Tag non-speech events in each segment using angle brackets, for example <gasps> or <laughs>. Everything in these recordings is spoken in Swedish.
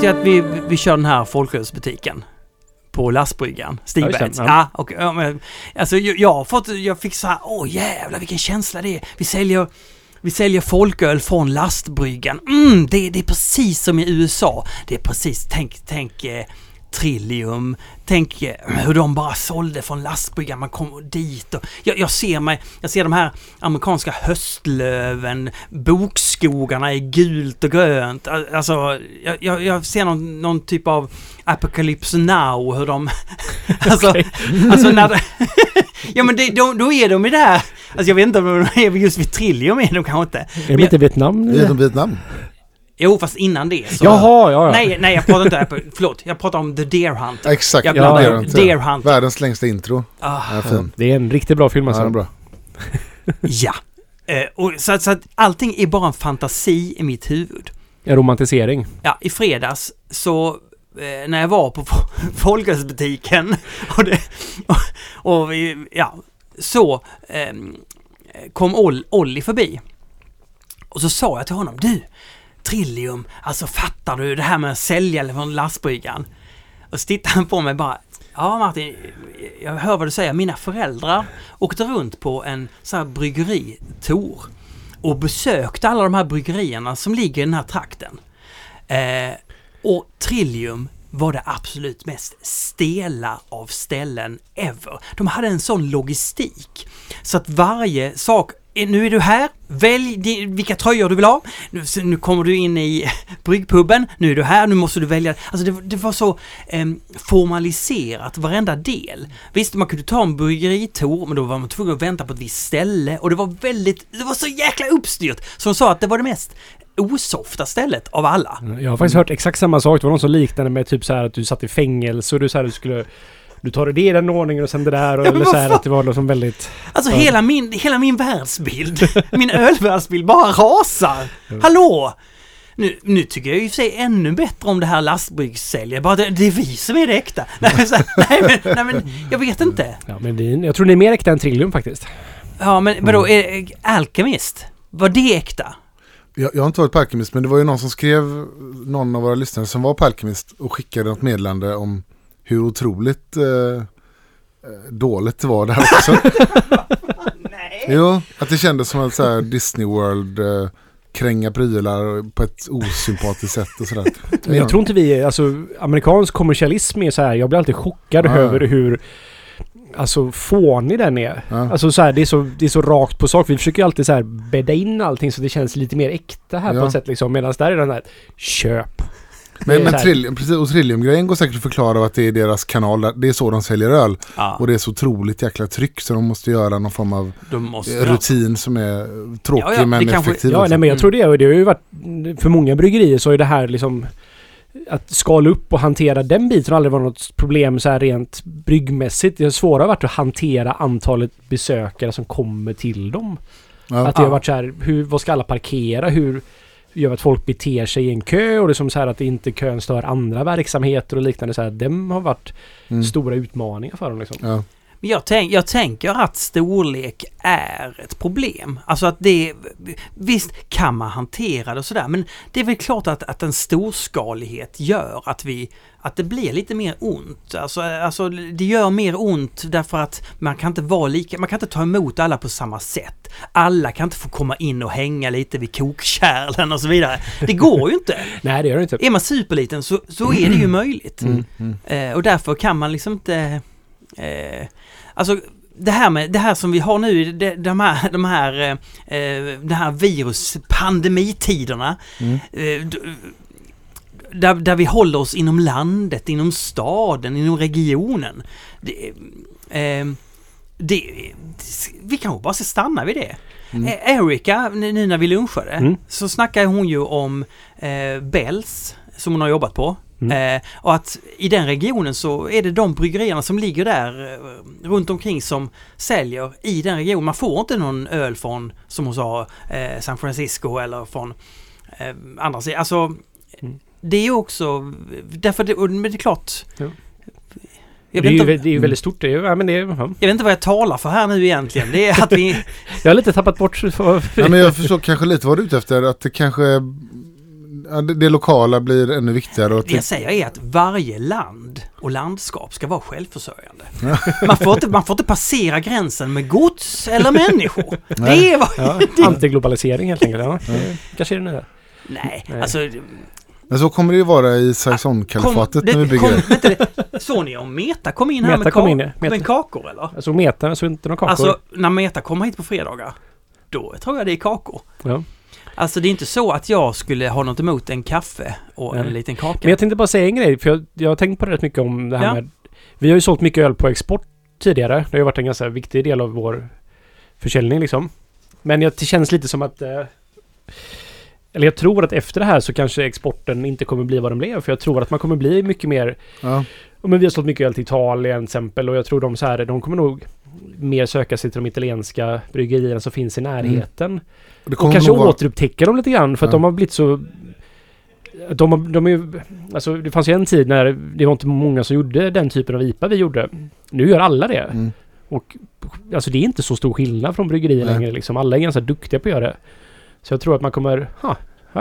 vet ju att vi, vi kör den här folkölsbutiken på lastbryggan, Stigbergs. Ja, ja. men, alltså jag, jag har fått, jag fick så här, åh jävlar vilken känsla det är. Vi säljer, vi säljer folköl från lastbryggan. Mm, det, det är precis som i USA. Det är precis, tänk, tänk eh, Trillium, tänk eh, hur de bara sålde från lastbryggan, man kom dit och jag, jag ser mig, jag ser de här amerikanska höstlöven, bokskogarna i gult och grönt. Al- Alltså, jag, jag, jag ser någon, någon typ av Apocalypse Now, hur de... <laughs> alltså, alltså när <laughs> Ja men det, då, då är de i det här, alltså jag vet inte om de är just vid Trillium är de kanske inte. Är de inte Vietnam? Det är som Vietnam. Jo fast innan det så... Jaha, ja, ja. Nej, nej jag pratar inte, Apple- förlåt, jag pratar om The Deer Hunt. Exakt, Jag ihop det inte. Deer Hunt. Världens längsta intro. Ah, Ja, fin. Det är en riktigt bra film Ja, alltså. är bra. <laughs> ja. Eh, och så, så att allting är bara en fantasi i mitt huvud. En romantisering. Ja, i fredags så eh, när jag var på fo- <laughs> folkölsbutiken <laughs> och, det, och, och ja, så ehm, kom Ol, Olli förbi. Och så sa jag till honom, du, Trillium, alltså fattar du det här med att sälja från lastbryggan? Och så tittar han på mig bara, ja Martin, jag hör vad du säger, mina föräldrar åkte runt på en så här bryggeritour och besökte alla de här bryggerierna som ligger i den här trakten. Eh, och Trillium var det absolut mest stela av ställen ever. De hade en sån logistik. Så att varje sak Eh, nu är du här, välj vilka tröjor du vill ha. Nu, nu kommer du in i <laughs> bryggpuben, nu är du här, nu måste du välja. Alltså det, det var så eh, formaliserat, varenda del. Visst, man kunde ta en bryggeritour, men då var man tvungen att vänta på ett visst ställe. Och det var väldigt, det var så jäkla uppstyrt. Så de sa att det var det mest osofta stället av alla. Jag har faktiskt hört exakt samma sak. Det var någon som liknade med typ så här att du satt i fängelse och du så här, du skulle... Du tar det i den ordningen och sen det där och, Ja, eller så här att det var liksom väldigt... Alltså Ja. hela, min, hela min världsbild, <laughs> min ölvärldsbild bara rasar. Hallå! Nu, nu tycker jag ju för sig ännu bättre om det här lastbryggsäljet. Bara det, det är vi som är det äkta. <laughs> Nej men, nej, men, nej, men jag vet inte. Ja men det, jag tror det är mer äkta än Trillium faktiskt. Ja men vadå, är, Alchemist? Var det äkta? Jag, jag har inte varit på Alchemist, men det var ju någon som skrev, någon av våra lyssnare som var på Alchemist och skickade något meddelande om hur otroligt eh, eh, dåligt det var där också. <laughs> Nej. jo, att det kändes som att så här Disney World eh, kränga prylar på ett osympatiskt sätt och sådär. Men jag tror inte vi alltså amerikansk kommersialism är så här, jag blir alltid chockad Ja. över hur Alltså fånig den är. Ja. Alltså så här, det är så, det är så rakt på sak. Vi försöker ju alltid så här bädda in allting så det känns lite mer äkta här Ja. på ett sätt liksom. Medan där är den här köp. Men, men Trillium, precis, och Trillium-grejen går säkert att förklara att det är deras kanal, det är så de säljer öl. Ja, Och det är så otroligt jäkla tryck så de måste göra någon form av måste eh, rutin som är tråkig Ja, ja, men kanske- effektiv. Ja, nej men jag Mm. tror det. Och det har ju varit... För många bryggerier så är det här liksom... Att skala upp och hantera den biten har aldrig varit något problem så här rent bryggmässigt. Det svåra har varit att hantera antalet besökare som kommer till dem. Ja. Att det har Ja. varit så här, hur, vad ska alla parkera? Hur gör att folk beter sig i en kö? Och det är som så här att inte kön stör andra verksamheter och liknande. Så här, de har varit Mm. stora utmaningar för dem liksom. Ja. Men jag, tänk, jag tänker att storlek är ett problem. Alltså att det... Visst kan man hantera det och sådär men det är väl klart att, att en storskalighet gör att vi... Att det blir lite mer ont. Alltså, alltså det gör mer ont därför att man kan inte vara lika... Man kan inte ta emot alla på samma sätt. Alla kan inte få komma in och hänga lite vid kokkärlen och så vidare. Det går ju inte. <laughs> Nej, det gör det inte. Är man superliten så, så är det ju möjligt. Mm. Mm. Eh, och därför kan man liksom inte... Eh, alltså det här, med, det här som vi har nu, de, de här, de här, eh, eh, de här viruspandemitiderna. Mm. Eh, där, där vi håller oss inom landet, inom staden, inom regionen. Det, eh, det, vi kanske bara ska stanna vid det. Mm. Erika, nu nu när vi lunchade, Mm. så snackade hon ju om eh, Bells som hon har jobbat på. Mm. Eh, och att i den regionen så är det de bryggerierna som ligger där eh, runt omkring som säljer i den regionen. Man får inte någon öl från, som hon sa, eh, San Francisco eller från eh, andra sidan. Alltså, Mm. det är ju också, därför det, men det är klart. Ja. Jag det, är ju, det är ju väldigt stort. Det är, ja, men det är, ja. jag vet inte vad jag talar för här nu egentligen. Det är att vi... <laughs> Jag har lite tappat bort... För, Ja, men jag förstår kanske lite vad du är ute efter. Att det kanske... det, det lokala blir ännu viktigare. Och Det jag säger är att varje land och landskap ska vara självförsörjande. Man får inte, man får inte passera gränsen med gods eller människor. <laughs> Det är vad... Ja, <laughs> antiglobalisering helt enkelt. Ja. Det Kanske är det nya. Nej, Nej. alltså... Men så kommer det ju vara i Saison-kalifatet när vi bygger. kom, vänta, det- Såg ni om Meta kom in här Meta med, kom ka- in, ja. med Meta. kakor eller? Jag såg Meta, jag såg inte några kakor. Alltså, när Meta kommer hit på fredagar, då tror jag det är kakor. ja. Alltså det är inte så att jag skulle ha något emot en kaffe och en Nej. liten kaka. Men jag tänkte bara säga en grej, för jag, jag har tänkt på det rätt mycket om det här Ja. med... Vi har ju sålt mycket öl på export tidigare. Det har ju varit en ganska viktig del av vår försäljning liksom. Men jag, det känns lite som att... Eh, eller jag tror att efter det här så kanske exporten inte kommer bli vad den blev. För jag tror att man kommer bli mycket mer... Ja. Men vi har sålt mycket öl till Italien till exempel och jag tror de så här, de kommer nog mer söka sig till de italienska bryggerierna som finns i närheten. Det Och kanske vara, återupptäcka dem lite grann för att Ja. de har blivit så... De, har, de är ju... Alltså det fanns ju en tid när det var inte många som gjorde den typen av IPA vi gjorde. Nu gör alla det. mm. Och alltså det är inte så stor skillnad från bryggerier Nej. längre liksom. Alla är ganska duktiga på att göra det. Så jag tror att man kommer... Ha,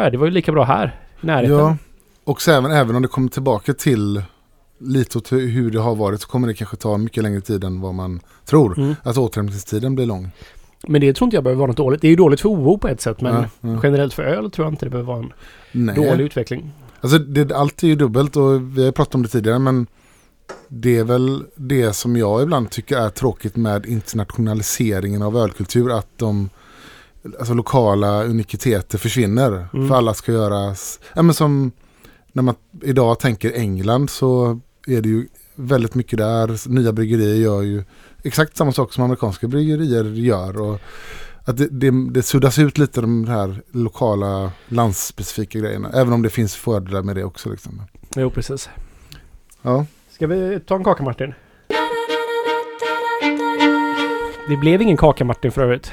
det var ju lika bra här. I närheten. Ja, och så även, även om det kommer tillbaka till lite åt hur hur det har varit så kommer det kanske ta mycket längre tid än vad man tror. Mm. Att återhämtningstiden blir lång. Men det tror inte jag behöver vara något dåligt. Det är ju dåligt för OO på ett sätt men ja. generellt för öl tror jag inte det behöver vara en Nej. dålig utveckling. Alltså det, allt är ju dubbelt och vi har pratat om det tidigare men det är väl det som jag ibland tycker är tråkigt med internationaliseringen av ölkultur att de alltså lokala unikiteter försvinner. Mm. För alla ska göras, ja men som när man idag tänker England så är det ju väldigt mycket där. Nya bryggerier gör ju exakt samma sak som amerikanska bryggerier gör. Och att det, det, det suddas ut lite de här lokala landsspecifika grejerna. Även om det finns fördelar med det också. Liksom. Jo, precis. Ja. Ska vi ta en kaka Martin? Det blev ingen kaka Martin för övrigt.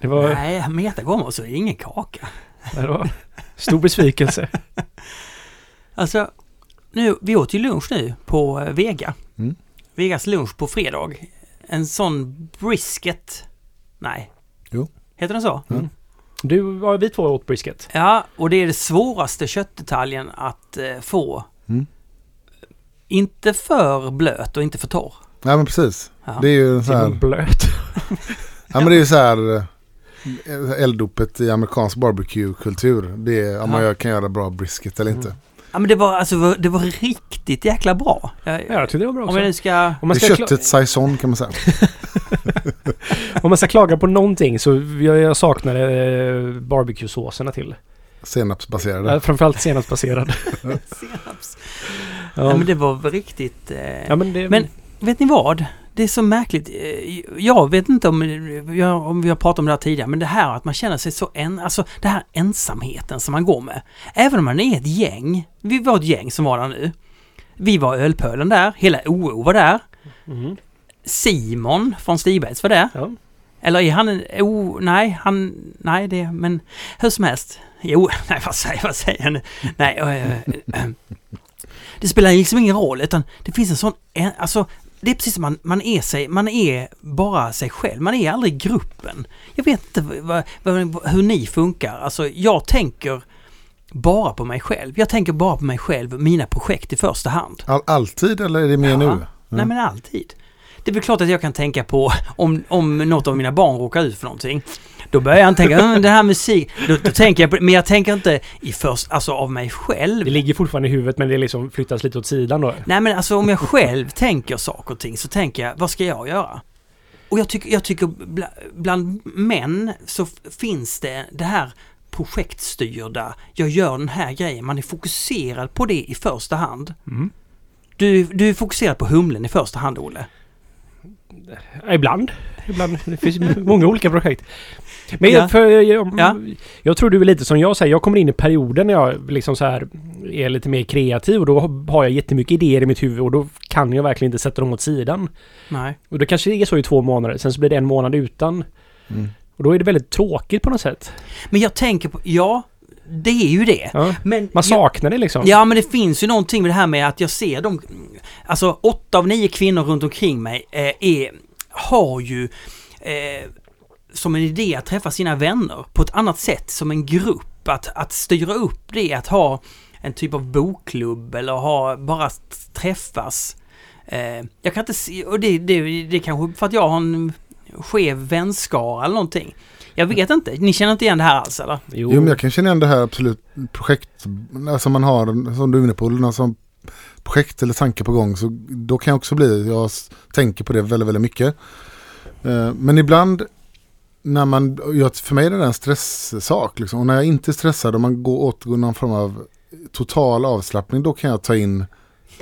Det var, Nej, Meta kommer och så ingen kaka. det var stor besvikelse. <laughs> Alltså, nu, vi åt ju lunch nu på eh, Vega. Mm. Vegas lunch på fredag. En sån brisket. Nej. Jo. Heter den så? Mm. Du, ja, vi två åt brisket. Ja, och det är det svåraste köttdetaljen att eh, få. Mm. Inte för blöt och inte för torr. ja men precis. Ja. Det är ju så här, blöt. <laughs> ja men det är ju så här eh, elddopet i amerikansk barbecue-kultur. Det är om man Ja. gör- kan göra bra brisket eller inte. Mm. Ja, men det var alltså det var riktigt jäkla bra. Jag, Ja, jag tyckte det var bra om också. jag nu ska... Om man, det är ska köttet saison kan man säga. <laughs> om man ska klaga på någonting så jag, jag saknar eh, barbecue-såserna till. Senapsbaserade. Ja, framförallt senapsbaserad. <laughs> Senaps. Ja. Ja, men det var riktigt... Eh, ja, men det... Men- Vet ni vad? Det är så märkligt. Eh, Jag vet inte om, om vi har pratat om det här tidigare, men det här att man känner sig så en, alltså det här ensamheten som man går med. Även om man är ett gäng. Vi var ett gäng som var där nu. Vi var Ölpölen där, hela OO var där. Mhm. Simon från Stibergs var där. Ja. Eller är han en... Oh, nej, han... Nej, det... Men hur som helst. Jo, <laughs> nej vad säger, vad säger jag nu? Nej, eh, eh, det spelar liksom ingen roll utan det finns en sån... en- Alltså, det är precis som man, man är sig, man är bara sig själv. Man är aldrig gruppen. Jag vet inte vad, vad, hur ni funkar. Alltså, jag tänker bara på mig själv. Jag tänker bara på mig själv, mina projekt i första hand. All, alltid eller är det mer Ja. nu? Nej men alltid. Det är väl klart att jag kan tänka på om, om något av mina barn råkar ut för någonting. Då börjar jag tänka, "Mm, det här musik, då, då tänker jag på det. Men jag tänker inte i först, alltså av mig själv. Det ligger fortfarande i huvudet men det liksom flyttas lite åt sidan då. Nej men alltså om jag själv tänker saker och ting så tänker jag, vad ska jag göra? Och jag tycker, jag tycker bla, bland män så finns det det här projektstyrda, jag gör den här grejen, man är fokuserad på det i första hand. Mm. Du, du är fokuserad på humlen i första hand, Olle. Ja, Ibland. Ibland. Det finns många olika projekt. Men Ja. jag, för, jag, Ja. jag tror du är lite som jag säger. Jag kommer in i perioden när jag liksom så här är lite mer kreativ och då har jag jättemycket idéer i mitt huvud och då kan jag verkligen inte sätta dem åt sidan. Nej. Och då kanske det är så i två månader. Sen så blir det en månad utan. Mm. Och då är det väldigt tråkigt på något sätt. Men jag tänker på, ja, det är ju det. Ja. Men Man saknar det liksom. Ja, men det finns ju någonting med det här med att jag ser dem, alltså åtta av nio kvinnor runt omkring mig eh, är, har ju eh, som en idé att träffa sina vänner på ett annat sätt, som en grupp. Att, att styra upp det, att ha en typ av bokklubb eller ha, bara träffas. Eh, jag kan inte se, och det, det, det är kanske för att jag har en skev vänskara eller någonting. Jag vet inte, ni känner inte igen det här alls eller? Jo, men jag kan känna igen det här absolut projekt som man har, som du är inne på, någon som projekt eller tanke på gång. Så då kan jag också bli, jag tänker på det väldigt, väldigt mycket. Eh, Men ibland när man, för mig är det en stresssak. Liksom. Och när jag inte är stressad och man går återgår någon form av total avslappning, då kan jag ta in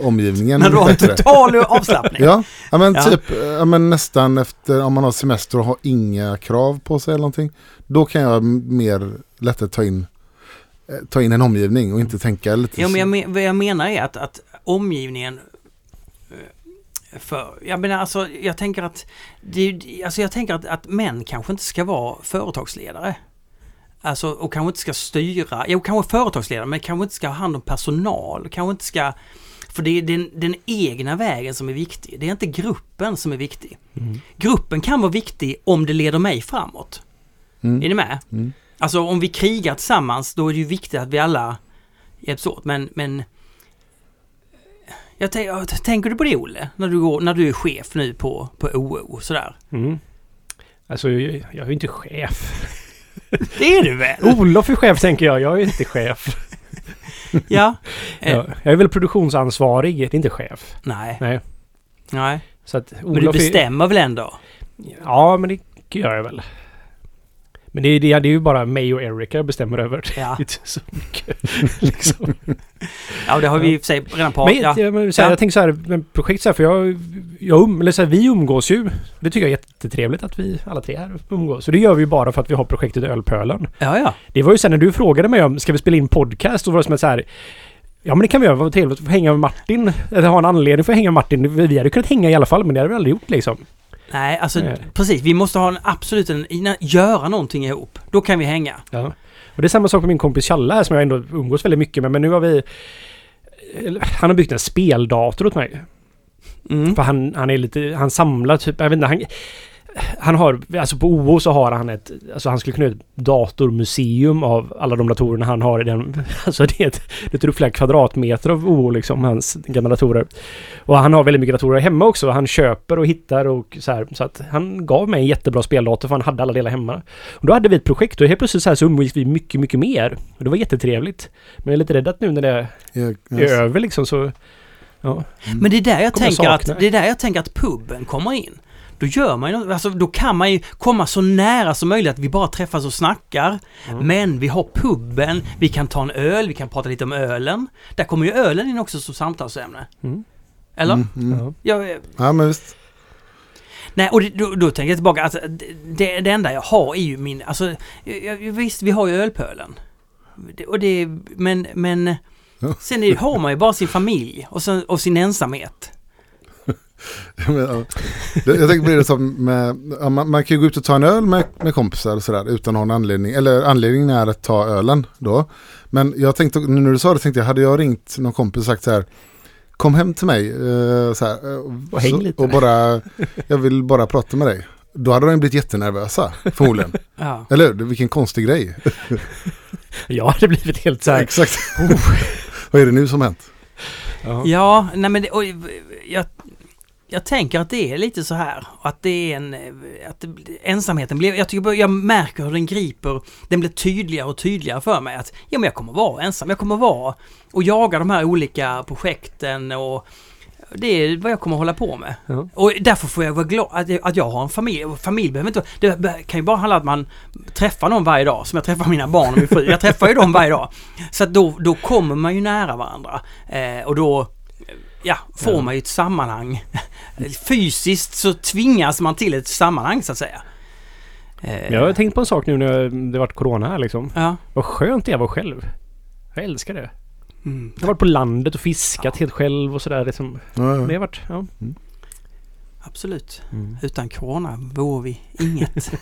omgivningen <laughs> När du har en total <laughs> avslappning. Ja, men Ja. typ ja, men nästan efter om man har semester och har inga krav på sig eller någonting. Då kan jag mer lättare ta in, ta in en omgivning och inte tänka lite Ja, men jag, men, vad jag menar är att, att omgivningen eh, för, jag menar alltså, jag tänker att, det, alltså jag tänker att, att män kanske inte ska vara företagsledare. Alltså, och kanske inte ska styra, jo kanske företagsledare, men kanske inte ska ha hand om personal, kanske inte ska, för det är den, den egna vägen som är viktig, det är inte gruppen som är viktig. Mm. Gruppen kan vara viktig om det leder mig framåt. Mm. Är ni med? Mm. Alltså om vi krigar tillsammans då är det ju viktigt att vi alla hjälps åt. Men, men jag tänk, tänker du på det Olle? När du, går, när du är chef nu på, på OO sådär. Mm. Alltså, jag, jag är ju inte chef. <laughs> Det är du väl? Olof är chef tänker jag. Jag är inte chef. <laughs> Ja. <laughs> Eh, Jag, är väl produktionsansvarig, det är inte chef. Nej. Nej. Nej. Så att Men du Olof är, bestämmer väl ändå? Ja, men det gör jag väl. Men det är, det är det är ju bara mig och Erika jag bestämmer över. Det Ja. är inte så mycket. <laughs> liksom. Ja, det har vi i sig redan pratat Men, ja. jag, men, så här, Ja. jag tänker så här, med projekt så här, för jag, jag um, eller så här, vi umgås ju. Det tycker jag är jättetrevligt att vi alla tre här umgås. Så det gör vi ju bara för att vi har projektet Ölpölen. Ja, ja. Det var ju sen när du frågade mig om, ska vi spela in podcast? Då var det som att så här, Ja men det kan vi göra, vad trevligt att få hänga med Martin. Eller ha en anledning för att hänga med Martin. Vi hade kunnat hänga i alla fall, men det hade vi aldrig gjort liksom. Nej, alltså Nej. precis. Vi måste ha en absolut en, göra någonting ihop. Då kan vi hänga. Ja. Och det är samma sak med min kompis Challe här som jag ändå umgås väldigt mycket med. Men nu har vi... Han har byggt en speldator åt mig. Mm. För han, han är lite... Han samlar typ... Jag vet inte, han... Han har... Alltså på OO så har han ett... Alltså han skulle kunna ett datormuseum av alla de datorerna han har i den... <laughs> Alltså det är ett... Det är flera kvadratmeter av OO liksom, hans gamla datorer. Och han har väldigt mycket datorer hemma också. Han köper och hittar och så här. Så att han gav mig en jättebra speldator för han hade alla delar hemma. Och då hade vi ett projekt och helt plötsligt så här så umgicks vi mycket, mycket mer. Och det var jättetrevligt. Men jag är lite rädd att nu när det är jag, över liksom så... Ja. Men det är där jag Kommer tänker att, det är där jag tänker att puben kommer in. Då gör man ju något- alltså då kan man ju komma så nära som möjligt att vi bara träffas och snackar. Mm. Men vi har puben, vi kan ta en öl, vi kan prata lite om ölen. Där kommer ju ölen in också som samtalsämne. Mm. Eller? Mm, mm. Ja. Jag, Ja men visst. nej, och det, då, då tänker jag tillbaka, alltså, det, det enda jag har är ju min, alltså jag, jag- visst vi har ju ölpölen. Och det, men, men sen är, har man ju bara sin familj och, sen, och sin ensamhet. Men, Jag tänker på det som med, man, man kan ju gå ut och ta en öl med, med kompisar och sådär utan någon anledning. Eller anledningen är att ta ölen då. Men jag tänkte, nu när du sa det tänkte jag, hade jag ringt någon kompis och sagt så här, kom hem till mig eh, så här, eh, Och häng så, lite. och bara, jag vill bara prata med dig. Då hade de blivit jättenervösa, förmodligen. <laughs> Ja. Eller hur? Vilken konstig grej. <laughs> Jag hade blivit helt så här... Exakt. <laughs> Vad är det nu som hänt? Ja. Ja, nej men det, och, jag, jag tänker att det är lite så här. Att det är en... Att det, ensamheten blir... Jag, tycker, jag märker hur den griper. Den blir tydligare och tydligare för mig. Att ja, men jag kommer vara ensam. Jag kommer vara och jaga de här olika projekten och det är vad jag kommer hålla på med. Ja. Och därför får jag vara glad att jag, att jag har en familj. Och familj behöver inte... Det kan ju bara handla om att man träffar någon varje dag. Som jag träffar mina barn och min fru. Jag träffar ju dem varje dag. Så att då, då kommer man ju nära varandra. Eh, och då ja, får Ja. man ju ett sammanhang. Fysiskt så tvingas man till ett sammanhang så att säga. Eh, Jag har tänkt på en sak nu när det varit corona här liksom. Ja. Vad skönt det är att vara själv. Jag älskar det. Mm. Jag har varit på landet och fiskat helt själv och sådär. Liksom. Ja, Det ja. har varit... Ja. Absolut. Utan corona vore vi inget. <laughs>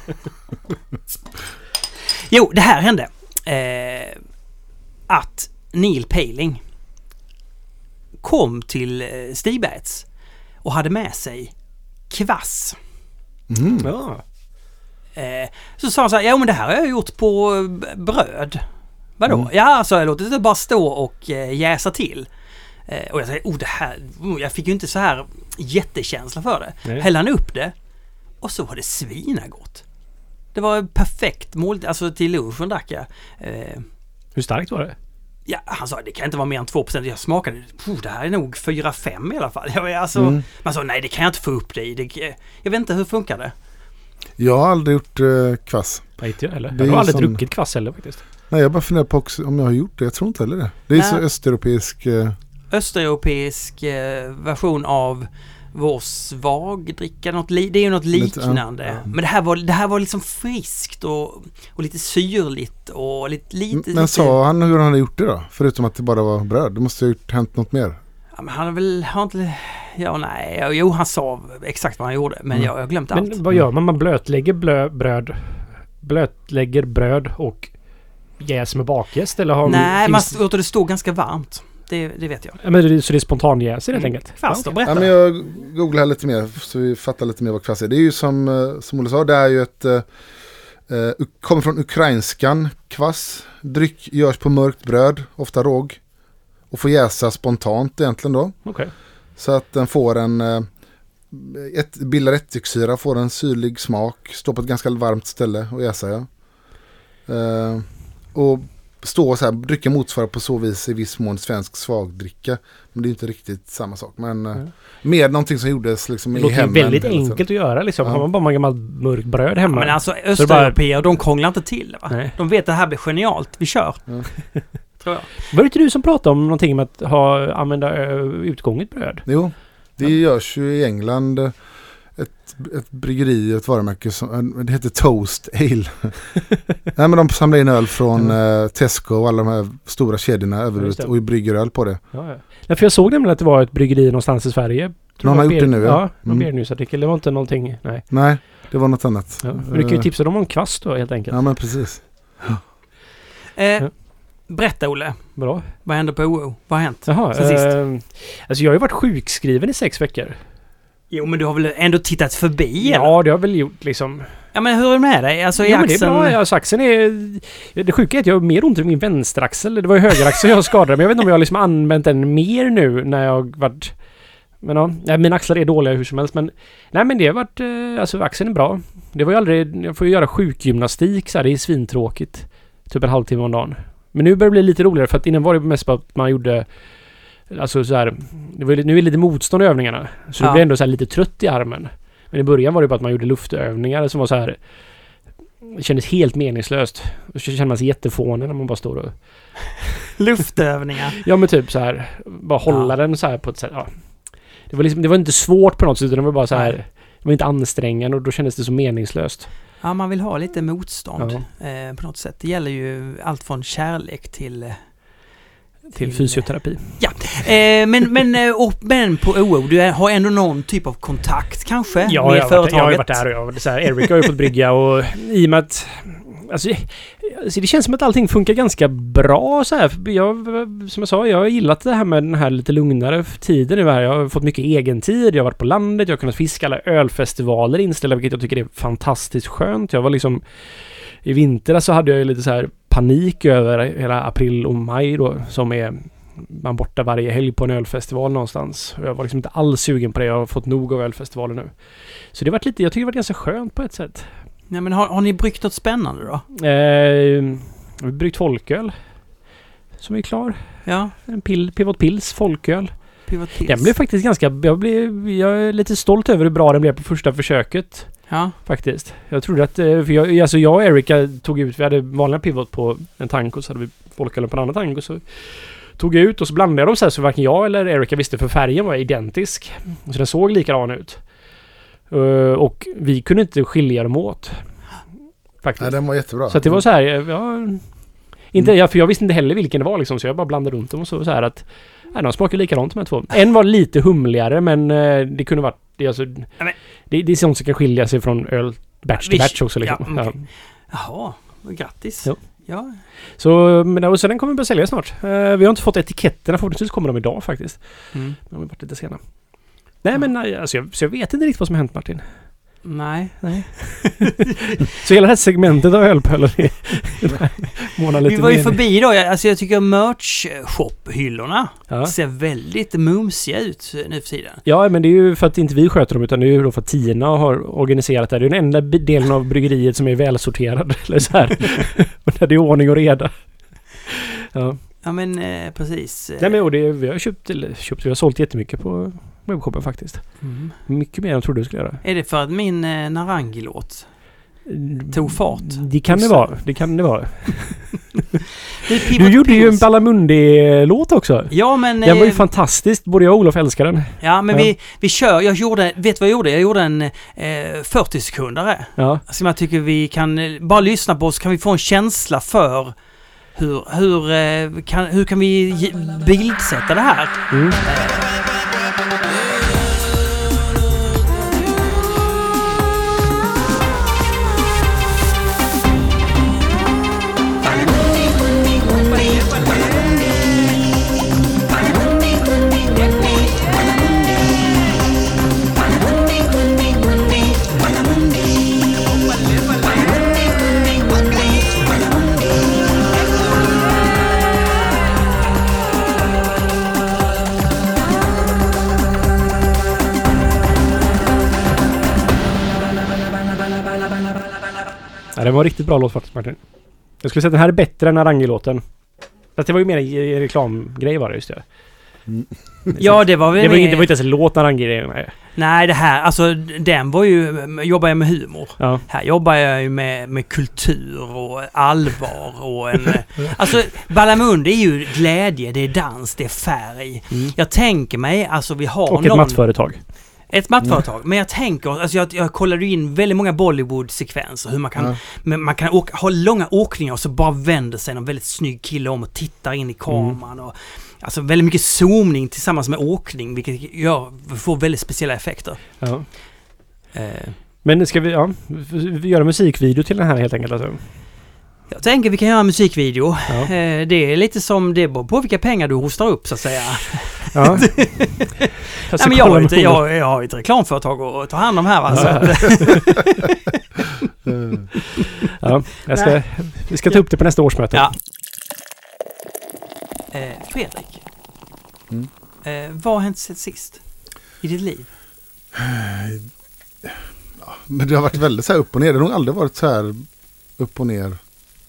jo, det här hände. Eh, att Neil Paling kom till eh, Stigbergets och hade med sig kvass. Mhm. Ja. Eh, så sa han så här, ja men det här har jag gjort på eh, bröd. Vadå? Mm. Ja, så jag låtit det bara stå och jäsa till. Och jag säger, oh det här, oh, jag fick ju inte så här jättekänsla för det. Nej. Hällde han upp det och så var det svinagott. Det var perfekt mål, alltså till lunchen drack jag. Hur starkt var det? Ja, han sa det kan inte vara mer än 2%. Jag smakade, det här är nog 4-5 i alla fall. Jag, alltså, Mm. Man sa nej det kan jag inte få upp det i. Det, jag vet inte hur funkar det? Jag har aldrig gjort eh, kvass. Nej, inte jag heller. Jag har aldrig som- druckit kvass heller faktiskt. Nej, jag bara funderar på också om jag har gjort det. Jag tror inte heller det. Det är Nej. så östeuropeisk... Eh, Östeuropeisk eh, version av vår svagdricka. Något li, det är ju något Lite, ja. liknande. Ja. Men det här, var, det här var liksom friskt och, och lite syrligt och lite... lite men lite, sa han hur han hade gjort det då? Förutom att det bara var bröd. Det måste ha gjort, hänt något mer. Ja, men han har väl... Har inte, ja, nej. Jo, han sa exakt vad han gjorde. Men Mm. jag, har glömt allt. Men vad gör man? Man blötlägger blö, bröd. Blötlägger bröd och jäser med bakjäst eller har nej, man finns, låter det stå ganska varmt. Det, det vet jag. Ja, men det, Så det är spontanjäser helt Mm. enkelt? Och okej. berätta. Ja, men jag googlar lite mer så vi fattar lite mer vad kvass är. Det är ju som, eh, som Olle sa, det är ju ett... Eh, kommer från ukrainskan. Kvass. Dryck görs på mörkt bröd, ofta råg. Och får jäsa spontant egentligen då. Okej. Så att den får en... Ett, bildar ättiksyra, får en syrlig smak. Står på ett ganska varmt ställe och jäsa ja. Eh, och stå så här, drycken motsvarar på så vis i viss mån svensk svagdricka. Men det är inte riktigt samma sak. Men eh, Nej. mer någonting som gjordes liksom Det i låter hemmen. väldigt hela tiden. enkelt att göra liksom. Ja. Har man bara gammalt mörkt bröd hemma? Men alltså Så det östeuropeer, de krånglar inte till det va? Nej. De vet att det här blir genialt. Vi kör. Ja. <laughs> Tror jag. Var det inte du som pratade om någonting med att ha, använda utgånget bröd? Jo, det görs ju i England. Eh, Ett, bryggeri, ett varumärke som det heter Toast Ale. <laughs> Nej men de samlar in öl från eh, Tesco och alla de här stora kedjorna det. och brygger öl på det. Ja, ja. Nej, för jag såg nämligen att det var ett bryggeri någonstans i Sverige. Tror Någon har gjort det nu, ja. Ja, någon Mm. Beer-News-artikel. Det var inte någonting, nej. Nej, det var något annat. Ja. Men du kan ju Eh, tipsa dem om kvast då helt enkelt. Ja men precis. <gasps> Eh. Berätta Olle. Bra. Vad hände på OO? Vad har hänt? Jaha. Sen sist. Eh, alltså jag har ju varit sjukskriven i sex veckor. Jo men du har väl ändå tittat förbi eller? Ja, det har jag väl gjort liksom. Ja men hur är det med dig? Alltså i Jo, men det är axeln? bra. Alltså, axeln är... Det sjuka är att jag har mer ont i min vänsteraxel. Det var ju högeraxeln jag skadade. Men jag vet inte om jag har liksom använt den mer nu när jag varit... Men ja, mina axlar är dåliga hur som helst. Men nej men det har varit... Eh, alltså axeln är bra. Det var ju aldrig... Jag får ju göra sjukgymnastik så här. Det är svintråkigt. Typ en halvtimme om dagen. Men nu börjar det bli lite roligare för att innan var det mest bara att man gjorde... Alltså så här... Det var, nu är det lite motstånd i övningarna. Så Ja. det blir ändå så här lite trött i armen. Men i början var det bara att man gjorde luftövningar som var så här... Det kändes helt meningslöst. Och så kände man sig jättefånig när man bara står och... <laughs> Luftövningar. Ja men typ så här. Bara hålla Ja. den så här på ett sätt. Ja. Det var liksom, det var inte svårt på något sätt utan det var bara så här. Det var inte ansträngande och då kändes det så meningslöst. Ja man vill ha lite motstånd eh, på något sätt. Det gäller ju allt från kärlek till... Till fysioterapi. Eh, men, men, eh, och, men på OO, du har ändå någon typ av kontakt kanske? Ja, med jag företaget? jag har varit där och jag har varit så här, Eric har ju fått brygga och i och med att... Alltså, alltså det känns som att allting funkar ganska bra så här. Jag, som jag sa, jag har gillat det här med den här lite lugnare tiden nu här. Jag har fått mycket egen tid, jag har varit på landet, jag har kunnat fiska alla ölfestivaler inställda, vilket jag tycker är fantastiskt skönt. Jag var liksom... I vintras så hade jag ju lite så här panik över hela april och maj då, som är man borta varje helg på en ölfestival någonstans. Jag var liksom inte alls sugen på det. Jag har fått nog av ölfestivaler nu. Så det har varit lite, jag tycker det har varit ganska skönt på ett sätt. Ja, men har, har ni bryggt något spännande då? Eh, vi har bryggt folköl. Som är klar. Ja, En pill, Pivot Pils folköl. Pivot Pills. Den blev faktiskt ganska... Jag, blev, jag är lite stolt över hur bra den blev på första försöket. Ja, Faktiskt. Jag trodde att... eh, För jag, alltså jag och Erika tog ut... Vi hade vanliga Pivot på en tank och så hade vi folkölen på en annan tank. Och så tog jag ut och så blandade jag dem så här så varken jag eller Erika visste för färgen var identisk. Så den såg likadan ut. Eh, och vi kunde inte skilja dem åt. Faktiskt. Nej, den var jättebra. Så det var så här, ja, Inte, ja, för jag visste inte heller vilken det var liksom, så jag bara blandade runt dem och så, så här att... Nej, de smakar likadant de här två. En var lite humligare men eh, det kunde varit... Det, är alltså, men- det, det är sånt som kan skilja sig från öl batch till batch också liksom. Ja, Ja, okej. Jaha, grattis. Jo. Ja. Så, men och så den kommer börja sälja snart. Eh, vi har inte fått etiketterna, förhoppningsvis kommer de idag faktiskt. Mm. De har varit lite sena. Nej men nej, alltså, jag, så jag vet inte riktigt vad som har hänt Martin. Nej. <laughs> Så hela det här segmentet av ölpölar är... månar Vi lite var ju förbi då. Alltså jag tycker merch shop-hyllorna Ja. ser väldigt mumsiga ut nu för tiden. ja, men det är ju för att inte vi sköter dem utan det är ju då för att Tina har organiserat det. Det är den enda delen av bryggeriet som är välsorterad. <laughs> Eller så här. Och där det är ordning och reda. Ja. Ja men eh, precis. Nej men och det, vi har köpt, eller köpt, vi har sålt jättemycket på webbshoppen faktiskt. Mm. Mycket mer än jag trodde vi skulle göra. Är det för att min eh, Narangi-låt tog fart? Det kan det vara. Det kan det vara. <laughs> Du, Du gjorde ju en Balamundi-låt också. Ja men... Den var ju eh, fantastisk. Både jag och Olof älskar den. Ja men Ja. Vi, vi kör. Jag gjorde... Vet du vad jag gjorde? Jag gjorde en eh, 40-sekundare. Ja. Som jag tycker vi kan... eh, Bara lyssna på så kan vi få en känsla för hur, hur, eh, kan, hur kan vi bildsätta det här? Mm. Det var en riktigt bra låt faktiskt Martin. Jag skulle säga att den här är bättre än Arangi-låten. Fast det var ju mer en reklamgrej var det just det. Ja det var väl Det var, inte, det var inte ens en låt Arangi med. Nej det här, alltså den var ju... Jobbar jag med humor. Ja. Här jobbar jag ju med, med kultur och allvar och en... <laughs> alltså Balamundi är ju glädje, det är dans, det är färg. Mm. Jag tänker mig, alltså vi har Och någon... ett mattföretag. Ett mattföretag. Men jag tänker, alltså jag, jag kollade in väldigt många Bollywood-sekvenser. Hur man kan, men man kan åka, ha långa åkningar och så bara vänder sig någon väldigt snygg kille om och tittar in i kameran. Och, alltså väldigt mycket zoomning tillsammans med åkning vilket gör, får väldigt speciella effekter. Ja. Eh, Men ska vi, ja, vi göra musikvideo till den här helt enkelt alltså. jag tänker vi kan göra en musikvideo. Ja. Eh, det är lite som, det beror på vilka pengar du hostar upp så att säga. Ja. <laughs> <laughs> <laughs> Jag Nej, men jag, har Olof. jag, jag har ju ett reklamföretag att ta hand om här va. Ja. <laughs> Ja, jag ska, vi ska ta upp det på nästa årsmöte. Ja. eh, Fredrik. Mm. Eh, vad har hänt sen sist? I ditt liv? Men det har varit väldigt så här upp och ner. Det har nog aldrig varit så här upp och ner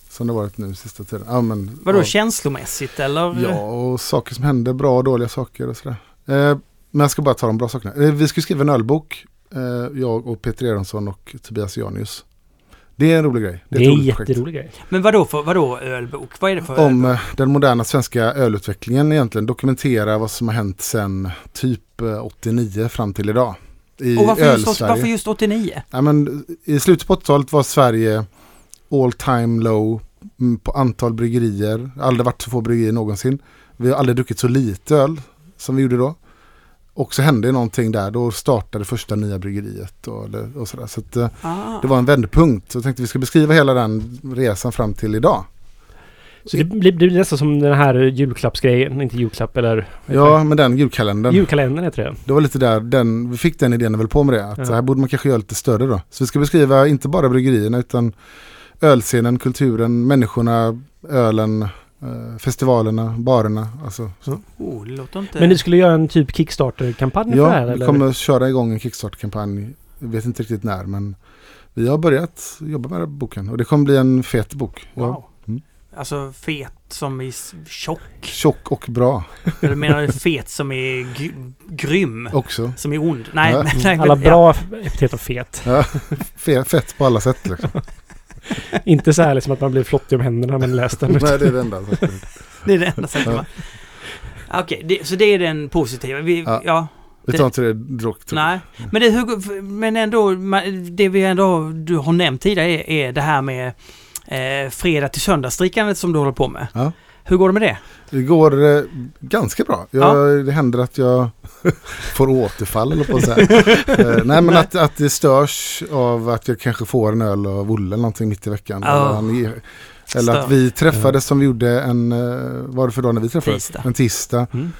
som det har varit nu sista tiden. Ja, men, Vadå ja, känslomässigt eller? Ja, och saker som händer, bra och dåliga saker och sådär. Eh, men jag ska bara ta de bra sakerna. Eh, vi ska skriva en ölbok, eh, jag och Peter Eronsson och Tobias Janius. Det är en rolig grej. Det är ett en roligt projekt. jätterolig grej. Men vadå för, vadå ölbok? Vad är det för Om ölbok? eh, den moderna svenska ölutvecklingen egentligen. Dokumentera vad som har hänt sedan typ eh, 89 fram till idag. I Och varför just, varför just 89? Ja, men I slutet på 80-talet var Sverige all time low mm, på antal bryggerier. Aldrig varit så få bryggerier någonsin. Vi har aldrig druckit så lite öl som vi gjorde då. Och så hände någonting där. Då startade första nya bryggeriet och, och sådär. Så att, eh, Ah. det var en vändpunkt. Så jag tänkte vi ska beskriva hela den resan fram till idag. Så det blir, det blir nästan som den här julklappsgrejen. Inte julklapp eller... Ja, men den julkalendern. Julkalendern heter det. Det var lite där, den, vi fick den idén och väl på med det. Att Ja. så här borde man kanske göra lite större då. Så vi ska beskriva inte bara bryggerierna utan ölscenen, kulturen, människorna, ölen, festivalerna, barerna. Alltså, så. Oh, det låter inte... Men ni skulle göra en typ Kickstarter-kampanj för det här Ja, vi kommer köra igång en Kickstarter-kampanj. Jag vet inte riktigt när men vi har börjat jobba med den här boken och det kommer bli en fet bok. Ja, Wow. Mm. Alltså fet som s- tjock? tjock och bra Eller menar du fet som är g- grym? också. Som är ond? Nej, Ja. nej Alla bra epitet och fet. Ja, fe- fett på alla sätt liksom. <laughs> <laughs> Inte så här liksom att man blir flottig om händerna när man läst den. Nej, det är det enda. <laughs> Det är det enda sättet Ja. Okej, det, så det är den positiva. Vi, ja. Ja. Vi tar inte det direkt. Nej, men, det, hur, men ändå, det vi ändå du har nämnt tidigare är, är det här med eh, fredag till söndagsdrickandet som du håller på med. Ja. Hur går det med det? Det går eh, ganska bra. Jag, Det händer att jag <laughs> får återfall eller på så här. eh, Nej men att, att det störs av att jag kanske får en öl av Olle eller någonting mitt i veckan. Ja. Eller, att vi träffades som vi gjorde en, eh, vad var det för dag när vi träffades? Tisdag. En tisdag. Mm.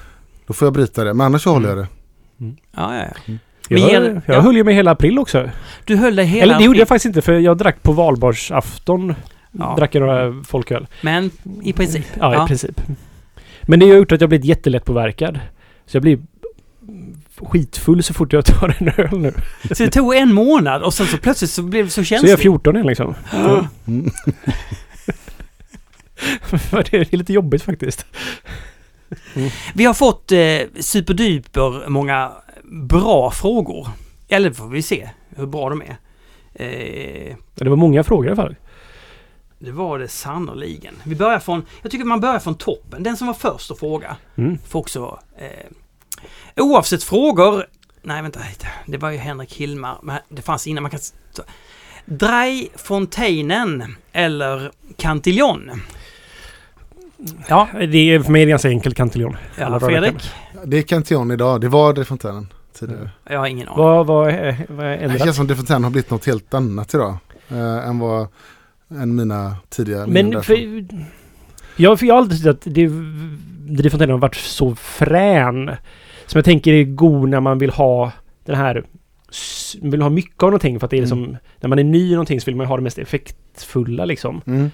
Då får jag bryta det, men annars så håller jag det. Ja, ja, ja. Mm. Men Jag, ger- jag ja. höll ju mig hela april också. Du höll dig hela... Eller det gjorde jag faktiskt inte för jag drack på valborgsafton. Ja. Drack jag några folköl. Men i princip. Ja, i princip. Men det har gjort att jag blivit jättelätt påverkad. Så jag blir skitfull så fort jag tar en öl nu. Så det tog en månad och sen så plötsligt så blev det så Så känsligt. jag är 14 igen liksom. Mm. <laughs> det är lite jobbigt faktiskt. Vi har fått eh, superduper många bra frågor. Eller får vi se hur bra de är. Eh, Det var många frågor i alla fall. Det var det sannoliken. Vi börjar från, jag tycker man börjar från toppen. Den som var först att fråga Mm. får också... Eh, oavsett frågor... Nej vänta, det var ju Henrik Hilmar. Men det fanns innan man kan... Dry Fontainen eller Cantillon? Ja, Det är för mig är det ganska enkelt Cantillon. ja Fredrik? veckan. Det är Cantillon idag. Det var Defontainen tidigare. Jag har ingen aning. Vad, vad, vad är Det ändrat? känns som Defontainen har blivit något helt annat idag. Eh, än vad än mina tidiga minnen Men för, jag, för jag har alltid tyckt att det, Drifontainen har varit så frän. Som jag tänker är god när man vill ha den här... Vill ha mycket av någonting för att det är Mm. liksom... När man är ny i någonting så vill man ha det mest effektfulla liksom. Mm.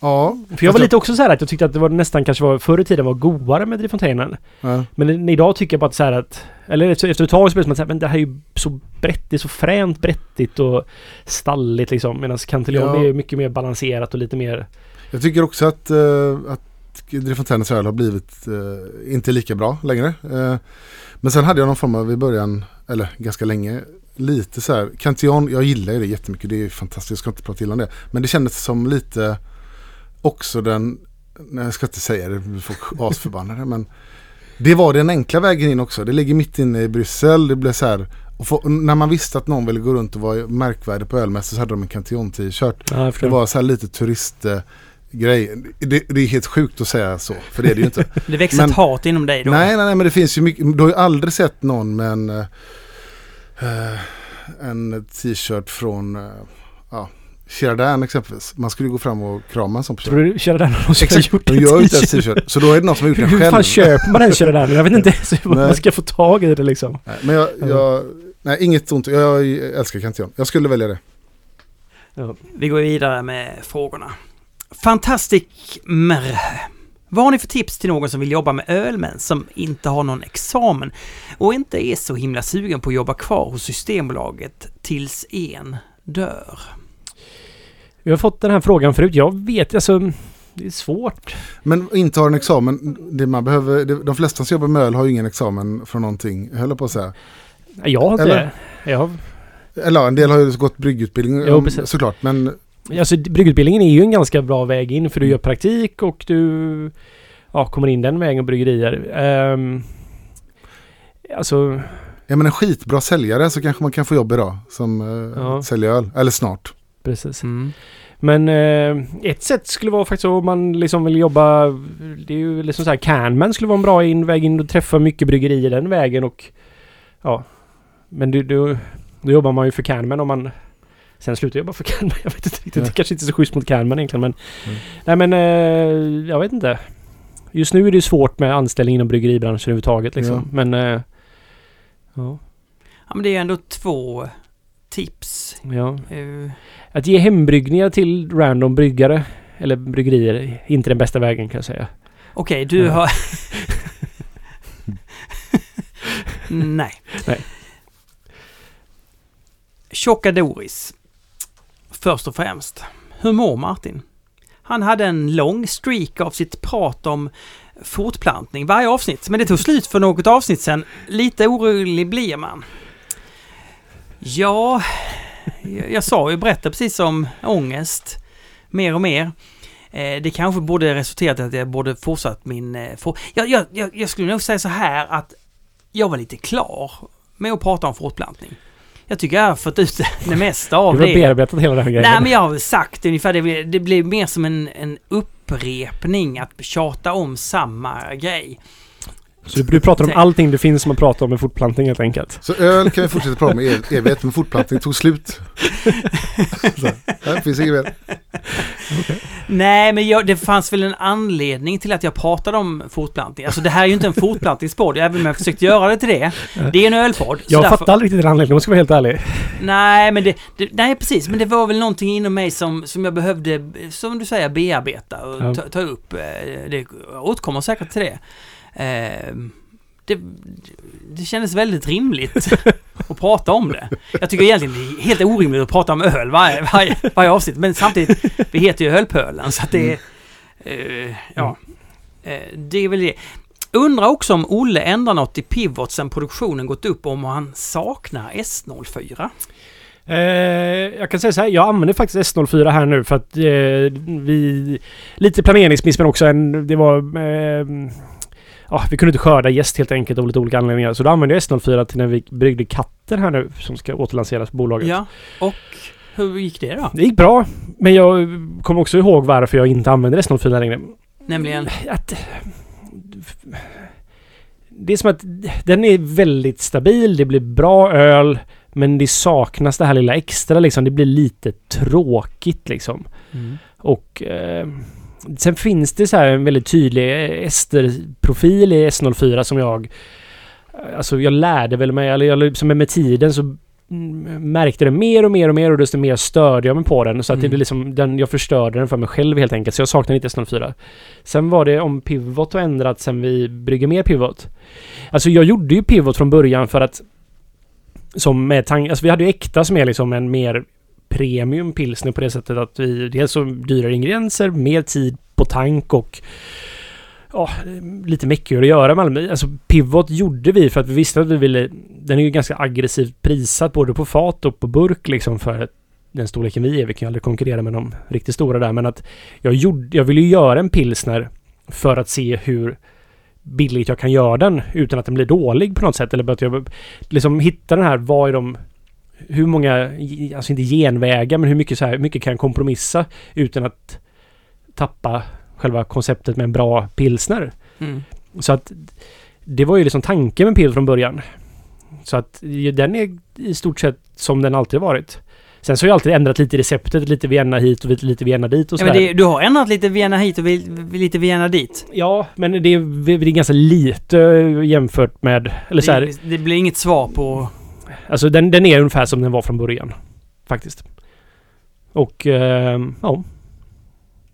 Ja, För jag var lite också så här att jag tyckte att det var nästan kanske var förr i tiden var godare med Drifontainen. ja. Men idag tycker jag bara att så här att... Eller efter, ett tag så blir det som att så här, men det här är ju så brett, det är så fränt brettigt och stalligt liksom. Medan Cantillon Ja. är mycket mer balanserat och lite mer... Jag tycker också att, uh, att Drifontainens öl har blivit eh, inte lika bra längre. Eh, men sen hade jag någon form av i början, eller ganska länge, lite så här. Cantillon, jag gillar ju det jättemycket. Det är fantastiskt, jag ska inte prata illa om det. Men det kändes som lite också den, nej jag ska inte säga det, blir folk asförbannade. <laughs> men det var den enkla vägen in också. Det ligger mitt inne i Bryssel. Det blev så här. Få, när man visste att någon ville gå runt och vara märkvärdig på ölmässor så hade de en Cantillon t-shirt. Ja, Det var så här lite turist eh, grej. Det, det är helt sjukt att säga så, för det är det ju inte. <laughs> Det växer Men- ett hat inom dig då. nej, nej, nej, men det finns ju mycket. Du har ju aldrig sett någon med en, eh, eh, en t-shirt från uh, ja, Sheridan exempelvis. Man skulle ju gå fram och krama en sån person. Tror du Sheridan har någonsin Exakt, gjort de en gör ju inte en t-shirt? Så då är det någon som har gjort den Hur själv. fan köper man en Sheridan? Jag vet inte ens hur man ska få tag i det liksom. Nej, men jag, jag, nej, inget ont. Jag älskar Cantillon. Jag skulle välja det. Ja. Vi går vidare med frågorna. Fantastic Mr. Vad har ni för tips till någon som vill jobba med öl men som inte har någon examen och inte är så himla sugen på att jobba kvar hos Systembolaget tills en dör? Vi har fått den här frågan förut. Jag vet, alltså... Det är svårt. Men inte har en examen. Det man behöver, det, de flesta som jobbar med öl har ju ingen examen från någonting, höll jag på att säga. Jag har inte Eller? det. Jag, Eller ja, en del har ju gått bryggutbildning Jo, precis. såklart. Men alltså bryggutbildningen är ju en ganska bra väg in för du gör praktik och du ja, kommer in den vägen och bryggerier. Um, alltså, är man en skitbra säljare så kanske man kan få jobb idag som uh, Ja. säljer öl. Eller snart. Precis. Men eh, ett sätt skulle vara faktiskt om man liksom vill jobba... Det är ju liksom så här, Canman skulle vara en bra in, väg in och träffa mycket bryggerier den vägen och... Ja. Men du, du, då jobbar man ju för Canman om man... Sen slutar jobba för Canman. <laughs> Jag vet inte riktigt. Ja. Det kanske inte är så schysst mot Canman egentligen men... Mm. Nej men... Eh, jag vet inte. Just nu är det ju svårt med anställning inom bryggeribranschen överhuvudtaget liksom. Ja. Men... Eh, ja. Ja, men det är ändå två tips. Ja. Eh, Att ge hembryggningar till random bryggare eller bryggerier är inte den bästa vägen kan jag säga. Okej, du Ja. har... <laughs> Nej. Nej. Tjocka Doris. Först och främst. Hur mår Martin? Han hade en lång streak av sitt prat om fortplantning varje avsnitt, men det tog slut för något avsnitt sen. Lite orolig blir man. Ja, jag, jag sa ju, berätta precis om ångest. Mer och mer. Eh, det kanske borde resulterat i att jag borde fortsatt min... Eh, for... jag, jag, jag, jag skulle nog säga så här att jag var lite klar med att prata om fortplantning. Jag tycker jag har fått ut det <laughs> mesta av Du har det. bearbetat hela den här grejen. Nej men jag har sagt ungefär det. Det blir mer som en, en upprepning att tjata om samma grej. Så du, du pratar om allting det finns som man pratar om med fortplantning helt enkelt. Så öl kan vi fortsätta prata om i ev- evighet, men fortplantning tog slut. <laughs> Så, det finns inget mer. Nej, men jag, det fanns väl en anledning till att jag pratade om fortplantning. Alltså det här är ju inte en fortplantningspodd, även om jag försökt göra det till det. Det är en ölpodd. Jag därför- fattar aldrig riktigt den anledningen om jag ska vara helt ärlig. Nej, men det, det, nej, precis. Men det var väl någonting inom mig som, som jag behövde, som du säger, bearbeta och Ja. ta, ta upp. Eh, Det återkommer säkert till det. Eh, det. Det kändes väldigt rimligt <laughs> att prata om det. Jag tycker egentligen det är helt orimligt att prata om öl varje, varje, varje avsnitt. Men samtidigt, vi heter ju Ölpölen så att det är... eh, ja. Eh, det är väl det. Undrar också om Olle ändrar något i Pivot sen produktionen gått upp om han saknar S04. Eh, jag kan säga så här, jag använder faktiskt S04 här nu för att eh, vi... Lite planeringsmiss men också en... Det var... Ja, vi kunde inte skörda gäst helt enkelt av lite olika anledningar. Så då använde jag S04 till när vi bryggde katter här nu som ska återlanseras på bolaget. Ja, och hur gick det då? Det gick bra, men jag kommer också ihåg varför jag inte använder S04 längre. Nämligen? Att, det är som att den är väldigt stabil, det blir bra öl, men det saknas det här lilla extra liksom. Det blir lite tråkigt liksom. Mm. Och eh, sen finns det så här en väldigt tydlig esterprofil i S04 som jag... Alltså jag lärde väl mig, eller jag liksom med tiden så märkte det mer och mer och mer och desto mer störde jag mig på den. Så att Mm. det är liksom, den, jag förstörde den för mig själv helt enkelt. Så jag saknar inte S04. Sen var det om Pivot har ändrat sen vi brygger mer Pivot. Alltså jag gjorde ju Pivot från början för att som med tank, alltså vi hade ju äkta som är liksom en mer premium pilsner på det sättet att vi dels så dyrare ingredienser, mer tid på tank och ja, lite mäckigare att göra med Alltså Pivot gjorde vi för att vi visste att vi ville... Den är ju ganska aggressivt prissatt både på fat och på burk liksom för den storleken vi är. Vi kan ju aldrig konkurrera med de riktigt stora där men att jag gjorde... Jag ville ju göra en pilsner för att se hur billigt jag kan göra den utan att den blir dålig på något sätt. Eller att jag liksom hittar den här, vad är de... Hur många, alltså inte genvägar, men hur mycket, så här, mycket kan kompromissa utan att tappa själva konceptet med en bra pilsner. Mm. Så att det var ju liksom tanken med pil från början. Så att den är i stort sett som den alltid varit. Sen så har jag alltid ändrat lite i receptet, lite Vienna hit och lite Vienna dit och Ja, sådär. men det, du har ändrat lite Vienna hit och lite Vienna dit. Ja, men det är, det är ganska lite jämfört med... Eller så här, Det, det blir inget svar på... Alltså den, den är ungefär som den var från början. Faktiskt. Och ehm, ja.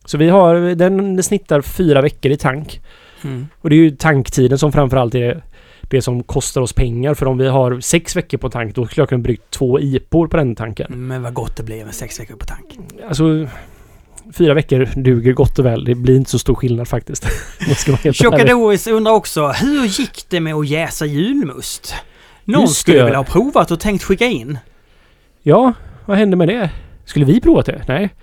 Så vi har, den snittar fyra veckor i tank. Mm. Och det är ju tanktiden som framförallt är det som kostar oss pengar. För om vi har sex veckor på tank då skulle jag kunna bryggt två IPor på den tanken. Men vad gott det blir med sex veckor på tank. Alltså fyra veckor duger gott och väl. Det blir inte så stor skillnad faktiskt. <laughs> Tjockadoris undrar också, hur gick det med att jäsa julmust? Någon skulle väl ha provat och tänkt skicka in? Ja, vad hände med det? Skulle vi prova det? Nej.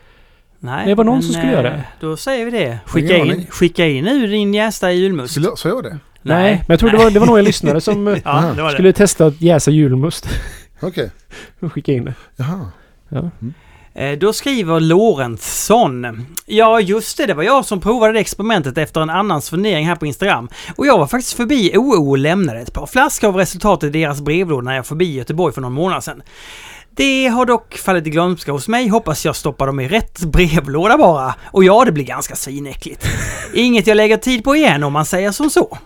Nej, Det var någon men, som skulle göra det. eh, Då säger vi det. Skicka in, skicka in nu din jästa julmust. Skulle jag, det? Nej, men jag tror det var, det var några lyssnare som <laughs> eh, Ja, skulle testa att jäsa julmust. Okej. <laughs> och skicka in det. Jaha. Eh, Då skriver Lorentzson. Ja, just det. Det var jag som provade det experimentet efter en annans fundering här på Instagram. Och jag var faktiskt förbi OO och lämnade ett par flaskor av resultatet i deras brevlåda när jag förbi Göteborg för någon månad sedan. Det har dock fallit i glömska hos mig. Hoppas jag stoppar dem i rätt brevlåda bara. Och ja, det blir ganska svinäckligt. <laughs> Inget jag lägger tid på igen om man säger som så.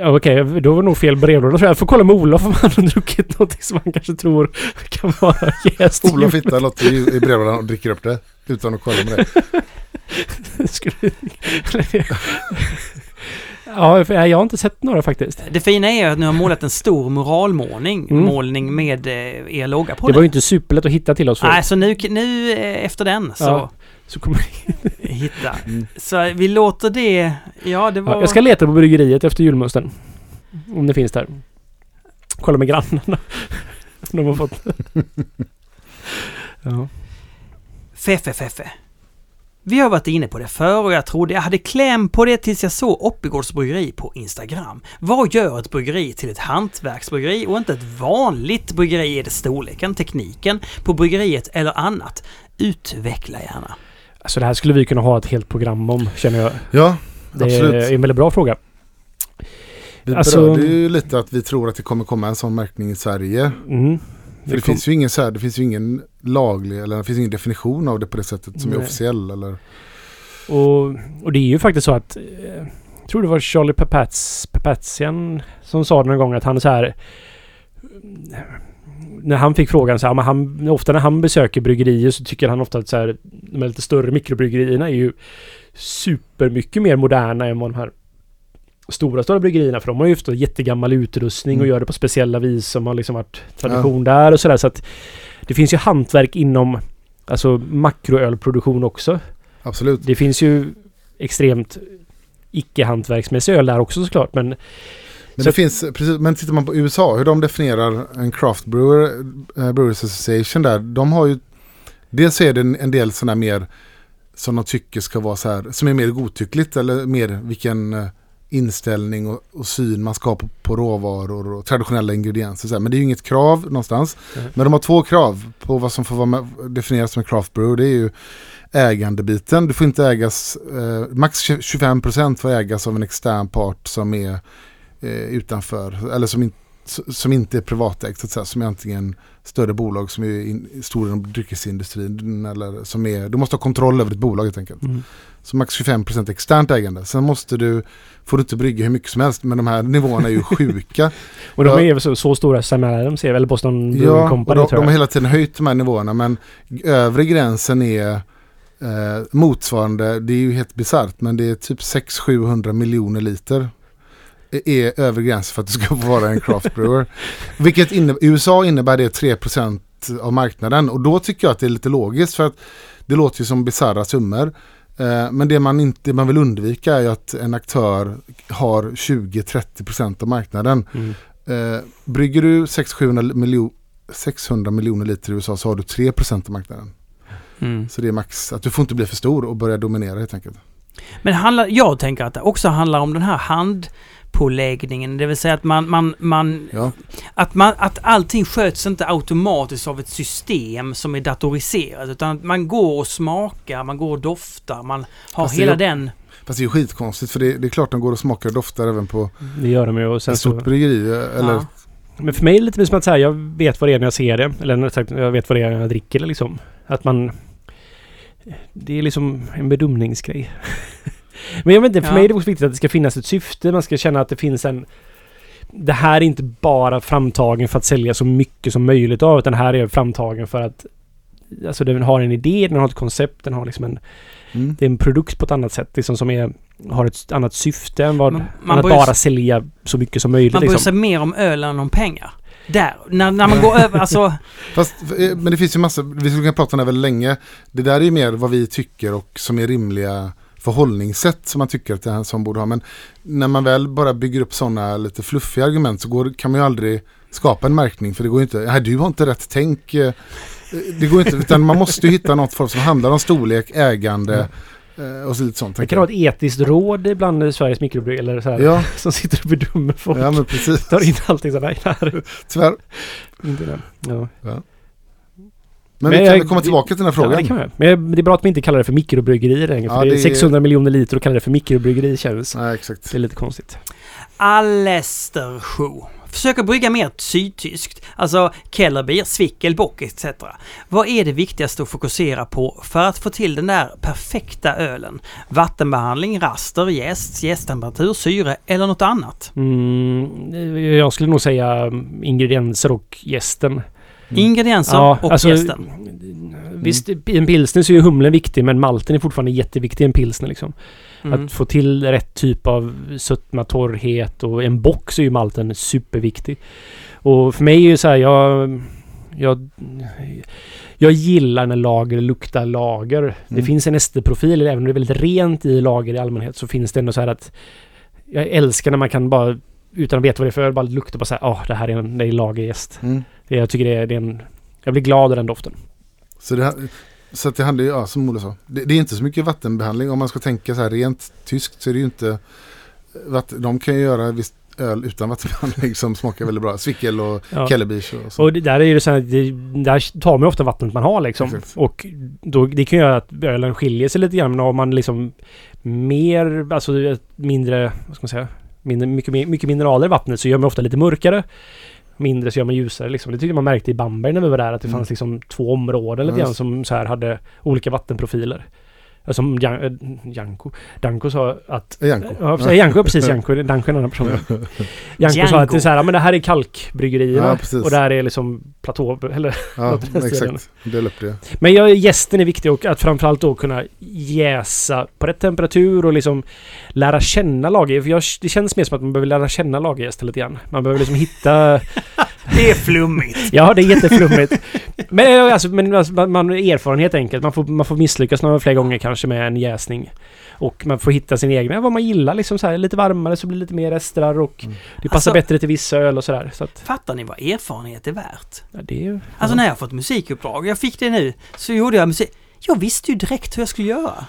Ja, Okej, då var det nog fel brevlåda tror jag. Jag får kolla med Olof om han har druckit något som han kanske tror kan vara jäst. Olof hittar något i, i brevlådan och dricker upp det. Utan att kolla med det. <laughs> Ja, för jag har inte sett några faktiskt. Det fina är ju att ni har målat en stor muralmålning Mm. målning med eh, er logga på Det den. var ju inte superlätt att hitta till oss Nej, förut. så nu, nu eh, efter den så Ja. Så kommer... hitta. Mm. Så vi låter det... Ja, det var... ja, jag ska leta på bryggeriet efter julmusten. Om det finns där. Kolla med grannarna. Om <laughs> de har fått... ja. Feffe, Feffe. Vi har varit inne på det förr och jag trodde jag hade kläm på det tills jag såg Oppigårds bryggeri på Instagram. Vad gör ett bryggeri till ett hantverksbryggeri och inte ett vanligt bryggeri? Är det storleken, tekniken på bryggeriet eller annat? Utveckla gärna. Alltså det här skulle vi kunna ha ett helt program om, känner jag. Ja, Det Absolut. är en väldigt bra fråga. Vi Alltså- berörde ju lite att vi tror att det kommer komma en sån märkning i Sverige. Mm. För det, kom- finns ju ingen så här, det finns ju ingen laglig eller det finns ingen definition av det på det sättet som är Nej. officiell. Eller, Och, och det är ju faktiskt så att... Eh, jag tror det var Charlie Papaz, Papazian som sa det någon gång att han så här... När han fick frågan så här, men han, ofta när han besöker bryggerier så tycker han ofta att så här, de här lite större mikrobryggerierna är ju supermycket mer moderna än vad de här stora, stora bryggerierna. För de har ju ofta jättegammal utrustning och Mm. gör det på speciella vis som har liksom varit tradition där och sådär. Så att det finns ju hantverk inom alltså makroölproduktion också. absolut. Det finns ju extremt icke-hantverksmässig öl där också såklart. Men Men, Så- det finns, precis, men tittar man på USA, hur de definierar en craft brewer, eh, Brewers Association där, de har ju, dels är det en, en del sådana mer som de tycker ska vara så här, som är mer godtyckligt eller mer vilken eh, inställning och, och syn man ska ha på, på råvaror och traditionella ingredienser. Så här. Men det är ju inget krav någonstans. Nej. Men de har två krav på vad som får vara med, definieras som en craft brewer. Det är ju ägandebiten. Du får inte ägas, eh, max 25% får ägas av en extern part som är eh, utanför, eller som, in, som inte är privatägt, så att säga, som är antingen större bolag som är in, stora inom dryckesindustrin eller som är, du måste ha kontroll över ditt bolag helt enkelt. mm, Så max 25% externt ägande. Sen måste du, får du inte brygga hur mycket som helst, men de här nivåerna är ju <laughs> sjuka. och de är ju så, så stora Sam Adams är väl Boston ja, och Company de, tror de jag. har hela tiden höjt de här nivåerna, men övre gränsen är eh, motsvarande, det är ju helt bisarrt, men det är typ 600-700 miljoner liter är övre gräns för att du ska få vara en craft brewer. Vilket inne, i USA innebär det 3% av marknaden och då tycker jag att det är lite logiskt för att det låter ju som bisarra summor. Eh, men det man, inte, man vill undvika är att en aktör har 20-30% av marknaden. Mm. Eh, brygger du 600 miljoner 600 miljoner liter i USA så har du 3% av marknaden. Mm. Så det är max. Att du får inte bli för stor och börja dominera helt enkelt. Men handlar, jag tänker att det också handlar om den här handpåläggningen. Det vill säga att man, man, man, Ja, att man, att allting sköts inte automatiskt av ett system som är datoriserat. Utan att man går och smakar, man går och doftar, man har Fast det hela är- den... fast det är ju skitkonstigt för det, det är klart de går och smakar och doftar även på Det gör de ju och sen ett så... stort bryggeri. Eller, Ja. Men för mig är det lite som att säga, jag vet vad det är när jag ser det. Eller sagt, jag vet vad det är när jag dricker det liksom. Att man... Det är liksom en bedömningsgrej. <laughs> Men jag vet inte, för Ja. mig är det också viktigt att det ska finnas ett syfte. Man ska känna att det finns en... Det här är inte bara framtagen för att sälja så mycket som möjligt av, utan här är framtagen för att... Alltså den har en idé, den har ett koncept, den har liksom en... mm. Det är en produkt på ett annat sätt liksom som är... Har ett annat syfte än vad... Man- än man att bara sälja så mycket som möjligt Man bryr liksom. sig mer om öl än om pengar. Där, när, när man går över, alltså... <laughs> Fast, eh, men det finns ju massor, vi skulle kunna prata om det här väldigt länge. Det där är ju mer vad vi tycker och som är rimliga förhållningssätt som man tycker att här som borde ha. Men när man väl bara bygger upp sådana lite fluffiga argument så går, kan man ju aldrig skapa en märkning för det går ju inte, nej du har inte rätt tänk. eh, Det går inte, utan man måste ju hitta något form som handlar om storlek, ägande eh, och så lite sånt. Det kan vara ett etiskt råd ibland Sveriges mikrobryggerier eller så här, Ja, <laughs> som sitter och bedömer folk. ja men precis. Tar in allting sådär. Nej, Tyvärr. inte det. Ja. Men, Men vi kan jag- komma tillbaka till den här Ja, frågan. det kan man. Men det är bra att man inte kallar det för mikrobryggerier längre. Ja, för det är det är- 600 miljoner liter och kallar det för mikrobryggeri känns... Nej, exakt. Det är lite konstigt. Allershow. Försöker brygga mer sydtyskt. Alltså Kellerbier, Zwickelbock etc. Vad är det viktigaste att fokusera på för att få till den där perfekta ölen? Vattenbehandling, raster, jäst, jästtemperatur, syre eller något annat? Mm, jag skulle nog säga ingredienser och gästen. Ingredienser och alltså, jästen. Visst, i en pilsner så är ju humlen viktig men malten är fortfarande jätteviktig i en pilsner liksom. Mm. Att få till rätt typ av sötma, torrhet och en box är ju malten superviktig. Och för mig är ju så här, jag... Jag, jag gillar när lager luktar lager. Det Mm. finns en esterprofil, även om det är väldigt rent i lager i allmänhet så finns det ändå så här att... Jag älskar när man kan bara, utan att veta vad det är för öl, bara lukta på så här, åh, det här är en det är lagerjäst. Mm. Jag tycker det är, det är en... Jag blir glad av den doften. Så det, här- så att det handlar ju, ja, som Ola sa, det, det är inte så mycket vattenbehandling. Om man ska tänka så här rent tyskt så är det ju inte, vatt, de kan ju göra visst öl utan vattenbehandling som smakar väldigt bra. Svickel och Ja. Kellerbisch och så. Och det där är ju så här, det, där tar man ofta vattnet man har liksom. Exakt. Och då, det kan göra att ölen skiljer sig lite grann om man liksom mer, alltså mindre, vad ska man säga, min, mycket, mycket mineraler i vattnet så gör man ofta lite mörkare. Mindre så gör man ljusare liksom. Det tyckte man märkte i Bamberg när vi var där att det Mm. fanns liksom två områden lite grann som så här hade olika vattenprofiler. Som Jan, äh, Janko, Danko sa att Janko. Ja, precis. <laughs> Janko, precis. Janko, Danko är en annan person. <laughs> Janko sa att det är så här, ja, men det här är kalkbryggerierna. Ja, och det här är liksom platå, eller Ja, <laughs> exakt. Dela upp det. Men jag, gästen är viktig och att framförallt då kunna jäsa på rätt temperatur och liksom lära känna lager. För jag, det känns mer som att man behöver lära känna lagergästen lite grann. Man behöver liksom hitta... Det är flummigt. <laughs> Ja, det är jätteflummigt. Men, eh, alltså, men alltså, man, man erfarenhet enkelt. Man får, man får misslyckas några fler gånger kanske med en jäsning. Och man får hitta sin egna, vad man gillar liksom så här. Lite varmare så blir det lite mer restrar och Mm. det passar Alltså- bättre till vissa öl och sådär. Så att, Fattar ni vad erfarenhet är värt? ja, det är ju... Alltså när jag har fått musikuppdrag, jag fick det nu, så gjorde jag musik. Jag visste ju direkt hur jag skulle göra.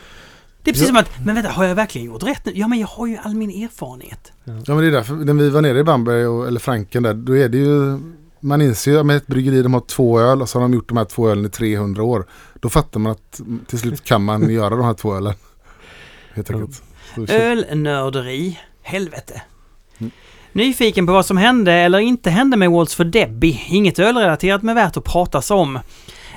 Det är precis som att, men vänta, har jag verkligen gjort rätt nu? Ja, men jag har ju all min erfarenhet. Ja men det är därför, när vi var nere i Bamberg och, eller Franken där, då är det ju man inser ju med ett bryggeri de har två öl och så har de gjort de här två ölen i 300 år. Då fattar man att till slut kan man <laughs> göra de här två ölen. Helt enkelt. Ölnörderi, helvete. Mm. Nyfiken på vad som hände eller inte hände med Waltz för Debbie. Inget ölrelaterat men värt att pratas om.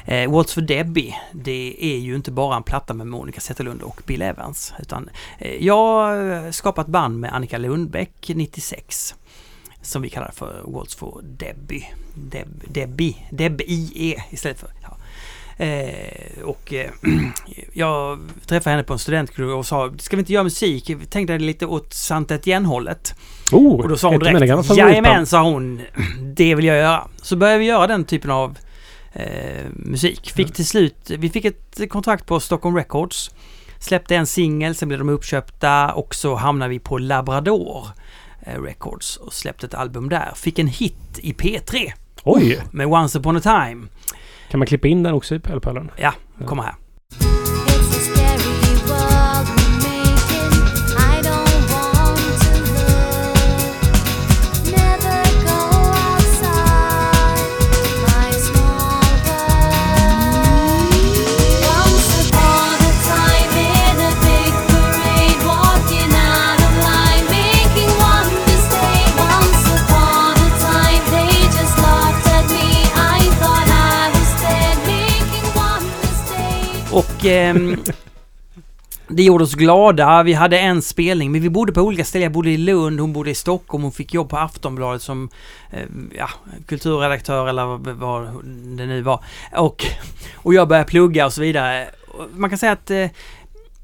Eh, Waltz för Debbie, det är ju inte bara en platta med Monica Zetterlund och Bill Evans. Utan eh, jag skapat band med Annika Lundbäck 96. Som vi kallar för Waltz för Debbie. Deb, Debbie, Deb-I-E istället för... Ja. Eh, och eh, <clears throat> jag träffade henne på en studentklubb och sa, ska vi inte göra musik? Vi tänkte lite åt Sant Etienne-hållet. Oh, Och då sa hon direkt, jajamän, sa hon, det vill jag göra. Så började vi göra den typen av eh, musik. Fick till slut, vi fick ett kontrakt på Stockholm Records. Släppte en singel, sen blev de uppköpta och så hamnade vi på Labrador eh, Records och släppte ett album där. Fick en hit i P3 Oj! med Once upon a time. Kan man klippa in den också i Pölpölen? Ja, kommer här. Och Eh, det gjorde oss glada. Vi hade en spelning, men vi bodde på olika ställen. Jag bodde i Lund, hon bodde i Stockholm. Hon fick jobb på Aftonbladet som eh, ja, kulturredaktör eller vad, det nu var. Och, och jag började plugga och så vidare. Man kan säga att eh,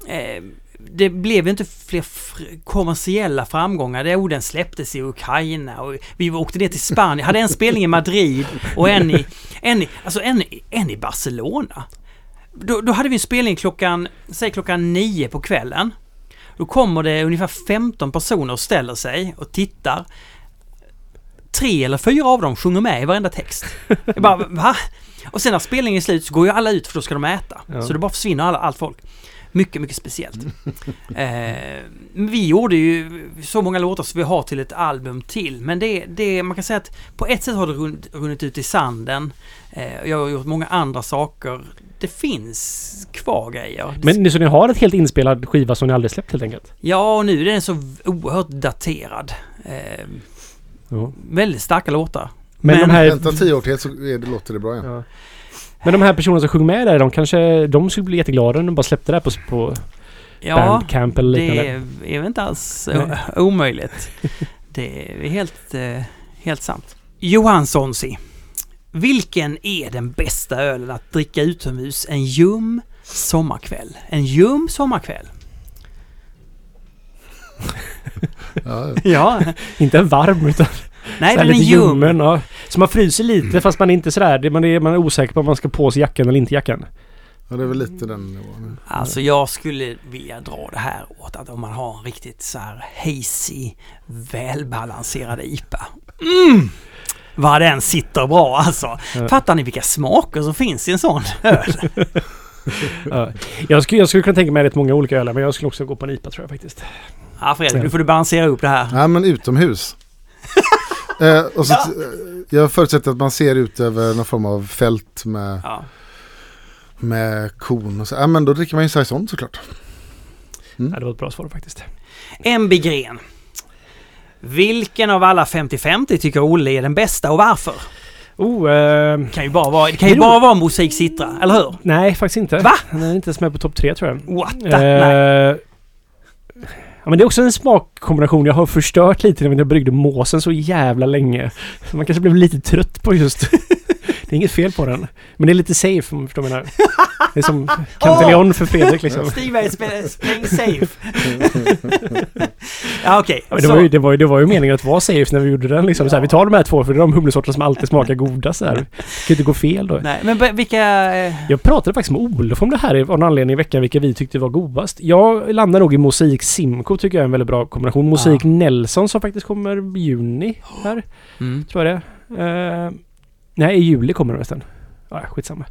eh, det blev ju inte fler kommersiella framgångar. Det orden släpptes i Ukraina och vi åkte ner till Spanien. Jag hade en spelning i Madrid och en i, en i, alltså en, en i Barcelona. Då, då hade vi en spelning klockan, säg klockan nio på kvällen. Då kommer det ungefär 15 personer och ställer sig och tittar. Tre eller fyra av dem sjunger med i varenda text. Jag bara, va? Och sen när spelningen är slut så går ju alla ut för då ska de äta. Ja. Så det bara försvinner alla, allt folk. Mycket, mycket speciellt. <laughs> eh, vi gjorde ju så många låtar som vi har till ett album till. Men det, det man kan säga att på ett sätt har det runnit, runnit ut i sanden. Eh, jag har gjort många andra saker. Det finns kvar grejer. Men så ni har ett helt inspelad skiva som ni aldrig släppt helt enkelt? Ja, och nu är den så oerhört daterad. Eh, Ja. väldigt starka låtar. Men, Men- de här... Vänta tio år till så är det, låter det bra igen. Ja. Men de här personerna som sjunger med där, de kanske... De skulle bli jätteglada om de bara släppte det här på, på Ja, Bandcamp eller det liknande. är väl inte alls omöjligt. <laughs> Det är helt, eh, helt sant. Johanssonsi. Vilken är den bästa ölen att dricka utomhus en ljum sommarkväll? En ljum sommarkväll. Ja, <laughs> Inte en varm utan nej den är ljummen. Ja. Så man fryser lite fast man är inte sådär. Man är, man är osäker på om man ska på sig jackan eller inte jackan. ja, det är väl lite den nivån. Alltså jag skulle vilja dra det här åt att om man har en riktigt så här hazy, välbalanserad IPA. Mm! Vad den sitter bra alltså. Ja. Fattar ni vilka smaker som finns i en sån öl? <laughs> Ja. Jag, skulle, jag skulle kunna tänka mig rätt många olika ölar men jag skulle också gå på en IPA tror jag faktiskt. Ja Fredrik, nu får du balansera upp det här. Nej men utomhus. <laughs> eh, och så, Ja. eh, Jag förutsätter att man ser ut över någon form av fält med, Ja. med kon och så. Ja men då dricker man ju saison såklart. Ja, det var ett bra svar faktiskt. MB Gren. Vilken av alla 50-50 tycker Olle är den bästa och varför? Oh, Det kan ju bara vara, det kan ju bara vara musik Citra, eller hur? nej, faktiskt inte. Va? Den är inte ens med på topp tre tror jag. What the? Nej. ja, men det är också en smakkombination jag har förstört lite när jag bryggde måsen så jävla länge. Så man kanske blev lite trött på just... det är inget fel på den. Men det är lite safe om du förstår vad jag menar. Det är som <laughs> Cantillon för Fredrik liksom. Stig spelar playing safe. <laughs> ja okej. Ja, men det, var ju, det, var ju, det var ju meningen att vara safe när vi gjorde den liksom. Så här, vi tar de här två för det är de humlesorterna som alltid smakar godast. Så här. Det kan ju inte gå fel då. Nej, men vilka... eh, Jag pratade faktiskt med Olof om det här av någon anledning i veckan, vilka vi tyckte var godast. Jag landar nog i Mosaik Simco tycker jag är en väldigt bra kombination. Mosaik Nelson som faktiskt kommer i juni här, Mm. tror jag det är. Eh, nej, i juli kommer den nästan. Ja, skitsamma.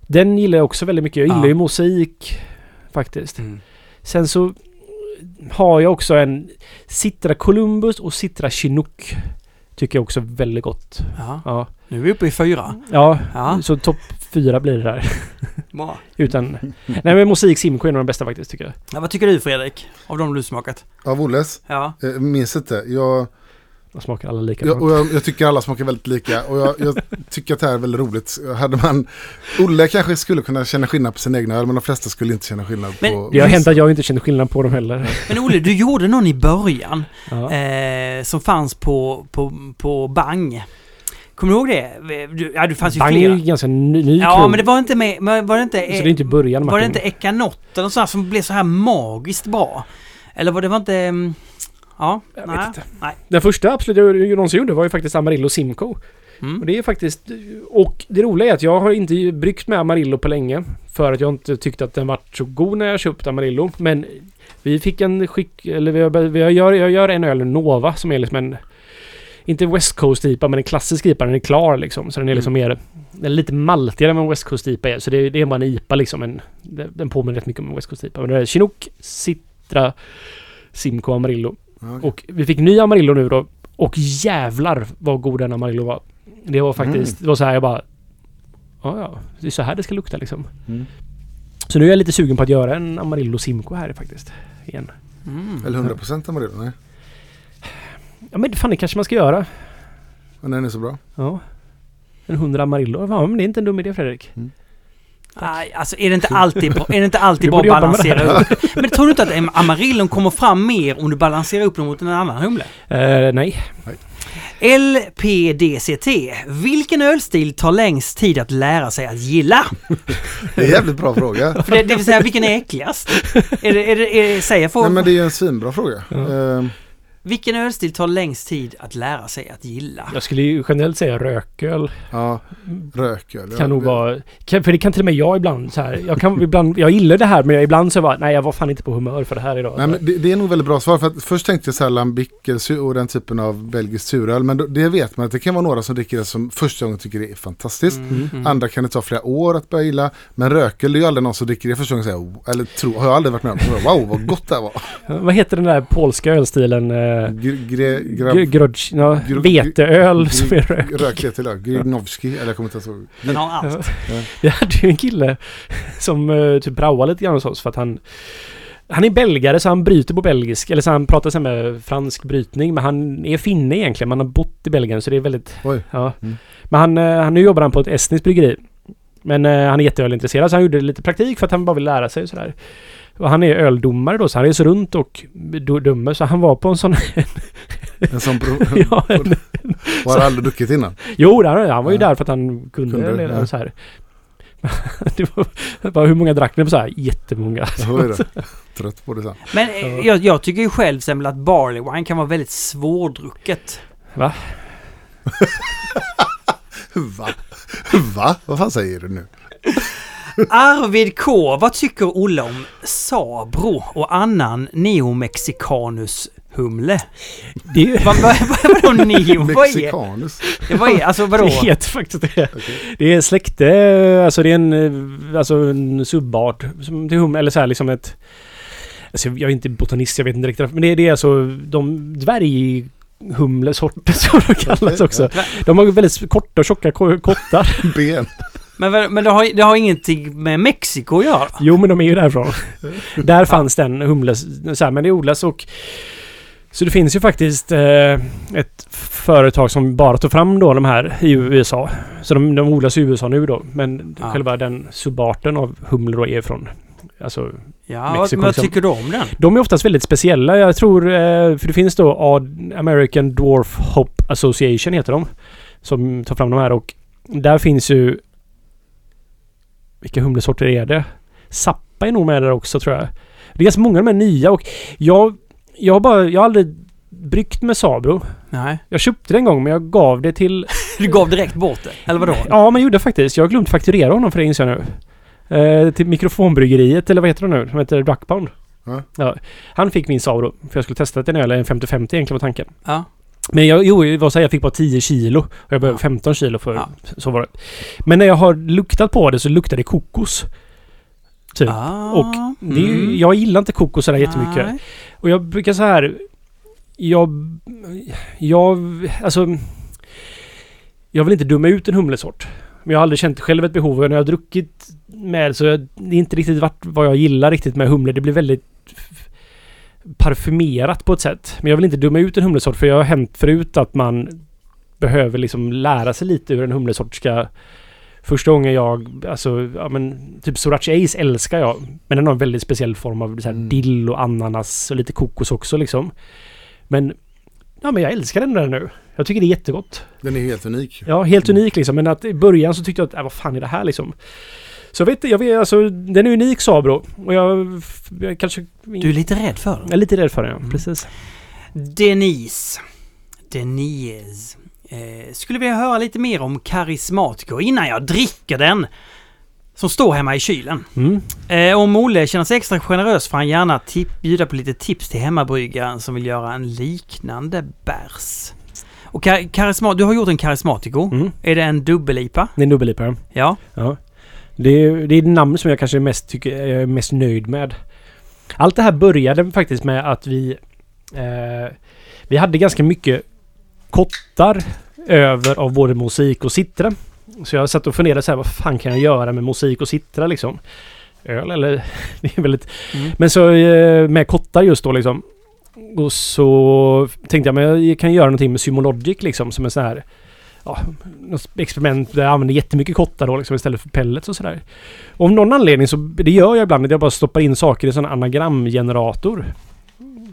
Den gillar jag också väldigt mycket. Jag gillar Ja. ju Mosaik faktiskt. Mm. Sen så har jag också en Citra Columbus och Citra Chinook. Tycker jag också väldigt gott. Ja, Ja, nu är vi uppe i fyra. ja, Ja, så topp fyra blir det där. <laughs> bra. Utan... Nej men Mosaik Simco är en av de bästa faktiskt tycker jag. Ja, vad tycker du Fredrik? Av de du smakat? Av Olles? Ja. Eh, minns inte. Jag, De smakar alla lika jag, och jag, jag tycker alla smakar väldigt lika. Och jag, jag tycker att det här är väldigt roligt. Hade man... Olle kanske skulle kunna känna skillnad på sin egna öl, men de flesta skulle inte känna skillnad Men- på... Det har hänt att jag inte känner skillnad på dem heller. Men Olle, du gjorde någon i början Ja. eh, som fanns på, på, på Bang. Kommer du ihåg det? Du, ja, det fanns ju Bang är flera. ju ganska ny, ny Ja, krog. men det var inte med... Var det inte... Så det är inte början Var det Martin. inte Ekanot eller sånt som blev så här magiskt bra? Eller var det var inte... mm, Ja, Jag nej, vet inte. nej. Den första absolut jag någonsin gjorde var ju faktiskt Amarillo Simco. Mm. Och det är faktiskt... Och det roliga är att jag har inte bryggt med Amarillo på länge. För att jag inte tyckte att den var så god när jag köpte Amarillo. Men vi fick en skick... Eller vi, jag, gör, jag gör en öl Nova som är liksom en... Inte West Coast-IPA men en klassisk IPA. Den är klar liksom. Så den är liksom mer... Den är lite maltigare än vad en West Coast-IPA är. Så det, det är bara en IPA liksom. En, den påminner rätt mycket om en West Coast-IPA. Men det är Chinook, Citra, Simco Amarillo. Och vi fick ny Amarillo nu då. Och jävlar vad god den Amarillo var. Det var faktiskt, det var så här jag bara... Ja, ja. Det är så här det ska lukta liksom. Mm. Så nu är jag lite sugen på att göra en Amarillo Simco här faktiskt. Igen. Mm. Eller 100% Amarillo, nej. Ja men fan det kanske man ska göra. Men den är så bra. Ja. En 100 Amarillo. Ja men det är inte en dum idé Fredrik. Nej, alltså är det inte alltid bra, är det inte alltid bra att balansera upp? Men tror du inte att Amarillon kommer fram mer om du balanserar upp den mot en annan humle? Eh, nej. LPDCT. Vilken ölstil tar längst tid att lära sig att gilla? Det är en jävligt bra fråga. <laughs> För det, det vill säga, vilken är äckligast? Är det, är det, är det, säger Nej folk, men det är ju en svinbra fråga. Ja. Ehm, vilken ölstil tar längst tid att lära sig att gilla? Jag skulle ju generellt säga rököl. ja, rököl. Kan nog vara... Kan, för det kan till och med jag ibland så här. Jag kan ibland... Jag gillar det här men jag, ibland så bara... Nej jag var fan inte på humör för det här idag. Nej, men det, det är nog väldigt bra svar. För att först tänkte jag så här lambic och den typen av belgisk suröl. Men då, det vet man att det kan vara några som dricker det som första gången tycker det är fantastiskt. Mm, mm. Andra kan det ta flera år att börja gilla. Men rököl det är ju aldrig någon som dricker det första gången och säger, eller tro, har jag aldrig varit med om. Wow vad gott det här var. <laughs> Vad heter den där polska ölstilen? Eh, veteöl som är rök. Det. Grignovski, eller jag kommer inte ihåg. Den har allt. Vi hade ju en kille som uh, typ praoade lite grann hos oss för att han han är belgare så han bryter på belgisk, eller så han pratar så här med fransk brytning men han är finne egentligen, man har bott i Belgien så det är väldigt... Oj. Ja. Mm. Men han, eh, han, nu jobbar han på ett estniskt bryggeri. Men eh, han är jätteölintresserad så han gjorde lite praktik för att han bara vill lära sig och sådär. Och han är öldomare då så han reser runt och dömer så han var på en sån... <laughs> En sån prov. <laughs> ja, en, Och har aldrig druckit innan. Jo, han, han var ju Ja. där för att han kunde, Kunde, eller ja. så här. <laughs> det var, var hur många drack ni på så här? Jättemånga. Jag. Trött på det sen. Men eh, jag, jag tycker ju själv att barley wine kan vara väldigt svårdrucket. Va? Va? Vad fan säger du nu? Arvid K. Vad tycker Olle om Sabro och annan neomexicanus humle? Det, är ju- Vad vad- vad- vadå neo? Vad är, vad är alltså vadå? <laughs> det heter faktiskt det. Okej. Det är släkte, alltså det är en, alltså en subart som till humle, eller så här liksom ett... Alltså jag är inte botanist, jag vet inte riktigt. Men det är, det är alltså de dvärghumlesorter <laughs> som de kallas Okej, också. De har väldigt korta och tjocka ko- kottar. <laughs> Ben. Men, men det, har, det har ingenting med Mexiko att göra? Jo, men de är ju därifrån. <laughs> Där fanns den humles, så här, men det odlas och Så det finns ju faktiskt eh, ett företag som bara tar fram då de här i USA. Så de, de odlas i USA nu då. Men Ja. själva den subarten av humle då är från... Alltså, Ja, Mexiko, vad liksom. tycker du om den? de är oftast väldigt speciella. Jag tror... Eh, för det finns då American Dwarf Hop Association heter de. Som tar fram de här och där finns ju... Vilka humlesorter är det? Sappa är nog med där också tror jag. Det är ganska många av de här nya och jag... Jag har bara... Jag har aldrig bryggt med Sabro. Nej. Jag köpte det en gång men jag gav det till... <laughs> Du gav direkt bort det, eller vadå? Ja, men gjorde jag faktiskt. Jag har glömt fakturera honom för det inser jag nu. Eh, till mikrofonbryggeriet, eller vad heter det nu? Som heter Duckpound. Ja. Han fick min Sabro. För jag skulle testa till en öl, en 50-50 egentligen var tanken. Ja. Men jag, jo, så här, jag fick bara 10 kilo. Och jag behöver Ja. 15 kilo för... Ja. Så var det. Men när jag har luktat på det så luktar det kokos. Typ. Ah, Och det är mm. jag gillar inte kokos sådär jättemycket. Nej. Och jag brukar så här... Jag... Jag... Alltså... Jag vill inte döma ut en humlesort. Men jag har aldrig känt själv ett behov. Och när jag har druckit med så jag, det är inte riktigt vart, vad jag gillar riktigt med humle. Det blir väldigt parfymerat på ett sätt. Men jag vill inte döma ut en humlesort för jag har hänt förut att man behöver liksom lära sig lite hur en humlesort ska... Första gången jag, alltså, ja men typ Sorachi Ace älskar jag. Men den har en väldigt speciell form av så här Mm. dill och ananas och lite kokos också liksom. Men, ja men jag älskar den där nu. Jag tycker det är jättegott. Den är helt unik. Ja, helt unik liksom. Men att i början så tyckte jag att, äh, vad fan är det här liksom? Så jag vet jag vet, alltså den är unik Sabro. Och jag, jag kanske... Du är lite rädd för den? jag är lite rädd för den, ja. Mm. Precis. Denise. Denise. Eh, skulle vilja höra lite mer om Karismatico innan jag dricker den. Som står hemma i kylen. Mm. Eh, om Olle känner sig extra generös får han gärna tip- bjuda på lite tips till hemmabryggaren som vill göra en liknande bärs. Och kar- karisma- du har gjort en Karismatico. Mm. Är det en dubbel-IPA? Det är en dubbel Ja. Ja. Det är, det är namn som jag kanske är mest, tycker, jag är mest nöjd med. Allt det här började faktiskt med att vi... Eh, vi hade ganska mycket kottar över av både musik och citra. Så jag satt och funderade så här, vad fan kan jag göra med musik och citra liksom? Öl eller? <laughs> Det är väldigt... Mm. Men så eh, med kottar just då liksom. Och så tänkte jag, men jag kan göra någonting med Symologic liksom som en sån här... Ja, något experiment där jag använder jättemycket kottar då liksom istället för pellets och sådär. Och Av någon anledning så, det gör jag ibland, att jag bara stoppar in saker i sån anagramgenerator.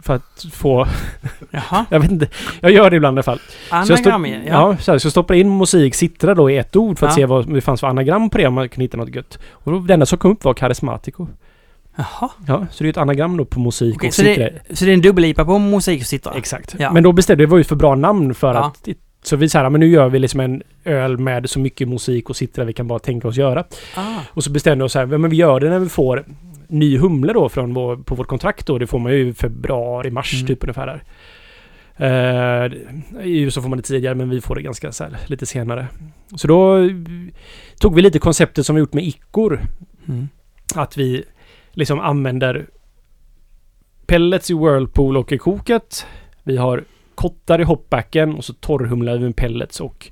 För att få, <laughs> Jaha. jag vet inte, jag gör det ibland i alla fall. Jag, Anagram ja. Ja. så, här, så jag stoppar in musik, citra då i ett ord för att Ja. se vad det fanns för anagram på det om man kunde hitta något gött. Och då, det enda som kom upp var karismatico. Jaha. Ja, så det är ett anagram då på musik Okej, och så, det, så det är en dubbel-IPA på musik och citra? Exakt. Ja. Men då bestämde vi, det var ju för bra namn för Ja. att... Så vi sa men nu gör vi liksom en öl med så mycket musik och citra vi kan bara tänka oss göra. Ah. Och så bestämde vi oss här, men vi gör det när vi får ny humle då från vår, på vårt kontrakt då. Det får man ju i februari, mars Mm. typ ungefär där. Eh, I USA får man det tidigare men vi får det ganska så här, lite senare. Så då tog vi lite konceptet som vi gjort med ickor. Mm. Att vi liksom använder pellets i Whirlpool och i koket. Vi har kottar i hopbacken och så torrhumlar vi med pellets och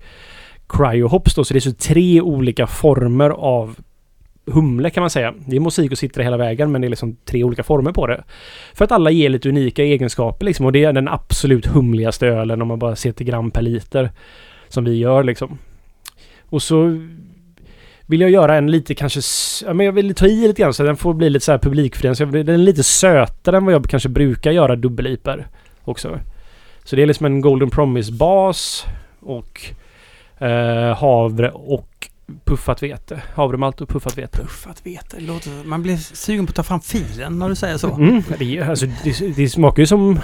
cryohops då. Så det är så tre olika former av humle kan man säga. Det är musik och sitter hela vägen men det är liksom tre olika former på det. För att alla ger lite unika egenskaper liksom och det är den absolut humligaste ölen om man bara ser till gram per liter. Som vi gör liksom. Och så vill jag göra en lite kanske... Ja, men jag vill ta i lite grann så den får bli lite så här publikfri. Så den är lite sötare än vad jag kanske brukar göra dubbel också. Så det är liksom en Golden Promise-bas och eh, havre och puffat vete. Havremalt och puffat vete. Puffat vete. det Låter, man blir sugen på att ta fram filen när du säger så. Mm, det, alltså, det, det smakar ju som...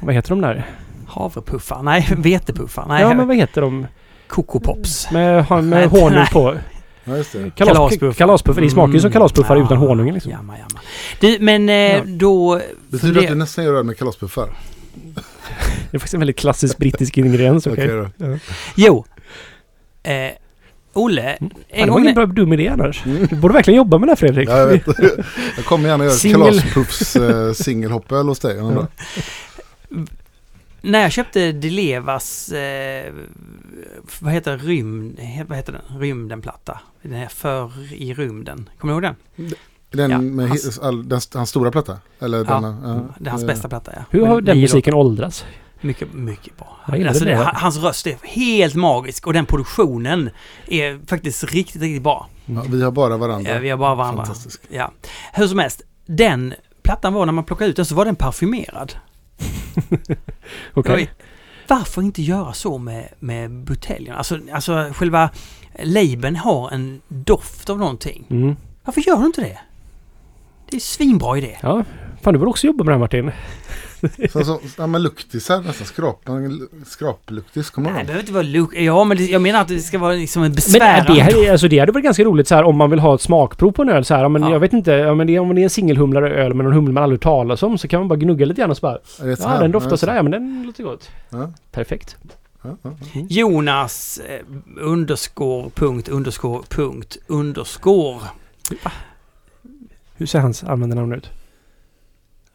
Vad heter de där? Havrepuffar. Nej, <laughs> vetepuffar. Nej, ja men vad heter de? Cocopops. Med, med honung nej. på. Ja, det. Kalas, Kalaspuffar. kalaspuffar. Det smakar ju som Mm. kalaspuffar Ja, utan honungen liksom. Jamma, jamma. Du, men eh, Ja. då... Betyder det att du nästan gör öl med kalaspuffar? Det är faktiskt en väldigt klassisk brittisk ingrediens. Okej okej? då. Jo. Eh, Olle, Ja, en det var ingen bra dum idé annars. Du borde verkligen jobba med det här Fredrik. Ja, jag vet. Jag kommer gärna göra Singel. kalaspuffs uh, singelhoppöl hos dig. Ja. När jag köpte Delevas, eh, vad heter rymd, vad heter den? Rymdenplatta. Den här för i rymden. Kommer du ihåg den? Den Ja, med hans- all, den, hans stora platta? Eller Ja, denna, det är hans eh, bästa platta ja. Hur har Men den musiken åldrats? Mycket, mycket bra. Alltså det hans röst är helt magisk och den produktionen är faktiskt riktigt, riktigt bra. Ja, vi har bara varandra. Ja, vi har bara varandra. Fantastisk. Ja. Hur som helst, den plattan var när man plockade ut den så var den parfymerad. <laughs> Oj. Varför inte göra så med, med buteljen? Alltså, alltså själva labeln har en doft av någonting. Mm. Varför gör du inte det? Det är svinbra idé. Ja, fan du borde också jobba med det här Martin. <laughs> Så, så, ja, men luktisar nästan. Skrap, skrapluktis, kommer Nej, det du ihåg? behöver inte vara look. Ja, men det, jag menar att det ska vara liksom en Men besvärande... det, här, alltså det hade varit ganska roligt så här om man vill ha ett smakprov på en öl så här. ja, Men Ja. jag vet inte, ja, men det, om det är en singelhumlare öl med någon humle man aldrig talas om så kan man bara gnugga lite grann och så bara Är det så Ja här? den doftar sådär, ja men den låter gott. Ja, Perfekt. ja, ja, ja. Jonas eh, underscore punkt underscore punkt underscore. Hur ser hans användarnamn ut?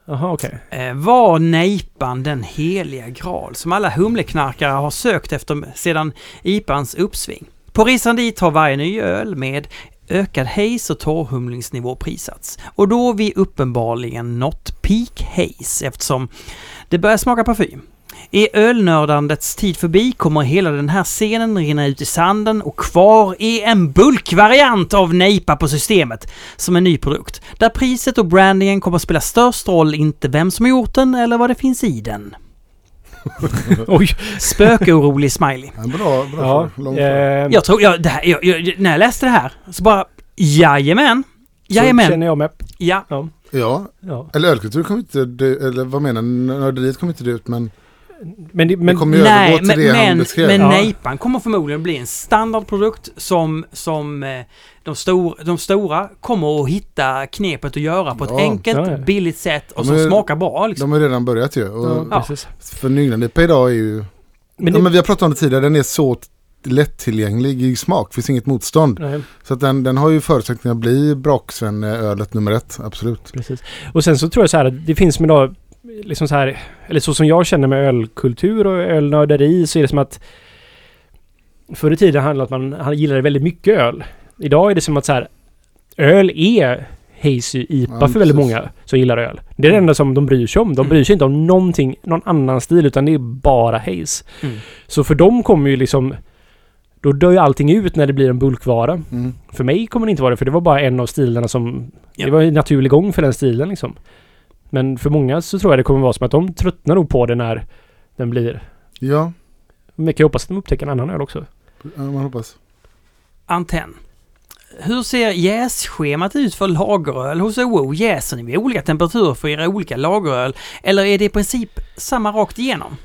Jaha okej. Eh, var nejpan den heliga graal som alla humleknarkare har sökt efter sedan IPAns uppsving? På resan dit har varje ny öl med ökad haze och torrhumlingsnivå prisats. Och då har vi uppenbarligen nått peak haze eftersom det börjar smaka parfym. Är ölnördandets tid förbi kommer hela den här scenen rinna ut i sanden och kvar är en bulkvariant av Nejpa på systemet som en ny produkt. Där priset och brandingen kommer att spela störst roll, inte vem som har gjort den eller vad det finns i den. <laughs> Oj! Spökorolig smiley. Ja, bra, bra. Ja, eh. Jag tror, jag, det här, jag, jag, när jag läste det här så bara Jajamän! så Jajamän! känner jag med. Ja. Ja. Ja, ja. eller ölkultur kommer inte eller vad menar? Nörderiet kommer inte dö ut men Men, det men kommer ju Nej, övergå till men, det han men, beskrev. men Ja. nejpan kommer förmodligen bli en standardprodukt som, som eh, de, stor, de stora kommer att hitta knepet att göra på ett Ja. enkelt, Ja, ja. billigt sätt och De som är- smakar bra. Liksom. De har redan börjat ju. Och ja. För Nynganipa idag är ju... Men ja, det, men vi har pratat om det tidigare, den är så lättillgänglig i smak. finns inget motstånd. nej, Så att den, den har ju förutsättningar att bli Braksven-ölet nummer ett. Absolut. precis. Och sen så tror jag så här att det finns med då liksom så här, eller så som jag känner med ölkultur och ölnörderi så är det som att förr i tiden handlade det om att man gillade väldigt mycket öl. Idag är det som att så här öl är hazy IPA Ja, för väldigt precis. många som gillar öl. Det är det enda som de bryr sig om. De Mm. bryr sig inte om någonting, någon annan stil utan det är bara haze. Mm. Så för dem kommer ju liksom då dör ju allting ut när det blir en bulkvara. Mm. För mig kommer det inte vara det, för det var bara en av stilarna som... Ja. Det var en naturlig gång för den stilen liksom. Men för många så tror jag det kommer vara som att de tröttnar nog på det när den blir... Ja, Men jag kan hoppas att de upptäcker en annan öl också. ja, man hoppas. Antenn. Hur ser jässchemat ut för lageröl hos OO? Jäser ni vid olika temperaturer för era olika lageröl? Eller är det i princip samma rakt igenom?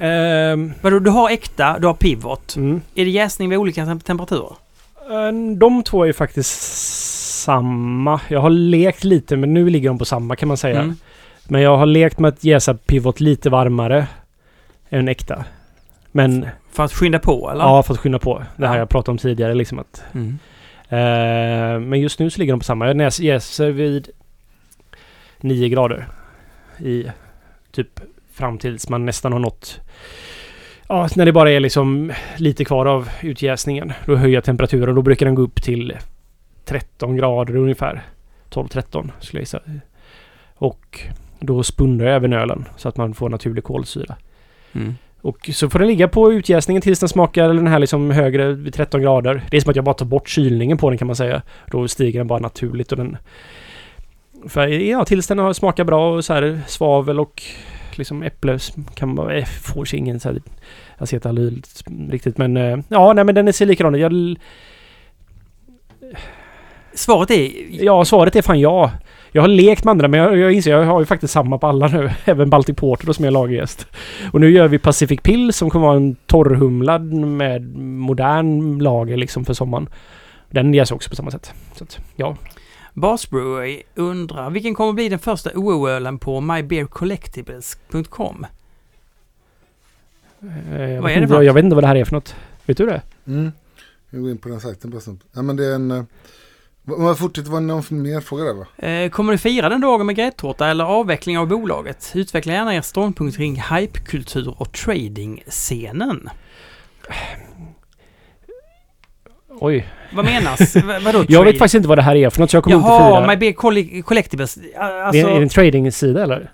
Ehm, Vadå, du har äkta, du har pivot. mm. Är det jäsning vid olika tem- temperaturer? Eh, De två är faktiskt samma. Jag har lekt lite, men nu ligger de på samma kan man säga. Mm. Men jag har lekt med att jäsa pivot lite varmare än äkta. Men För att skynda på, eller? ja, för att skynda på. Det här Ja. jag pratade om tidigare liksom att Mm. Eh, men just nu så ligger de på samma. Jag jäser vid 9 grader. I typ fram tills man nästan har nått... Ja, när det bara är liksom lite kvar av utjäsningen. Då höjer jag temperaturen. Då brukar den gå upp till 13 grader ungefär. 12-13 skulle jag gissa. Och då spunnar jag även ölen så att man får naturlig kolsyra. Mm. Och så får den ligga på utjäsningen tills den smakar den här liksom högre vid 13 grader. Det är som att jag bara tar bort kylningen på den kan man säga. Då stiger den bara naturligt och den... För ja, tills den har smakat bra och så här svavel och liksom äpple kan man... Eh, får ingen så här acetalyl riktigt men... Eh, ja, nej men den ser likadan ut. Jag, Svaret är... Ja, svaret är fan ja. Jag har lekt med andra men jag, jag inser jag har ju faktiskt samma på alla nu. <laughs> Även Baltic Porter då, som är lagergäst. Och nu gör vi Pacific Pill som kommer vara en torrhumlad med modern lager liksom för sommaren. Den jäser också på samma sätt. Så att, ja. Bas Brewery undrar vilken kommer bli den första OO-ölen på mybeercollectibles.com? Eh, Jag, Vad vet är det inte, för jag, jag vet inte vad det här är för något. Vet du det? Mm. Jag går in på den sajten bara snabbt. Ja, men det är en... Om jag fortsätter, var det någon mer fråga där va? Eh, kommer du fira den dagen med gräddtårta eller avveckling av bolaget? Utveckla gärna er ståndpunkt kring hypekultur och trading-scenen. Oj. Vad menas? <laughs> Vadå Jag trade? vet faktiskt inte vad det här är för något så jag kommer inte Jaha, fira. My Big Coll- Collectibles. Det Alltså, är, är det en trading-sida eller?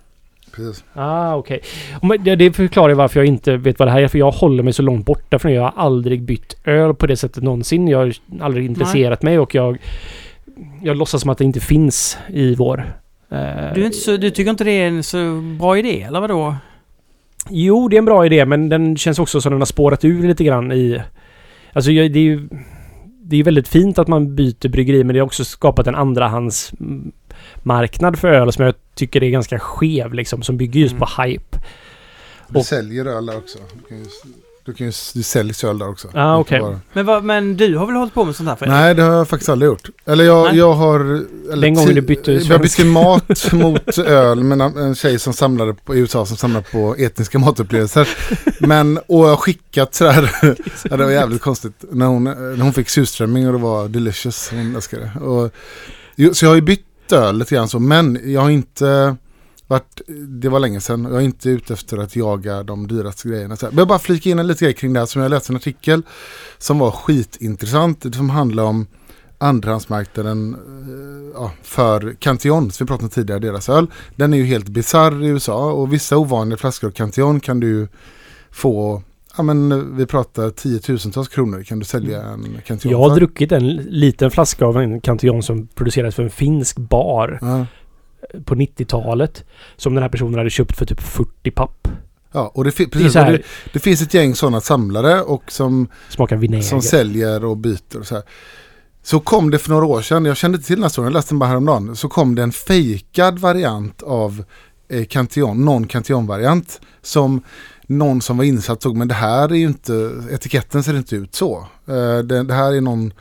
Precis. Ah, okej. Men Det, det förklarar varför jag inte vet vad det här är. För jag håller mig så långt borta från det. Jag har aldrig bytt öl på det sättet någonsin. Jag har aldrig intresserat mig och jag... Jag låtsas som att det inte finns i vår... eh, du, är inte så, du tycker inte det är en så bra idé, eller vadå? Jo, det är en bra idé men den känns också som den har spårat ur lite grann i... Alltså jag, det är ju... Det är väldigt fint att man byter bryggeri men det har också skapat en andrahands mm, marknad för öl som jag tycker är ganska skev liksom. Som bygger just Mm. på hype. Du Och- säljer öl där också. Du, kan ju, du, kan ju, du säljer öl där också. Ah, bara- Men, vad, men du har väl hållit på med sånt här Fredrik? Nej, det har jag faktiskt aldrig gjort. Eller jag, Nej. jag har... Eller Den gången du bytte Jag bytte mat <laughs> mot öl med en- tjej som samlade på, i USA som samlade på etniska matupplevelser. Men, och jag har skickat sådär, <laughs> ja, det var jävligt konstigt, när hon, när hon fick surströmming och det var delicious. Hon älskade det. Och, så jag har ju bytt öl lite grann så, men jag har inte varit, det var länge sedan, jag är inte ute efter att jaga de dyraste grejerna. Så jag bara flika in en liten grej kring det här som jag läste en artikel som var skitintressant, som handlar om andrahandsmarknaden eh, ja, för Cantillon, som vi pratade om tidigare, deras öl. Den är ju helt bizarr i USA och vissa ovanliga flaskor av Cantillon kan du få, ja men vi pratar tiotusentals kronor kan du sälja en Cantillon Jag har för. druckit en liten flaska av en Cantillon som producerades för en finsk bar Ja. på 90-talet. Som den här personen hade köpt för typ 40 papp. Ja, och det, fi- Det, precis, här, det, det finns ett gäng sådana samlare och som smakar vinäger. som säljer och byter och så här. Så kom det för några år sedan, jag kände inte till den här storyn, jag läste den bara häromdagen. Så kom det en fejkad variant av eh, Cantillon, någon Cantillon-variant. Som någon som var insatt såg, men det här är ju inte, etiketten ser inte ut så. Eh, det, det här är någon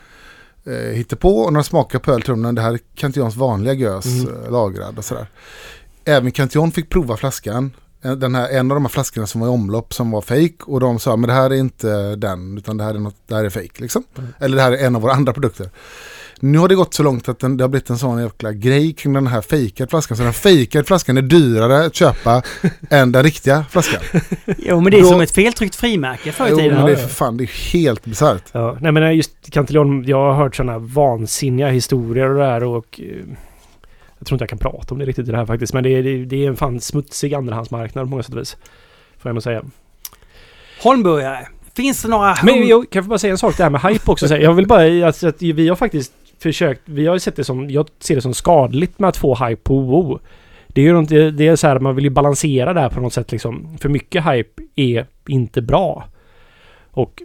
eh, hittepå och när de smakar på öltrummen, det här är Cantillons vanliga gös, Mm. eh, lagrad och sådär. Även Cantillon fick prova flaskan. Eh, Den här, en av de här flaskorna som var i omlopp som var fake och de sa men det här är inte den utan det här är, något, det här är fake liksom. Mm. Eller det här är en av våra <laughs> andra produkter. Nu har det gått så långt att den, det har blivit en sån jäkla grej kring den här fejkade flaskan. Så den fejkade flaskan är dyrare att köpa <laughs> än den riktiga flaskan. Jo, men det är Då- som ett feltryckt frimärke förr i Jo, tiden. men det är för fan, det är helt bisarrt. Ja, nej men just Cantillon, jag har hört sådana vansinniga historier och det här och... eh, Jag tror inte jag kan prata om det riktigt i det här faktiskt. Men det är, det, är en fan smutsig andrahandsmarknad på många sätt och vis. Får jag nog säga. Holmburgare. Finns det några... Men jag kan jag få bara säga en sak det här med hype också. Jag vill bara att, att vi har faktiskt försökt, vi har ju sett det som, jag ser det som skadligt med att få hype på WoW. Det är ju inte, det är så här, man vill ju balansera det här på något sätt liksom. För mycket hype är inte bra. Och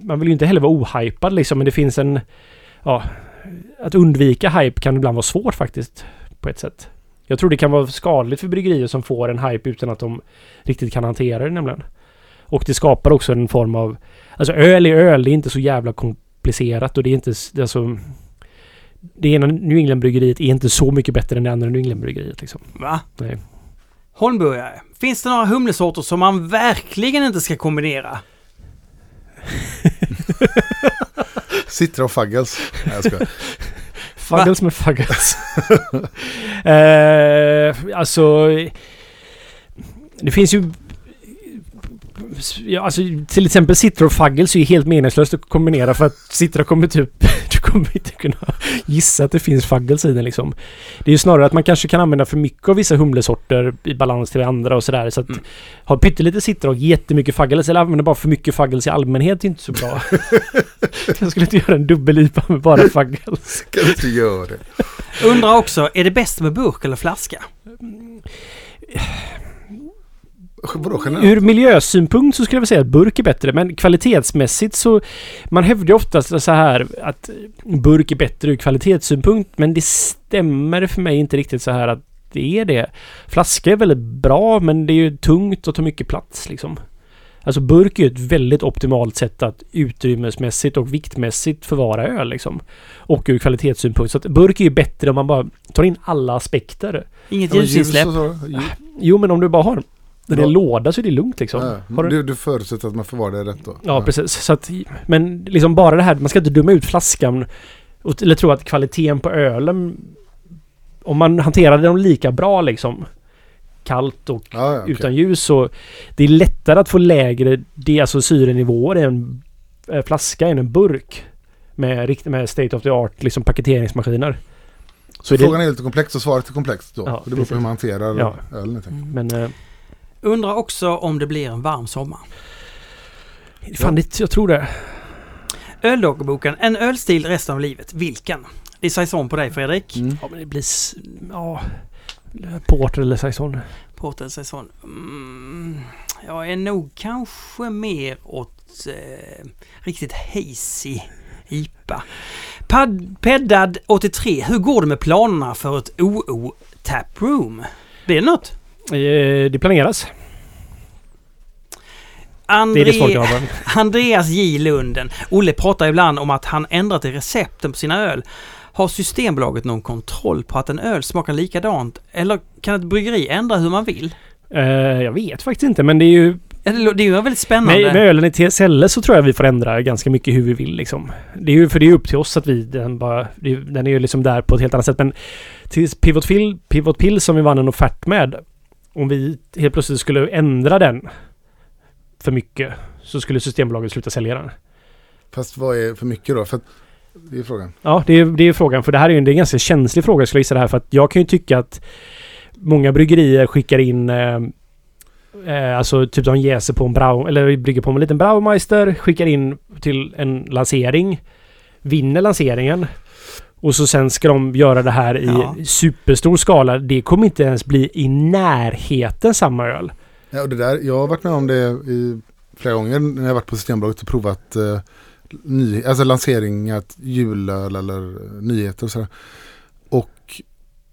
man vill ju inte heller vara ohypad liksom, men det finns en... Ja, att undvika hype kan ibland vara svårt faktiskt, på ett sätt. Jag tror det kan vara skadligt för bryggerier som får en hype utan att de riktigt kan hantera det nämligen. Och det skapar också en form av... Alltså öl är öl, det är inte så jävla komplicerat och det är inte... Alltså, det ena New England-bryggeriet är inte så mycket bättre än det andra New England-bryggeriet liksom. Va? Nej. Holmburgare. Finns det några humlesorter som man verkligen inte ska kombinera? <laughs> Citra och Fuggles. Nej, jag skojar. <laughs> Fuggles med fuggles. <laughs> eh, alltså... Det finns ju... Ja, alltså, till exempel Citra och Fuggles är ju helt meningslöst att kombinera för att Citra kommer typ... <laughs> Du kommer inte kunna gissa att det finns Fuggles i den liksom. Det är ju snarare att man kanske kan använda för mycket av vissa humlesorter i balans till andra och sådär. Så att Mm. ha pyttelite Citra och jättemycket Fuggles eller använda bara för mycket Fuggles i allmänhet är inte så bra. <laughs> Jag skulle inte göra en dubbel-IPA med bara Fuggles. Kan du inte göra det? Undrar också, är det bäst med burk eller flaska? Vadå generellt? Ur miljösynpunkt så skulle jag säga att burk är bättre, men kvalitetsmässigt så... Man hävdar ju oftast så här att burk är bättre ur kvalitetssynpunkt, men det stämmer för mig inte riktigt så här att det är det. Flaska är väldigt bra, men det är ju tungt och tar mycket plats liksom. Alltså burk är ju ett väldigt optimalt sätt att utrymmesmässigt och viktmässigt förvara öl liksom. Och ur kvalitetssynpunkt. Så att burk är ju bättre om man bara tar in alla aspekter. Inget ljusinsläpp? Jo, men om du bara har i Ja. en låda så är det lugnt liksom. Ja, du- du, förutsätter att man får vara det rätt då? Ja, precis. Så att, men liksom bara det här, man ska inte döma ut flaskan och, eller tro att kvaliteten på ölen om man hanterar dem lika bra liksom kallt och Ja, ja, okej. utan ljus så det är lättare att få lägre det, alltså syrenivåer i en eh, flaska än en burk. Med, med state of the art liksom paketeringsmaskiner. Så är det, Frågan är lite komplex och svaret är komplext då. Ja, det beror på hur man hanterar Ja. ölen. men eh, Undrar också om det blir en varm sommar. fan, det, jag tror det. Öldogboken, en ölstil resten av livet. Vilken? Det är saison på dig Fredrik. Mm. Ja, men det blir... Ja... Porter eller saison. Porter saison. Mm, jag är nog kanske mer åt eh, riktigt hazy IPA. Pad, Peddad 83. Hur går det med planerna för ett OO Taproom? Blir det något? Eh, det planeras. Det är André, det jag har. <laughs> Andreas J Lunden. Olle pratar ibland om att han ändrat i recepten på sina öl. Har Systembolaget någon kontroll på att en öl smakar likadant? Eller kan ett bryggeri ändra hur man vill? Eh, jag vet faktiskt inte, men det är ju... Det det är ju väldigt spännande. Med, med ölen i TSL så tror jag vi får ändra ganska mycket hur vi vill liksom. Det är ju för det är upp till oss att vi den bara... Det, är- den är ju liksom där på ett helt annat sätt men... Till Pivot Pill, Pivot Pill som vi vann en offert med. Om vi helt plötsligt skulle ändra den för mycket så skulle Systembolaget sluta sälja den. Fast vad är för mycket då? För det är frågan. Ja, det är, det är frågan. För det här är ju en, är en ganska känslig fråga skulle jag gissa det här. För att jag kan ju tycka att många bryggerier skickar in eh, eh, alltså typ de jäser på en brau... Eller brygger på en liten Braumeister. Skickar in till en lansering. Vinner lanseringen. Och så sen ska de göra det här i Ja. superstor skala. Det kommer inte ens bli i närheten samma öl. Ja, och det där, jag har varit med om det i flera gånger när jag har varit på Systembolaget och provat eh, ny, alltså lanseringar, julöl eller eh, nyheter och sådär. Och,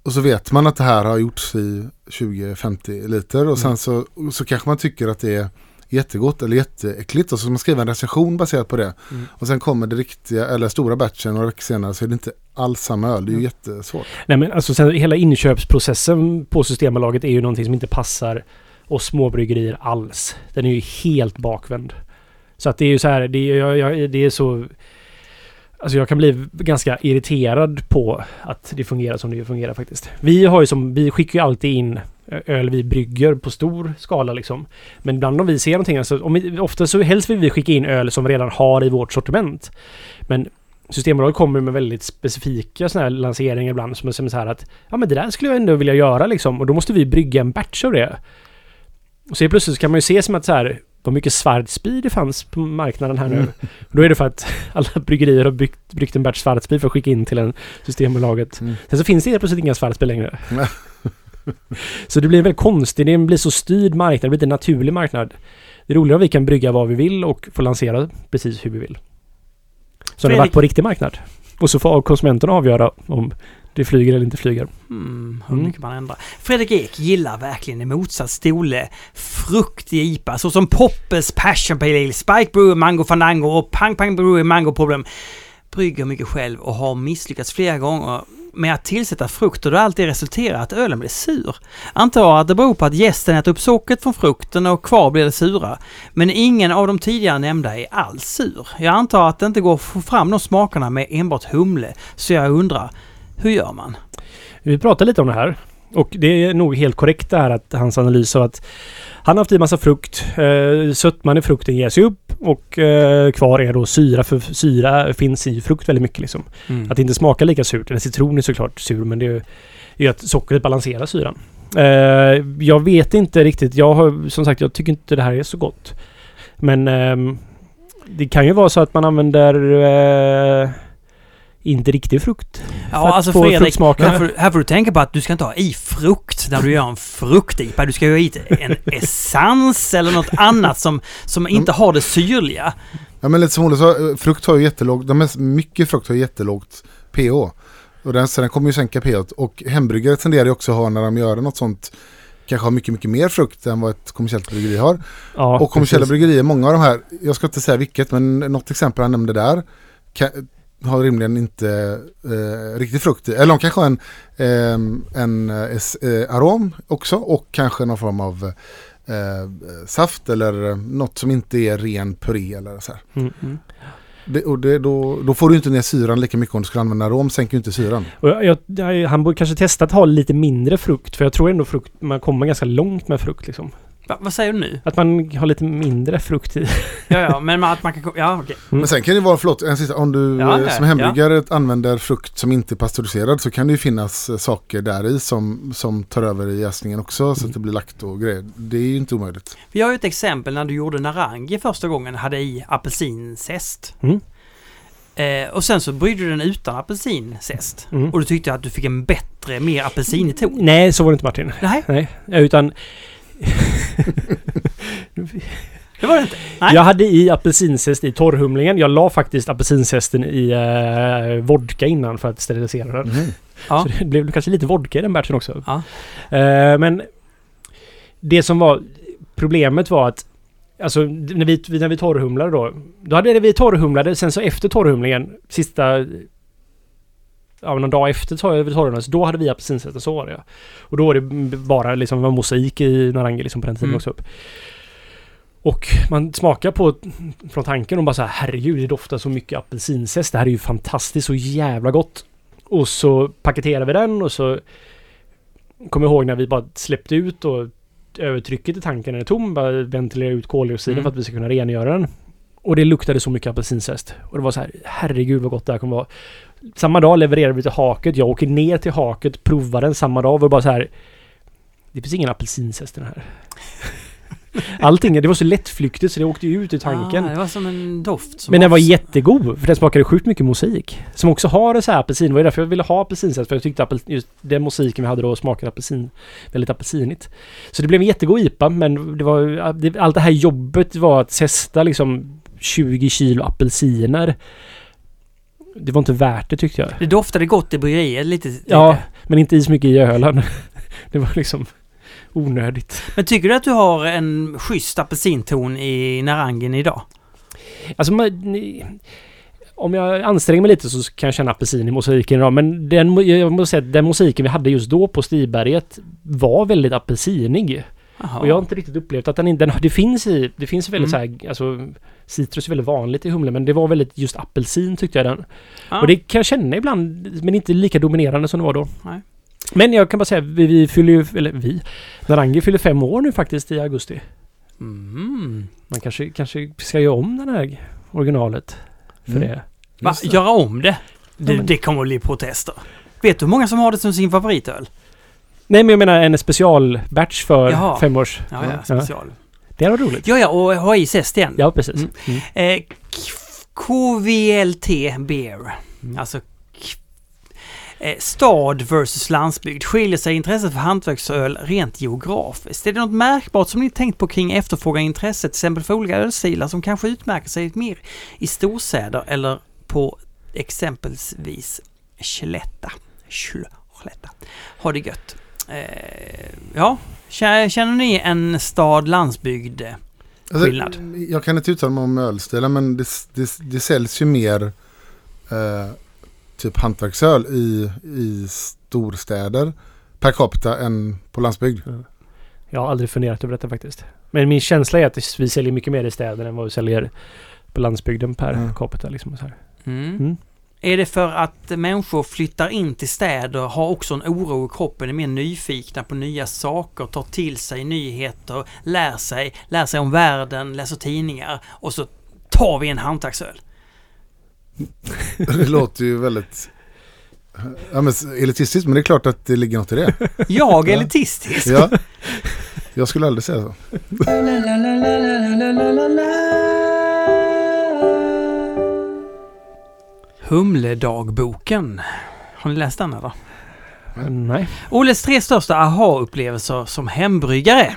och så vet man att det här har gjorts i 20-50 liter och sen Mm. så, så kanske man tycker att det är jättegott eller jätteäckligt och så ska man skriva en recension baserat på det. Mm. Och sen kommer det riktiga, eller stora batchen några veckor senare så är det inte alls samma öl. Det är ju jättesvårt. Nej men alltså sen, hela inköpsprocessen på Systembolaget är ju någonting som inte passar oss småbryggerier alls. Den är ju helt bakvänd. Så att det är ju så här, det är, jag, jag, det är så... Alltså jag kan bli ganska irriterad på att det fungerar som det fungerar faktiskt. Vi har ju som, vi skickar ju alltid in öl vi brygger på stor skala liksom. Men ibland om vi ser någonting, alltså om vi, ofta så helst vill vi skicka in öl som vi redan har i vårt sortiment. Men Systembolaget kommer med väldigt specifika såna här lanseringar ibland som är så här att ja men det där skulle jag ändå vilja göra liksom och då måste vi brygga en batch av det. Och så plötsligt så kan man ju se som att så här vad mycket Schwarzbier det fanns på marknaden här nu. Mm. <laughs> Och då är det för att <laughs> alla bryggerier har byggt, bryggt en batch Schwarzbier för att skicka in till en Systembolaget. Mm. Sen så finns det helt plötsligt inga Schwarzbier längre. <laughs> <laughs> Så det blir väldigt konstigt. Det blir så styrd marknad. Det blir inte en naturlig marknad. Det är roligare om vi kan brygga vad vi vill och få lansera precis hur vi vill. Så det varit på riktig marknad. Och så får konsumenterna avgöra om det flyger eller inte flyger. Mm, hur Mm. mycket man ändrar. Fredrik Ek gillar verkligen i motsats till Olle frukt i IPA såsom Poppes Passion Pale Ale, Spike Brewer Mango Fandango och Pang Pang Brewer Mango Problem. Brygger mycket själv och har misslyckats flera gånger med att tillsätta frukt och det alltid resulterar att ölen blir sur. Antar att det beror på att gästen äter upp sockret från frukten och kvar blir det sura. Men ingen av de tidigare nämnda är alls sur. Jag antar att det inte går att få fram de smakerna med enbart humle, så jag undrar, hur gör man? Vi pratade lite om det här. Och det är nog helt korrekt det här att hans analys av att han har haft i massa frukt. Eh, sötman i frukten ger sig upp och eh, kvar är då syra. För syra finns i frukt väldigt mycket liksom. Mm. Att det inte smakar lika surt. Eller citron är såklart sur men det är ju att sockret balanserar syran. Eh, jag vet inte riktigt. Jag har som sagt jag tycker inte det här är så gott. Men ehm, det kan ju vara så att man använder eh, inte riktig frukt. Ja, alltså få Fredrik, här får, här får du tänka på att du ska inte ha i frukt när du gör en fruktipa. Du ska ju ha i en essens eller något annat som, som inte har det syrliga. Ja men lite som Olle sa, eh, frukt har ju jättelågt, de mest, mycket frukt har jättelågt pH. Och den, så den kommer ju sänka pH. Och hembryggare tenderar ju också att ha när de gör något sånt, kanske ha mycket, mycket mer frukt än vad ett kommersiellt bryggeri har. Ja, och kommersiella precis. bryggerier, många av de här, jag ska inte säga vilket, men något exempel han nämnde där, kan, har rimligen inte eh, riktigt frukt i. Eller de kanske har en, eh, en eh, arom också och kanske någon form av eh, saft eller något som inte är ren puré eller så. Mm, mm. Det, och det, då, då får du inte ner syran lika mycket om du skulle använda arom, sänker ju inte syran. Jag, jag, han borde kanske testa att ha lite mindre frukt. För jag tror ändå frukt, man kommer ganska långt med frukt liksom. Va, vad säger du nu? Att man har lite mindre frukt i. Ja, ja, men att man kan... Ja, okej. Men sen kan det vara, förlåt, en sista, om du Ja, ja, som hembryggare använder frukt som inte är pasteuriserad så kan det ju finnas eh, saker där i som, som tar över i jäsningen också så att det blir lakt och grejer. Det är ju inte omöjligt. Vi har ju ett exempel när du gjorde Narangi första gången, hade i apelsinzest. Mm. Eh, och sen så bryggde du den utan apelsinzest. Mm. Och du tyckte att du fick en bättre, mer apelsinig ton. Nej, så var det inte Martin. Nej, Nej, utan det var det inte. Nej. jag hade i apelsinzest i torrhumlingen. Jag la faktiskt apelsinzesten i eh, vodka innan för att sterilisera den. Ja. Så det blev kanske lite vodka i den batchen också. Ja. Eh, men det som var problemet var att Alltså när vi, när vi torrhumlade då. Då hade vi torrhumlade, sen så efter torrhumlingen, sista... Ja, någon dag efter tor- torrhumlingen, så då hade vi apelsinzest, så var det ja. Och då var det bara liksom, var mosaik i Narangi liksom på den tiden Mm. också. Upp. Och man smakar på från tanken och bara så här, herregud det doftar så mycket apelsinzest. Det här är ju fantastiskt, så jävla gott. Och så paketerar vi den och så kommer ihåg när vi bara släppte ut och övertrycket i tanken är tom, bara ventilera ut koldioxiden Mm. för att vi ska kunna rengöra den. Och det luktade så mycket apelsinzest. Och det var så här, herregud vad gott det här kommer vara. Samma dag levererade vi till Haket. Jag åker ner till Haket, provar den samma dag och bara så här. Det finns ingen apelsinzest i den här. <laughs> Allting, det var så lättflyktigt så det åkte ju ut i tanken. Ah, det var som en doft. Som Men den var avs- jättegod, för den smakade sjukt mycket mosaik. Som också har en så här apelsin. Det var ju därför jag ville ha apelsinzest. För jag tyckte apel, just den mosaiken vi hade då smakade apelsin, väldigt apelsinigt. Så det blev en jättegod IPA, men det var, det, allt det här jobbet var att testa liksom 20 kilo apelsiner. Det var inte värt det tyckte jag. Det doftade gott i bryggeriet lite. Ja, men inte i så mycket i ölen. <laughs> Det var liksom onödigt. Men tycker du att du har en schysst apelsinton i Narangin idag? Alltså, man, om jag anstränger mig lite så kan jag känna apelsin i mosaiken idag. Men den, jag måste säga att den musiken vi hade just då på Stiberget var väldigt apelsinig. Jaha. Och jag har inte riktigt upplevt att den. Den, det finns i... Det finns väldigt Mm. så här... Alltså, citrus är väldigt vanligt i humlen men det var väldigt just apelsin tyckte jag den. Ja. Och det kan jag känna ibland men inte lika dominerande som det var då. Nej. Men jag kan bara säga vi, vi fyller ju... Eller vi... Narangi fyller fem år nu faktiskt i augusti. Mm. Man kanske, kanske ska göra om den här originalet. För Mm. det. Va? Göra om det? Det, det kommer att bli protester. Vet du hur många som har det som sin favoritöl? Nej men jag menar en specialbatch för Jaha. femårs... Ja, ja, special. Det var roligt. Ja, ja, och ha i zest igen. Ja, precis. Mm. Mm. Eh, KVLT Beer. Mm. Alltså eh, stad versus landsbygd. Skiljer sig intresset för hantverksöl rent geografiskt? Är det något märkbart som ni tänkt på kring efterfrågan intresset till exempel för olika ölstilar som kanske utmärker sig mer i storstäder eller på exempelvis Skellefteå? Skellefteå. Ha det gött. Eh, ja, känner ni en stad-landsbygd? eh, Alltså, skillnad. Jag kan inte uttala mig om ölstilen men det, det, det säljs ju mer eh, typ hantverksöl i, i storstäder per capita än på landsbygd. Jag har aldrig funderat över detta faktiskt. Men min känsla är att vi säljer mycket mer i städer än vad vi säljer på landsbygden per Mm. capita. Liksom så här. Mm. Mm. Är det för att människor flyttar in till städer, har också en oro i kroppen, är mer nyfikna på nya saker, tar till sig nyheter, lär sig, lär sig om världen, läser tidningar och så tar vi en hantverksöl. <laughs> Det låter ju väldigt ja, men elitistiskt men det är klart att det ligger något i det. <laughs> Jag är Ja. elitistisk. Ja. Jag skulle aldrig säga så. Humledagboken. Har ni läst den eller? Nej. Olles tre största aha-upplevelser som hembryggare.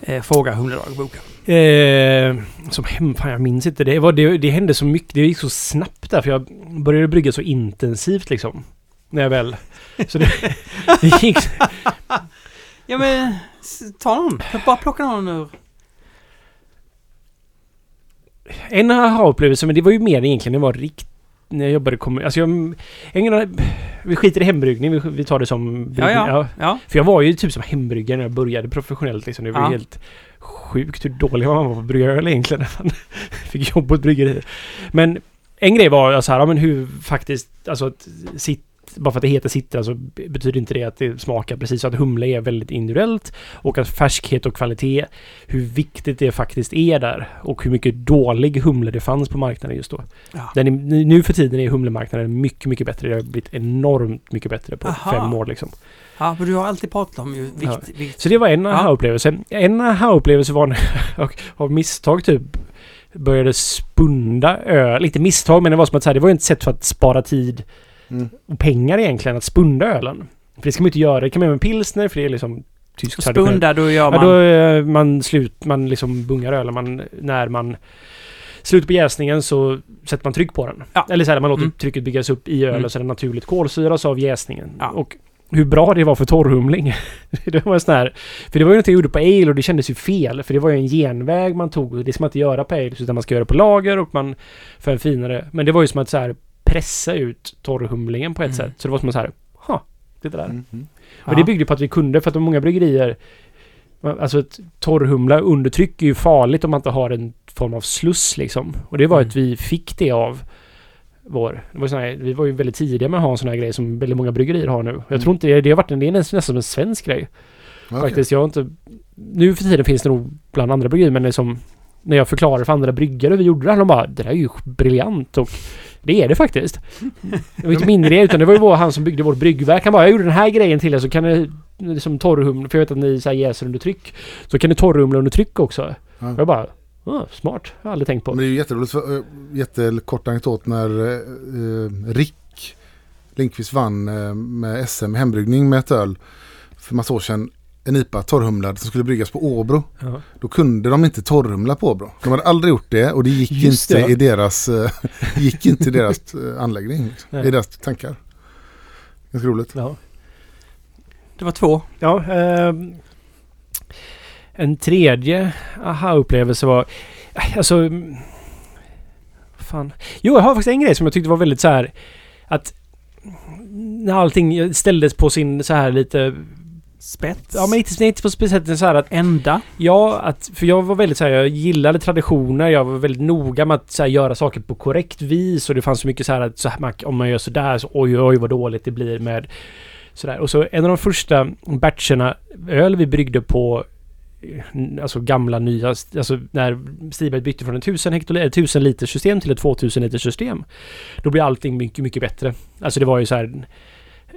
Eh, frågar Humledagboken. Eh, som hem, fan jag minns inte. Det, var, det, det hände så mycket. Det gick så snabbt där för jag började brygga så intensivt liksom. När jag väl... Så det, <laughs> det gick... Ja men, ta någon. Bara plocka någon ur. En aha-upplevelse, men det var ju mer egentligen jag var rikt... När jag jobbade kom, Alltså jag... Ingen, vi skiter i hembryggning, vi, vi tar det som... Ja, ja. Ja. För jag var ju typ som hembryggare när jag började professionellt liksom. Det var Ja. helt sjukt hur dålig man var på att brygga öl egentligen. <laughs> När man fick jobb på ett bryggeri. Men en grej var så här, ja, men hur faktiskt, alltså att sitt, bara för att det heter citra så betyder inte det att det smakar precis så att humle är väldigt individuellt och att färskhet och kvalitet, hur viktigt det faktiskt är där och hur mycket dålig humle det fanns på marknaden just då. Ja. Den är, nu för tiden är humlemarknaden mycket, mycket bättre. Det har blivit enormt mycket bättre på Aha. fem år liksom. Ja, men du har alltid pratat om ju vikt. Ja. vikt. Så det var en Ja. aha-upplevelse. En aha-upplevelse var när <laughs> jag av misstag typ började spunda öl. Inte misstag, men det var som att så här, det var ju ett sätt för att spara tid Mm. och pengar egentligen att spunda ölen. För det ska man inte göra. Det kan man göra med pilsner för det är liksom tysk Spunda, då gör Ja, man... då eh, man slut, man liksom bungar ölen. Man, när man slutar på jäsningen så sätter man tryck på den. Ja. Eller så här, man låter Mm. trycket byggas upp i ölen Mm. så den naturligt kolsyras av jäsningen. Ja. Och hur bra det var för torrhumling. <laughs> det var sån här, för det var ju något jag gjorde på ale och det kändes ju fel. För det var ju en genväg man tog. Det ska man inte göra på ale utan man ska göra på lager och man för en finare. Men det var ju som att så här pressa ut torrhumlingen på ett Mm. sätt. Så det var som så här, ha, titta där. Mm. Mm. Och det byggde på att vi kunde, för att många bryggerier... Alltså ett torrhumla under tryck är ju farligt om man inte har en form av sluss liksom. Och det var Mm. att vi fick det av vår... Det var sån här, vi var ju väldigt tidiga med att ha en sån här grej som väldigt många bryggerier har nu. Jag Mm. tror inte det, det har varit en, det är nästan som en svensk grej. Okej. Faktiskt, jag har inte... Nu för tiden finns det nog bland andra bryggerier, men liksom... När jag förklarar för andra bryggare hur vi gjorde det här, de bara det där är ju briljant och det är det faktiskt. Det var inte min idé utan det var ju vår, han som byggde vårt bryggverk. Han bara jag gjorde den här grejen till er så kan ni liksom torrhumla, för jag vet att ni så här jäser under tryck. Så kan ni torrhumla under tryck också. Ja. Jag bara ah, smart, jag har aldrig tänkt på. Men det är ju jätteroligt, för, äh, jättekort anekdot när äh, Rick Lindqvist vann äh, med SM hembryggning med ett öl för massa år sedan. En IPA torrhumlad som skulle bryggas på Åbro. Ja. Då kunde de inte torrhumla på Åbro. De hade aldrig gjort det och det gick Just inte det. i deras, äh, <laughs> gick inte i deras äh, anläggning. Liksom, Nej. I deras tankar. Ganska roligt. Ja. Det var två. Ja, ehm, en tredje aha-upplevelse var... Alltså... mm, Fan. Jo, jag har faktiskt en grej som jag tyckte var väldigt så här... Att... När allting ställdes på sin så här lite... Spets. Ja, men inte, inte på speciellt så här att... Ända. Ja, att, för jag var väldigt så här, jag gillade traditioner, jag var väldigt noga med att så här, göra saker på korrekt vis och det fanns så mycket så här att så här, man, om man gör sådär så oj oj vad dåligt det blir med sådär. Och så en av de första batcherna öl vi bryggde på eh, Alltså gamla nya, alltså när Stiberg bytte från ett 1000, hektoliter, 1000 liters system till ett 2000 liters system. Då blir allting mycket, mycket bättre. Alltså det var ju så här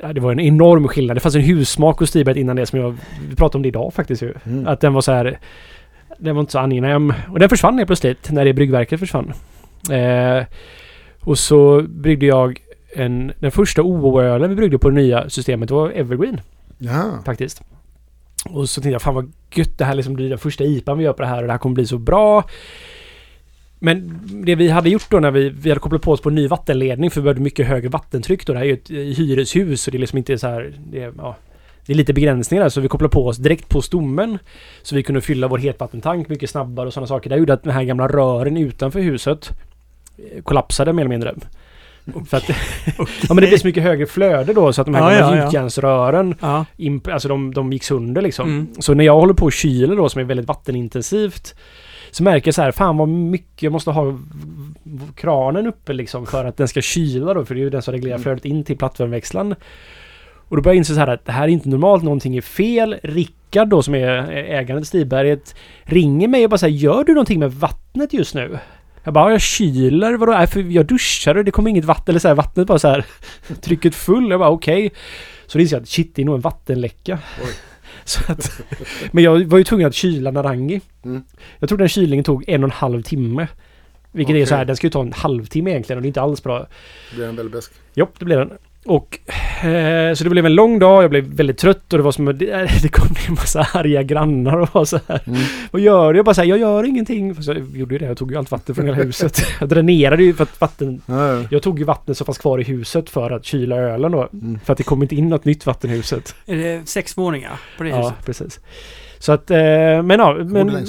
Ja, det var en enorm skillnad. Det fanns en hussmak hos Stiberg innan det som jag... Vi pratade om det idag faktiskt ju. Mm. Att den var så här... Den var inte så angenäm. Och den försvann helt plötsligt när det bryggverket försvann. Eh, och så bryggde jag en... Den första OO-ölen vi bryggde på det nya systemet var Evergreen Ja. faktiskt. Och så tänkte jag fan vad gött det här liksom blir den första IPan vi gör på det här och det här kommer bli så bra. Men det vi hade gjort då när vi, vi hade kopplat på oss på en ny vattenledning för vi behövde mycket högre vattentryck då. Det här är ju ett eh, hyreshus och det är liksom inte så här... Det är, ja, det är lite begränsningar där så vi kopplade på oss direkt på stommen. Så vi kunde fylla vår hetvattentank mycket snabbare och sådana saker. Det gjorde att den här gamla rören utanför huset eh, kollapsade mer eller mindre. För att, <laughs> ja men det blev så mycket högre flöde då så att de här Ja, gamla ja, gjutjärnsrören Ja. alltså de, de gick sönder liksom. Mm. Så när jag håller på och kyler då som är väldigt vattenintensivt så märker jag så här, fan vad mycket jag måste ha kranen uppe liksom för att den ska kyla då för det är ju den som reglerar Mm. flödet in till plattvärmeväxlaren. Och då börjar jag inse så här att det här är inte normalt, någonting är fel. Rickard då som är ägaren till Stiberget ringer mig och bara säger gör du någonting med vattnet just nu? Jag bara, "Ja, jag kyler, vadå? Nej, för jag duschar och det kommer inget vatten, eller så här, vattnet bara så här <laughs> trycket full. Jag bara okej. Så det inser jag att shit, det är nog en vattenläcka. Oj. <laughs> Att, men jag var ju tvungen att kyla Narangi. Mm. Jag tror den kylningen tog en och en halv timme. Vilket är Okej. så här, den ska ju ta en halvtimme egentligen och det är inte alls bra. Blir en väldigt besk. Jo, det blev den. Och eh, så det blev en lång dag, jag blev väldigt trött och det var som att det, det kom en massa arga grannar och var så här. Mm. Vad gör du? Jag bara så här, jag gör ingenting. Fast jag gjorde ju det, jag tog ju allt vatten från hela huset. <laughs> Jag dränerade ju för att vatten... Ja, ja. Jag tog ju vattnet som fanns kvar i huset för att kyla ölen då. Mm. För att det kom inte in något nytt vatten i huset. Är det sex våningar på det Ja, huset? precis. Så att, eh, men ja, men...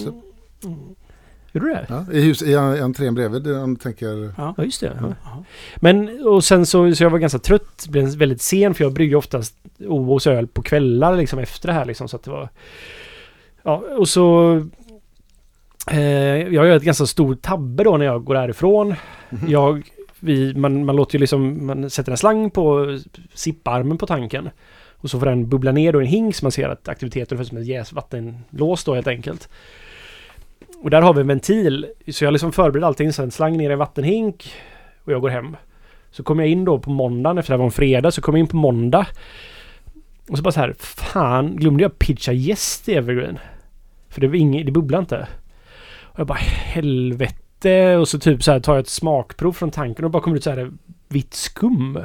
Gjorde du det? Ja, I, hus, I entrén bredvid om du tänker... Ja, just det. Ja. Ja. Men och sen så, så jag var ganska trött, blev väldigt sen för jag brygger oftast OOs öl på kvällar liksom efter det här liksom så att det var... Ja, och så... Eh, jag gör ett ganska stor tabbe då när jag går härifrån. Mhm. Jag vi, man, man låter ju liksom, man sätter en slang på sipparmen på tanken. Och så får den bubbla ner då i en hink så man ser att aktiviteten är som ett jäsvattenlås då helt enkelt. Och där har vi en ventil. Så jag liksom förbereder allting, Sen slang ner i en vattenhink och jag går hem. Så kommer jag in då på måndagen, efter det här var en fredag, så kommer jag in på måndag. Och så bara så här, fan, glömde jag pitcha gäst i Evergreen? För det, var inget, det bubblade inte. Och jag bara helvete. Och så typ så här tar jag ett smakprov från tanken och bara kommer ut så här vitt skum.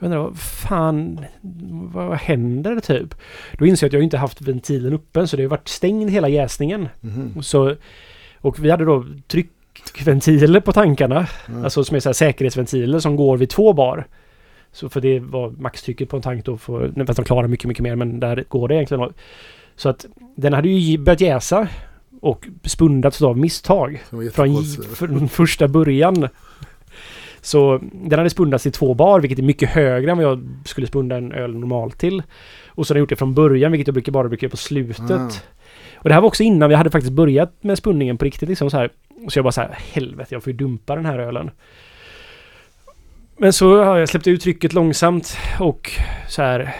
Jag undrar vad fan, vad, vad händer typ? Då inser jag att jag inte haft ventilen öppen så det har varit stängd hela jäsningen. Mhm. Och Så, och vi hade då tryckventiler på tankarna. Mm. Alltså som är så här säkerhetsventiler som går vid två bar. Så för det var maxtrycket på en tank då. För, fast de klarar mycket, mycket mer. Men där går det egentligen. Så att den hade ju börjat jäsa. Och spundats av misstag. Från, från första början. Så den hade spundats i två bar, vilket är mycket högre än vad jag skulle spunda en öl normalt till. Och så har jag gjort det från början, vilket jag brukar bara brukar göra på slutet. Ah. Och det här var också innan vi hade faktiskt börjat med spunningen på riktigt liksom så här. Så jag bara så här, helvete, jag får ju dumpa den här ölen. Men så har jag släppt ut trycket långsamt och så här,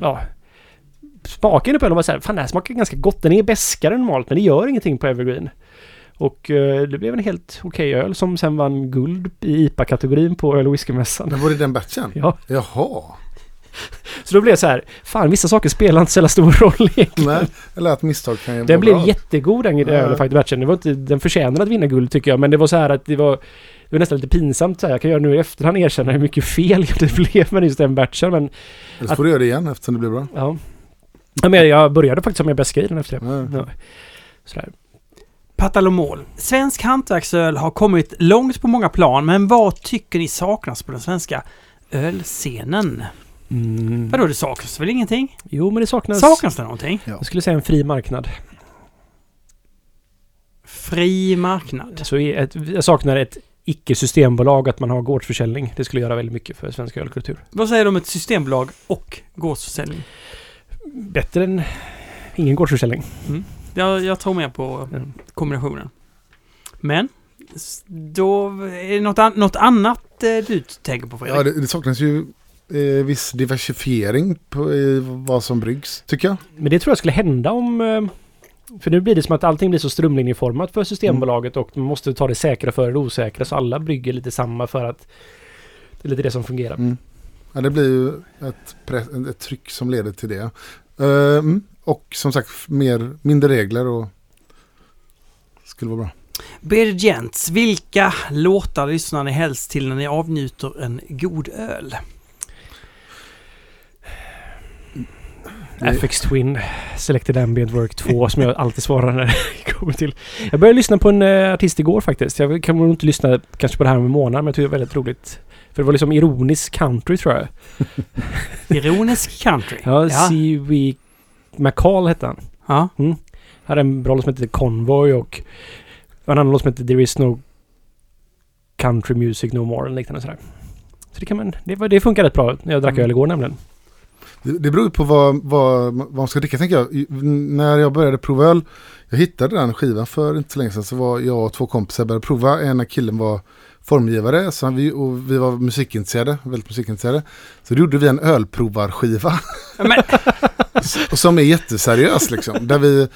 ja. Smaken på ölen var så här, fan det här smakar ganska gott. Den är beskare än normalt, men det gör ingenting på Evergreen. Och eh, det blev en helt okej öl som sen vann guld i IPA-kategorin på öl och whiskymässan. Men var det den batchen? Ja, Jaha. <laughs> så då blev det så här, fan vissa saker spelar inte så jävla stor roll egentligen. Nej, eller att misstag kan ju Den blev bra. jättegod den Ja. ölen faktiskt, batchen. Det var inte, den förtjänade att vinna guld tycker jag, men det var så här att det var det var nästan lite pinsamt så här. Jag kan göra nu i efterhand erkänna hur mycket fel <laughs> det blev med just den batchen, men Eller så får du göra det igen eftersom det blev bra. ja. ja men jag började faktiskt med bäska i den efter det. Ja. Ja. Sådär. Patalomol. Svensk hantverksöl har kommit långt på många plan, men vad tycker ni saknas på den svenska ölscenen? Mm. Vadå, det saknas väl ingenting? Jo, men det saknas... Saknas det någonting? Jag skulle säga en fri marknad. Fri marknad. Så ett, jag saknar ett icke-systembolag, att man har gårdsförsäljning. Det skulle göra väldigt mycket för svensk ölkultur. Vad säger du om ett systembolag och gårdsförsäljning? Bättre än ingen gårdsförsäljning. Jag, jag tror mer på Mm. kombinationen. Men, då är det något, an- något annat eh, du tänker på Fredrik? Ja, det, det saknas ju eh, viss diversifiering på i vad som bryggs, tycker jag. Men det tror jag skulle hända om... eh, För nu blir det som att allting blir så strömlinjeformat för Systembolaget och man måste ta det säkra före det osäkra. Så alla brygger lite samma för att det är lite det som fungerar. Mm. Ja, det blir ju ett, ett tryck som leder till det. Eh, mm. Och som sagt, mer, mindre regler och skulle vara bra. Bearded Gents, vilka låtar lyssnar ni helst till när ni avnjuter en god öl? Det- FX Twin, Selected Ambient Work 2 som jag alltid svarar när det kommer till. Jag började lyssna på en eh, artist igår faktiskt. Jag kan nog inte lyssna kanske på det här om en månad men jag tycker det var väldigt roligt. För det var liksom ironisk country tror jag. Ironisk country. Ja, Ja. C.V. McCall hette han. Ja. hade en bra låt som hette Convoy och en annan låt som hette There is no country music no more eller liknande sådär. Så det kan man, det, det funkar rätt bra när jag drack Mm. öl igår nämligen. Det, det beror ju på vad, vad, vad man ska dricka tänker jag. När jag började prova öl, jag hittade den skivan för inte så länge sedan, så var jag och två kompisar började prova. Ena killen var formgivare så vi, och vi var musikintresserade, väldigt musikintresserade. Så då gjorde vi en ölprovarskiva. Men, Och <laughs> som är jätteseriös liksom. Där vi,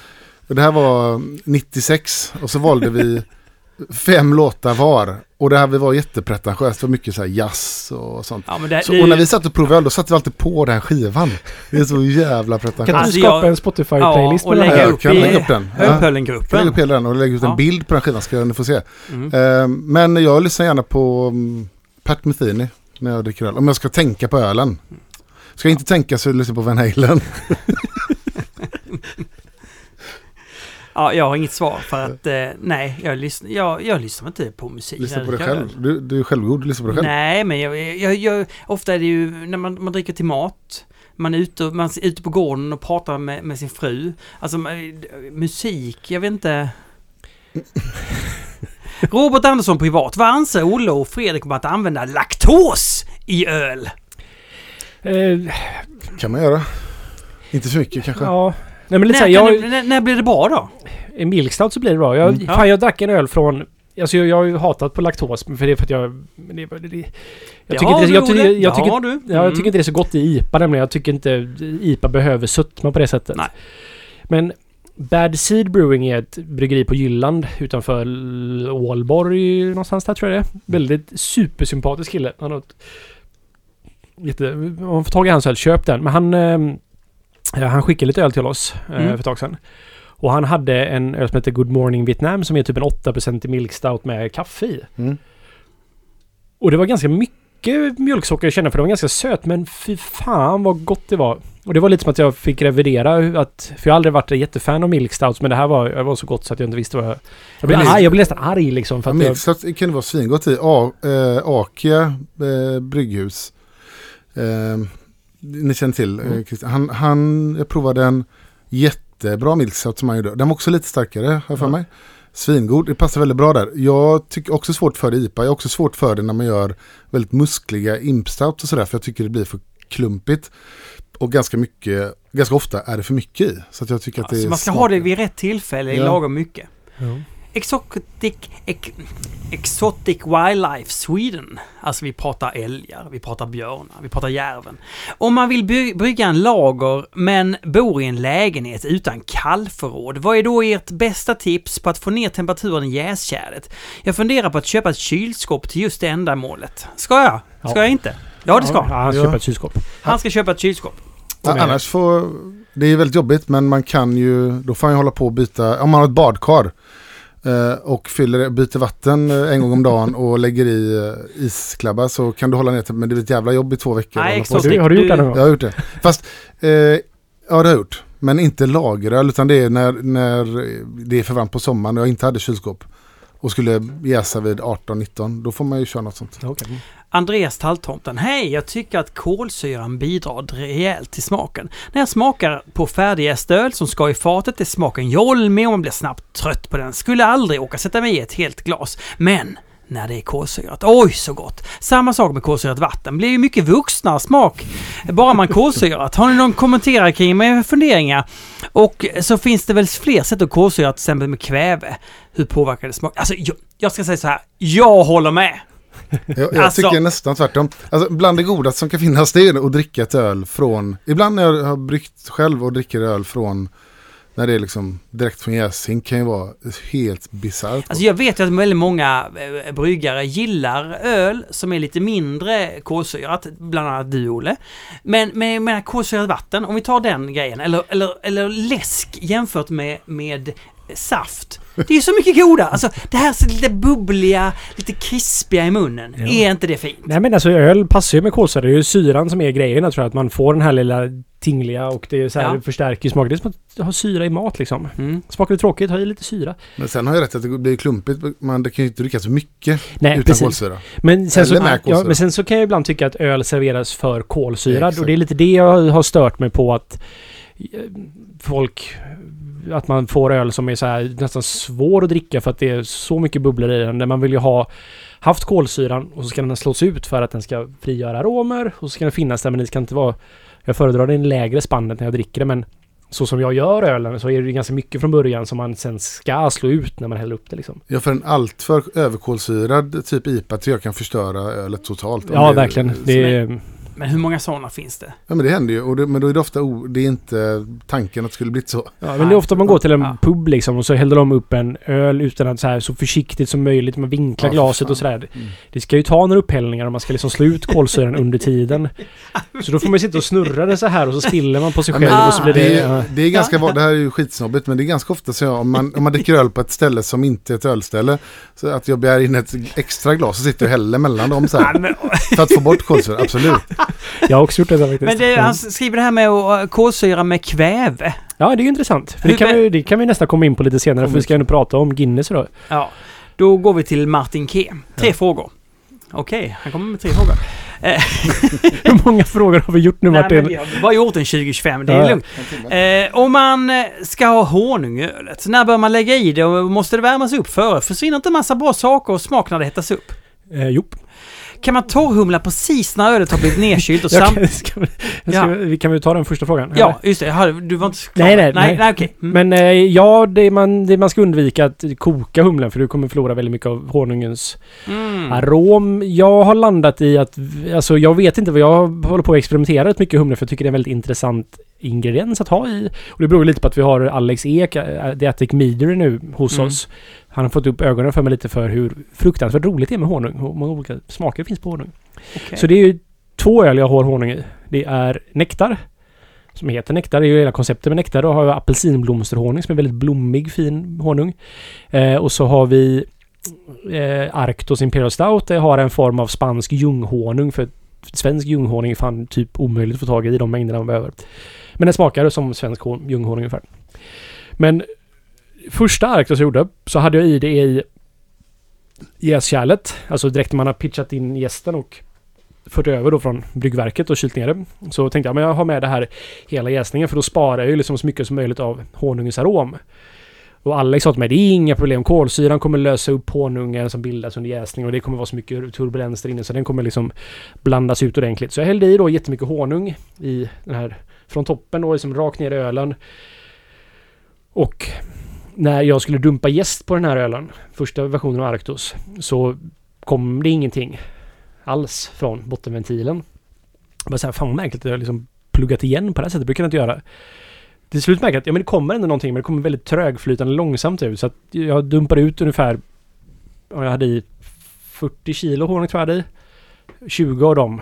det här var 96 och så valde vi fem låtar var. Och det här vi var jättepretentiöst, var mycket så här jazz och sånt. ja, men det, Så, och när vi satt och provade öl, då satte vi alltid på den skivan. Det är så jävla Kan pretentiöst. du Alltså, skapa jag- en Spotify-playlist Ja, och med den lägga här? Jag upp kan i lägga upp den. Ja. Jag kan lägga upp hela den och lägga ut Ja. en bild på den skivan ska ni få se. Mm. Eh, Men jag lyssnar gärna på mm, Pat Metheny när jag dricker öl. Om jag ska tänka på ölen. Ska jag inte tänka så lyssnar jag på Van Halen. <laughs> Ja, jag har inget svar för att eh, nej, jag lyssnar, jag, jag lyssnar inte på musik. Lyssna på dig själv. Du, du är självgod, du lyssnar på dig själv. Nej, men jag, jag, jag, ofta är det ju när man, man dricker till mat. Man är, ute, man är ute på gården och pratar med, med sin fru. Alltså musik, jag vet inte. <laughs> Robert Andersson privat. Vad anser Olle och Fredrik om att använda laktos i öl? Eh, kan man göra. Inte så mycket kanske. ja. Nej men lite När, såhär, kan jag... det, när, när blir det bra då? En milkstout så blir det bra. Jag, Mm. fan, jag drack en öl från Alltså jag, jag har ju hatat på laktos för det är för att jag... Det, det, det, jag tycker har inte, du, jag, tycker, jag, tycker, har du. ja, jag tycker inte det är så gott i IPA nämligen. Jag tycker inte IPA behöver sötma på det sättet. Nej. Men Bad Seed Brewing är ett bryggeri på Jylland utanför Ålborg någonstans där tror jag det är. Väldigt supersympatisk kille. Han har ett jätte... Om man får tag i hans öl, köp den. Men han... Eh, han skickade lite öl till oss eh, Mm. för ett tag sedan. Och han hade en öl som heter Good Morning Vietnam som är typ en 8% milk stout med kaffe i. Mm. Och det var ganska mycket mjölksocker jag kände för det var ganska söt men fy fan vad gott det var. Och det var lite som att jag fick revidera att... För jag har aldrig varit en jättefan av milk stouts men det här var, det var så gott så att jag inte visste vad jag... Jag blev, arg, jag blev nästan arg liksom för Ja, att jag, kan det vara svingott i. A, eh, Akia eh, brygghus. Eh, ni känner till eh, Mm. Christian. Han, han, jag provade en jättebra milkstout som han gjorde. Den var också lite starkare, har jag för Ja. mig. Svingod, det passar väldigt bra där. Jag tycker också svårt för det IPA. Jag har också svårt för det när man gör väldigt muskliga impstout och sådär. För jag tycker det blir för klumpigt. Och ganska mycket, ganska ofta är det för mycket i. Så att jag tycker att det är man ska smart. ha det vid rätt tillfälle i Ja. lagom mycket. Ja. Exotic, ex, exotic Wildlife Sweden. Alltså vi pratar älgar, vi pratar björnar, vi pratar järven. Om man vill by- brygga en lager men bor i en lägenhet utan kallförråd, vad är då ert bästa tips på att få ner temperaturen i jäskärlet? Jag funderar på att köpa ett kylskåp till just det ändamålet. Ska jag? Ska Ja. jag inte? Ja, det ska. Ja, han Ja. köper ett kylskåp. Han ska köpa ett kylskåp. Ja, annars får, det är väldigt jobbigt men man kan ju, då får man ju hålla på och byta, om man har ett badkar och fyller, byter vatten eh, en gång om dagen och lägger i eh, isklabbar så kan du hålla ner till, men det blir ett jävla jobb i två veckor. Nej, exakt. du, har du gjort det någon Jag gång? har gjort det. Fast, eh, ja det har jag gjort. Men inte lageröl utan det är när, när det är för varmt på sommaren och jag inte hade kylskåp. Och skulle jäsa vid 18-19, då får man ju köra något sånt. Okej. Andreas Talltomten. Hej, jag tycker att kolsyran bidrar rejält till smaken. När jag smakar på färdigjäst öl som ska i fatet är smaken jolmig och man blir snabbt trött på den. Skulle aldrig åka sätta mig i ett helt glas. Men när det är kolsyrat, oj så gott! Samma sak med kolsyrat vatten, blir ju mycket vuxnare smak bara man kolsyrat. Har ni någon kommentar kring med funderingar? Och så finns det väl fler sätt att kolsyra, till exempel med kväve. Hur påverkar det smak? Alltså, jag, jag ska säga så här. Jag håller med! Jag, jag Alltså- tycker nästan tvärtom. Alltså, bland det godaste som kan finnas det är att dricka ett öl från, ibland när jag har bryggt själv och dricker öl från, när det är liksom direkt från jäsning kan ju vara helt bisarrt. Alltså jag vet ju att väldigt många eh, bryggare gillar öl som är lite mindre kolsyrat, bland annat du Olle. Men med, med kolsyrat vatten, om vi tar den grejen, eller, eller, eller läsk jämfört med, med saft. Det är så mycket goda! Alltså det här så lite bubbliga, lite krispiga i munnen. Ja. Är inte det fint? Nej men alltså öl passar ju med kolsyra. Det är ju syran som är grejen. Jag tror att man får den här lilla tingliga och det är så här, Ja. det förstärker smaken. Det är som att ha syra i mat liksom. Mm. Smakar det tråkigt, ha i lite syra. Men sen har jag rätt att det blir klumpigt, man det kan ju inte dricka så mycket Nej, utan precis. kolsyra. Men sen, så, med ja, kolsyra. men sen så kan jag ibland tycka att öl serveras för kolsyrad. Exakt. Och det är lite det jag har stört mig på att eh, folk... Att man får öl som är så här nästan svår att dricka för att det är så mycket bubblor i den. Där man vill ju ha haft kolsyran och så ska den slås ut för att den ska frigöra aromer och så ska den finnas där men det ska inte vara... Jag föredrar den lägre spannet när jag dricker det men så som jag gör ölen så är det ganska mycket från början som man sen ska slå ut när man häller upp det liksom. Ja, för en alltför överkolsyrad typ IPA tror jag kan förstöra ölet totalt. Ja, verkligen. Det är, Men hur många sådana finns det? Ja, men det händer ju. Och det, men då är det ofta, o, det är inte tanken att det skulle blivit så. Ja, men det är ofta man går till en Ja. pub liksom och så häller de upp en öl utan att så här så försiktigt som möjligt. Man vinklar Ja, glaset fan. och sådär. Mm. Det ska ju ta några upphällningar och man ska liksom slå ut kolsyran under tiden. Så då får man sitta och snurra det så här och så spiller man på sig Ja, själv men och så blir det, det... är, ja. det är ganska, det här är ju skitsnobbigt men det är ganska ofta så jag, om man, om man dricker öl på ett ställe som inte är ett ölställe. Så att jag begär in ett extra glas och sitter och häller mellan dem så här. För att få bort kolsyra, absolut. <laughs> Jag har också gjort det faktiskt. men det, han skriver det här med eh, kolsyra med kväve. Ja, det är ju intressant. För det kan, vi, det kan vi nästan komma in på lite senare för vi ska nu prata om Guinness idag. Ja, då går vi till Martin K. Tre Ja. frågor. Okej, han kommer med tre frågor. <laughs> Eh, <laughs> Hur många frågor har vi gjort nu nej, Martin? men vi har bara gjort en 2025, det är Ja. lugnt. Eh, om man eh, ska ha honung i ölet, när bör man lägga i det och måste det värmas upp före? Försvinner inte en massa bra saker och smak när det hettas upp? Eh, jo. Kan man torrhumla precis när ölet har blivit nedkylt och sam... kan, ska, vi- ska, Ja. vi- kan vi ta den första frågan? Ja, just det. Hade- Du var inte klar. Nej, nej, nej. nej. nej okej. Mm. Men eh, ja, det man, det man ska undvika att koka humlen för du kommer förlora väldigt mycket av honungens Mm. arom. Jag har landat i att, alltså jag vet inte vad jag håller på att experimentera rätt mycket humle för jag tycker det är en väldigt intressant ingrediens att ha i. Och det beror lite på att vi har Alex Ek, eh, The Attic Meadery nu hos Mm. oss. Han har fått upp ögonen för mig lite för hur fruktansvärt roligt det är med honung. Hur många olika smaker det finns på honung. Okej. Så det är ju två öl jag har honung i. Det är nektar. Som heter nektar. Det är ju hela konceptet med nektar. Då har jag apelsinblomsterhonung som är väldigt blommig, fin honung. Eh, och så har vi eh, Arctos Imperial Stout. Det har en form av spansk ljunghonung. För svensk ljunghonung är fan typ omöjligt att få tag i i de mängderna man behöver. Men den smakar som svensk ljunghonung ungefär. Men första Arctos alltså, jag gjorde så hade jag i det i jäskärlet. Alltså direkt när man har pitchat in jästen och fört över då från bryggverket och kylt ner det. Så tänkte jag men jag har med det här hela jäsningen för då sparar jag ju liksom så mycket som möjligt av honungens arom. Och Alex sa till mig det är inga problem. Kolsyran kommer lösa upp honungen som bildas under jäsning och det kommer vara så mycket turbulens där inne så den kommer liksom blandas ut ordentligt. Så jag hällde i då jättemycket honung i den här från toppen då liksom rakt ner i ölen. Och när jag skulle dumpa jäst på den här ölen, första versionen av Arctos, så kom det ingenting alls från bottenventilen. Jag bara så här, fan vad märkligt att jag liksom pluggat igen på det här sättet. Det brukar jag inte göra. Till slut märker jag att ja, men det kommer ändå någonting men det kommer väldigt trögflytande långsamt ut. Så att jag dumpar ut ungefär, om jag hade i 40 kilo honung tror jag hade i. 20 av dem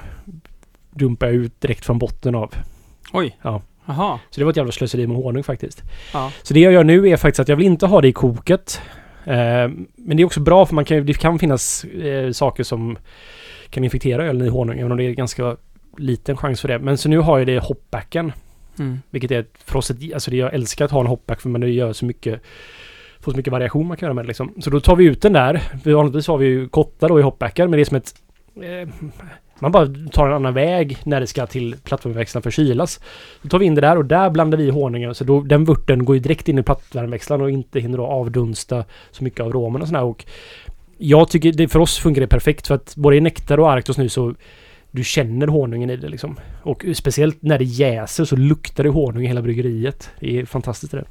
dumpar jag ut direkt från botten av. Oj. Ja. Jaha. Så det var ett jävla slöseri med honung faktiskt. Ja. Så det jag gör nu är faktiskt att jag vill inte ha det i koket. Eh, men det är också bra för man kan, det kan finnas eh, saker som kan infektera ölen i honung, även om det är ganska liten chans för det. Men så nu har jag det i hopbacken, Mm. vilket är ett, för oss ett, alltså det, jag älskar att ha en hopback för man det gör så mycket Får så mycket variation man kan göra med liksom. Så då tar vi ut den där. Vanligtvis har vi ju kottar då i hopbackar, men det är som ett eh, man bara tar en annan väg när det ska till plattformväxlaren för kylas. Då tar vi in det där och där blandar vi i honungen. Så då, den vörten går ju direkt in i plattvärmeväxlaren och inte hinner då avdunsta så mycket av romen och sådär. Och jag tycker det, för oss funkar det perfekt för att både i nektar och arktos nu så du känner honungen i det liksom. Och speciellt när det jäser så luktar det honung i hela bryggeriet. Det är fantastiskt det där.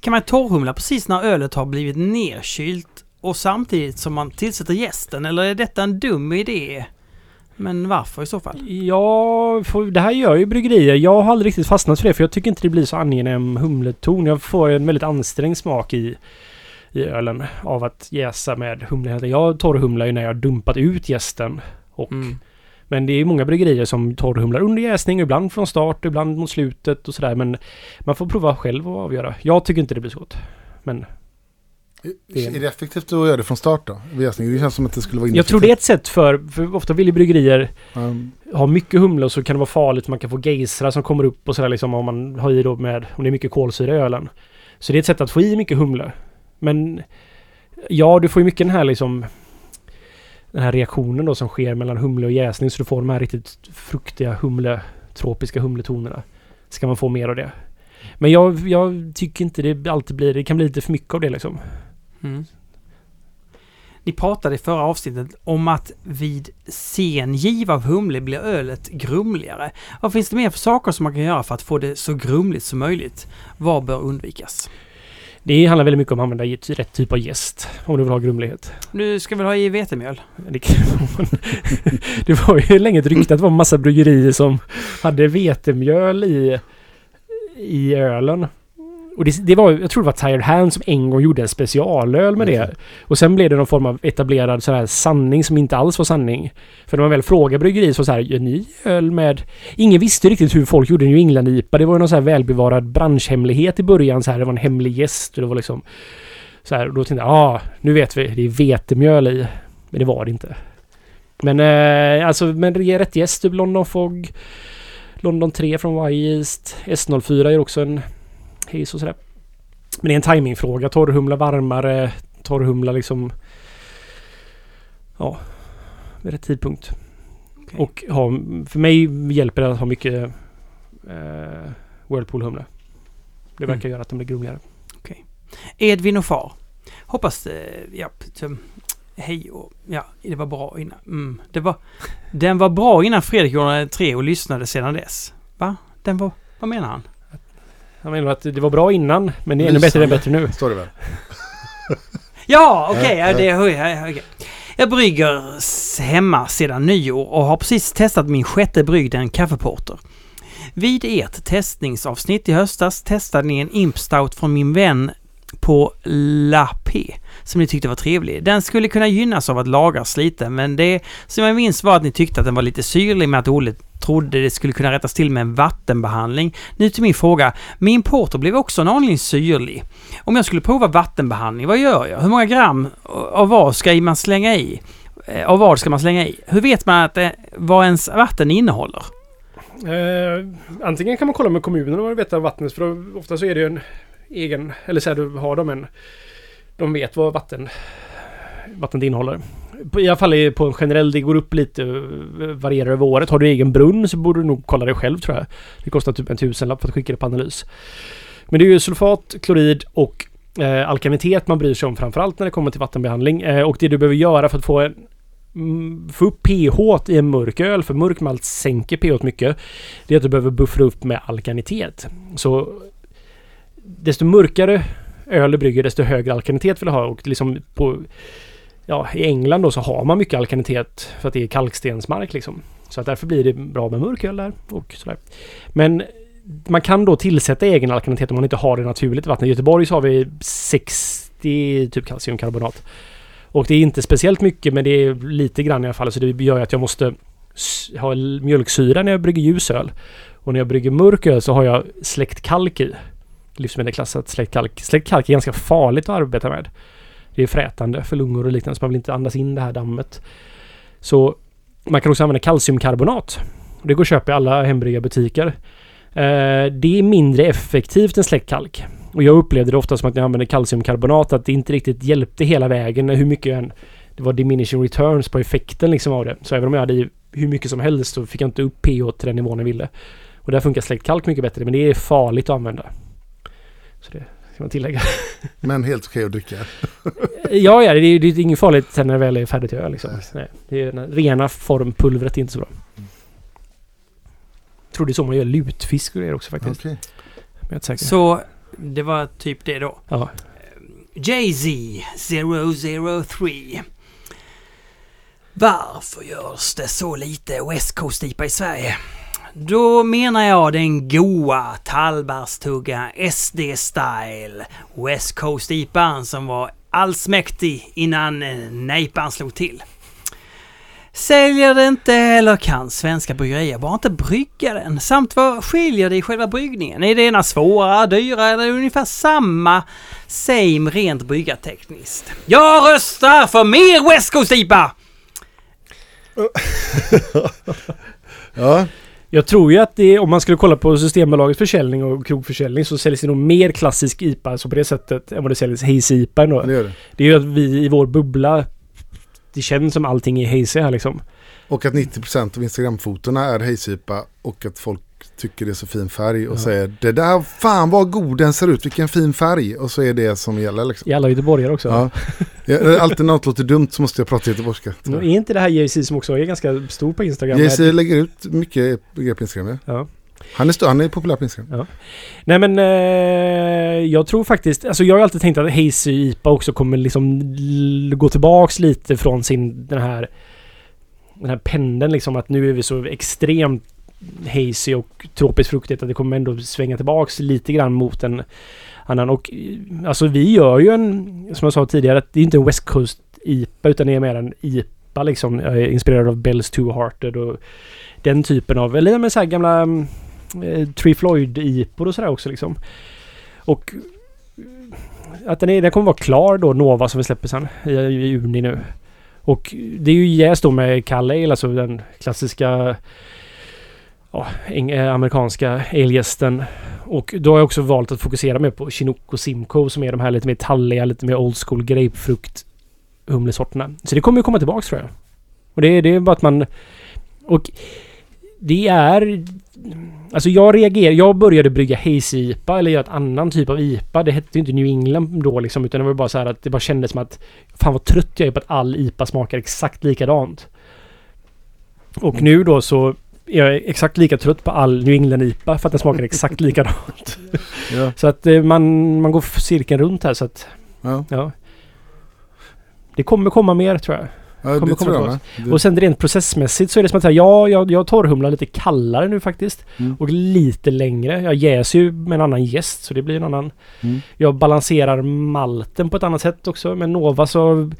Kan man torrhumla precis när ölet har blivit nedkylt och samtidigt som man tillsätter jästen? Eller är detta en dum idé? Men varför i så fall? Ja, det här gör ju bryggerier. Jag har aldrig riktigt fastnat för det för jag tycker inte det blir så angenäm humleton. Jag får en väldigt ansträngd smak i, i ölen av att jäsa med humle. Jag torrhumlar ju när jag har dumpat ut jästen. Och, Mm. Men det är många bryggerier som torrhumlar under jäsning, ibland från start, ibland mot slutet och sådär. Men man får prova själv och avgöra. Jag tycker inte det blir så gott. Men Det är- Är det effektivt att göra det från start då? Jäsning? Det känns som att det skulle vara jag tror det är ett sätt för, för ofta vill ju bryggerier Um, har mycket humle och så kan det vara farligt. Man kan få geisrar som kommer upp och sådär liksom om man har i då med, om det är mycket kolsyra i ölen. Så det är ett sätt att få i mycket humle. Men ja, du får ju mycket den här liksom den här reaktionen då som sker mellan humle och jäsning så du får de här riktigt fruktiga humle, tropiska humletonerna. Ska man få mer av det. Men jag, jag tycker inte det alltid blir, det kan bli lite för mycket av det liksom. Mm. Ni pratade i förra avsnittet om att vid sen giv av humle blir ölet grumligare. Vad finns det mer för saker som man kan göra för att få det så grumligt som möjligt? Vad bör undvikas? Det handlar väldigt mycket om att använda rätt typ av jäst om du vill ha grumlighet. Du ska väl ha i vetemjöl? <laughs> Det var ju länge ett rykte att det var en massa bryggerier som hade vetemjöl i, i ölen. Och det, det var, jag tror det var Tired Hand som en gång gjorde en specialöl med det. Och sen blev det någon form av etablerad sån här sanning som inte alls var sanning. För när man väl frågade bryggeriet så så här, gör ni öl med... Ingen visste riktigt hur folk gjorde New England-IPA. Det var ju någon så här välbevarad branschhemlighet i början så här. Det var en hemlig gäst och det var liksom... Så här, och då tänkte jag, ja, ah, nu vet vi. Det är vetemjöl i. Men det var det inte. Men eh, alltså, men rätt gäst. Typ London Fog. London 3 från Y-East. S04 är också en haze och sådär. Men det är en timingfråga. Torrhumla varmare. Torrhumla liksom... Ja. Vid rätt tidpunkt. Okej. Och ha, för mig hjälper det att ha mycket eh, Whirlpool-humle. Det verkar Mm. göra att de blir grumligare. Edvin och far. Hoppas... Eh, ja, Hej och... Ja, det var bra innan. Mm, det var... Den var bra innan Fredrik gjorde tre och lyssnade sedan dess. Va? Den var... Vad menar han? Han menar att det var bra innan, men det är ännu bättre, är bättre nu. Står det väl? <laughs> Ja, okej. Ja, ja, det okej. Jag brygger hemma sedan nyår och har precis testat min sjätte brygd, en kaffeporter. Vid ert testningsavsnitt i höstas testade ni en Imp Stout från min vän på La P som ni tyckte var trevlig. Den skulle kunna gynnas av att lagras lite men det som jag minns var att ni tyckte att den var lite syrlig med att Olle trodde det skulle kunna rättas till med en vattenbehandling. Nu till min fråga. Min porter blev också en aning syrlig. Om jag skulle prova vattenbehandling, vad gör jag? Hur många gram av vad ska man slänga i? Eh, av vad ska man slänga i? Hur vet man att, det, vad ens vatten innehåller? Eh, antingen kan man kolla med kommunen och veta vattnet för ofta så är det ju en egen, eller så här, du har de en, de vet vad vatten, vattnet innehåller. I alla fall på en generell, det går upp lite, eh, varierar över året. Har du egen brunn så borde du nog kolla det själv tror jag. Det kostar typ en tusenlapp för att skicka det på analys. Men det är ju sulfat, klorid och eh, alkalinitet man bryr sig om framförallt när det kommer till vattenbehandling. Eh, och det du behöver göra för att få en mm, få upp pH i en mörk öl, för mörk malt sänker pH mycket. Det är att du behöver buffra upp med alkanitet. Så desto mörkare öl du brygger, desto högre alkalinitet vill du ha. Och liksom på, ja, I England då så har man mycket alkalinitet för att det är kalkstensmark liksom. Så att därför blir det bra med mörk öl där och sådär. Men man kan då tillsätta egen alkalinitet om man inte har det naturligt i vattnet. I Göteborg så har vi 60 typ kalciumkarbonat. Och det är inte speciellt mycket men det är lite grann i alla fall. Så det gör att jag måste ha mjölksyra när jag brygger ljus öl. Och när jag brygger mörk öl så har jag släckt kalk i. Livsmedelklassat släktkalk. kalk. Kalk är ganska farligt att arbeta med. Det är frätande för lungor och liknande så man vill inte andas in det här dammet. Så man kan också använda kalciumkarbonat. Det går att köpa i alla hembryggarbutiker. Eh, det är mindre effektivt än släktkalk. Och jag upplevde det ofta som att när jag använde kalciumkarbonat att det inte riktigt hjälpte hela vägen hur mycket jag än... Det var diminishing returns på effekten liksom av det. Så även om jag hade i hur mycket som helst så fick jag inte upp pH till den nivån jag ville. Och där funkar släktkalk mycket bättre men det är farligt att använda. Så det ska man tillägga. <laughs> Men helt okej att dricka. ja, ja, det är, det är inget farligt sen när det väl är färdigt öl liksom. Nej, det är den rena formpulvret är inte så bra. Jag tror det är så man gör lutfisk och grejer också faktiskt. Okej. Men jag är inte säker. Så det var typ det då. Ja. Jay-Z 003. Varför görs det så lite West Coast-IPA i Sverige? Då menar jag den goa tallbärstugga SD-style West Coast-IPAn som var allsmäktig innan eh, nejpan slog till. Säljer det inte eller kan svenska bryggerier bara inte brygga den? Samt vad skiljer det i själva bryggningen? Är det ena svårare, dyrare eller ungefär samma same rent bryggartekniskt? Jag röstar för mer West Coast IPA! <laughs> Ja, jag tror ju att det, om man skulle kolla på Systembolagets försäljning och krogförsäljning så säljs det nog mer klassisk IPA så på det sättet än vad det säljs Hazy IPA ändå. det gör det. Det är ju att vi i vår bubbla det känns som allting är hazy här liksom. Och att 90% av Instagramfotona är hejsipa och att folk tycker det är så fin färg och Ja. säger det där, fan vad god den ser ut, vilken fin färg. Och så är det som gäller liksom. Alla göteborgare också. Ja. Ja, Alltid när något låter dumt så måste jag prata göteborgska. Är inte det här JC som också är ganska stor på Instagram? JC lägger ut mycket grejer på Instagram. Ja. Ja. Han, är han är populär på Instagram. Nej men eh, jag tror faktiskt, alltså jag har alltid tänkt att Hazy IPA också kommer liksom gå tillbaks lite från sin den här den här pendeln liksom att nu är vi så extremt hazy och tropiskt fruktigt att det kommer ändå svänga tillbaks lite grann mot en annan och eh, alltså vi gör ju en, som jag sa tidigare, att det är inte en West Coast IPA utan det är mer en IPA liksom. Jag är inspirerad av Bells Two Hearted och den typen av, eller med så här gamla mm, eh, Tree Floyd-IPor och sådär också liksom. Och eh, att den, är, den kommer vara klar då, Nova som vi släpper sen i, i juni nu. Och det är ju jäst då med Kalle alltså den klassiska ja, eh, amerikanska elgästen. Och då har jag också valt att fokusera mer på Chinook och Simcoe som är de här lite mer talliga, lite mer old school grapefrukt humlesorterna. Så det kommer ju komma tillbaks tror jag. Och det, det är bara att man... Och det är... Alltså jag reagerar, jag började brygga hazy IPA eller göra ett annan typ av IPA. Det hette ju inte New England då liksom utan det var bara så här att det bara kändes som att fan vad trött jag är på att all IPA smakar exakt likadant. Och nu då så är jag exakt lika trött på all New England IPA för att den smakar exakt likadant. <laughs> Ja, Så att eh, man, man går cirkeln runt här så att ja. ja. Det kommer komma mer tror jag. ja Kommer det tror jag komma med. Och sen rent processmässigt så är det som att säga, ja, jag, jag torrhumlar lite kallare nu faktiskt. Mm. Och lite längre. Jag jäser ju med en annan gäst så det blir en annan. Mm. Jag balanserar malten på ett annat sätt också. Med Nova så...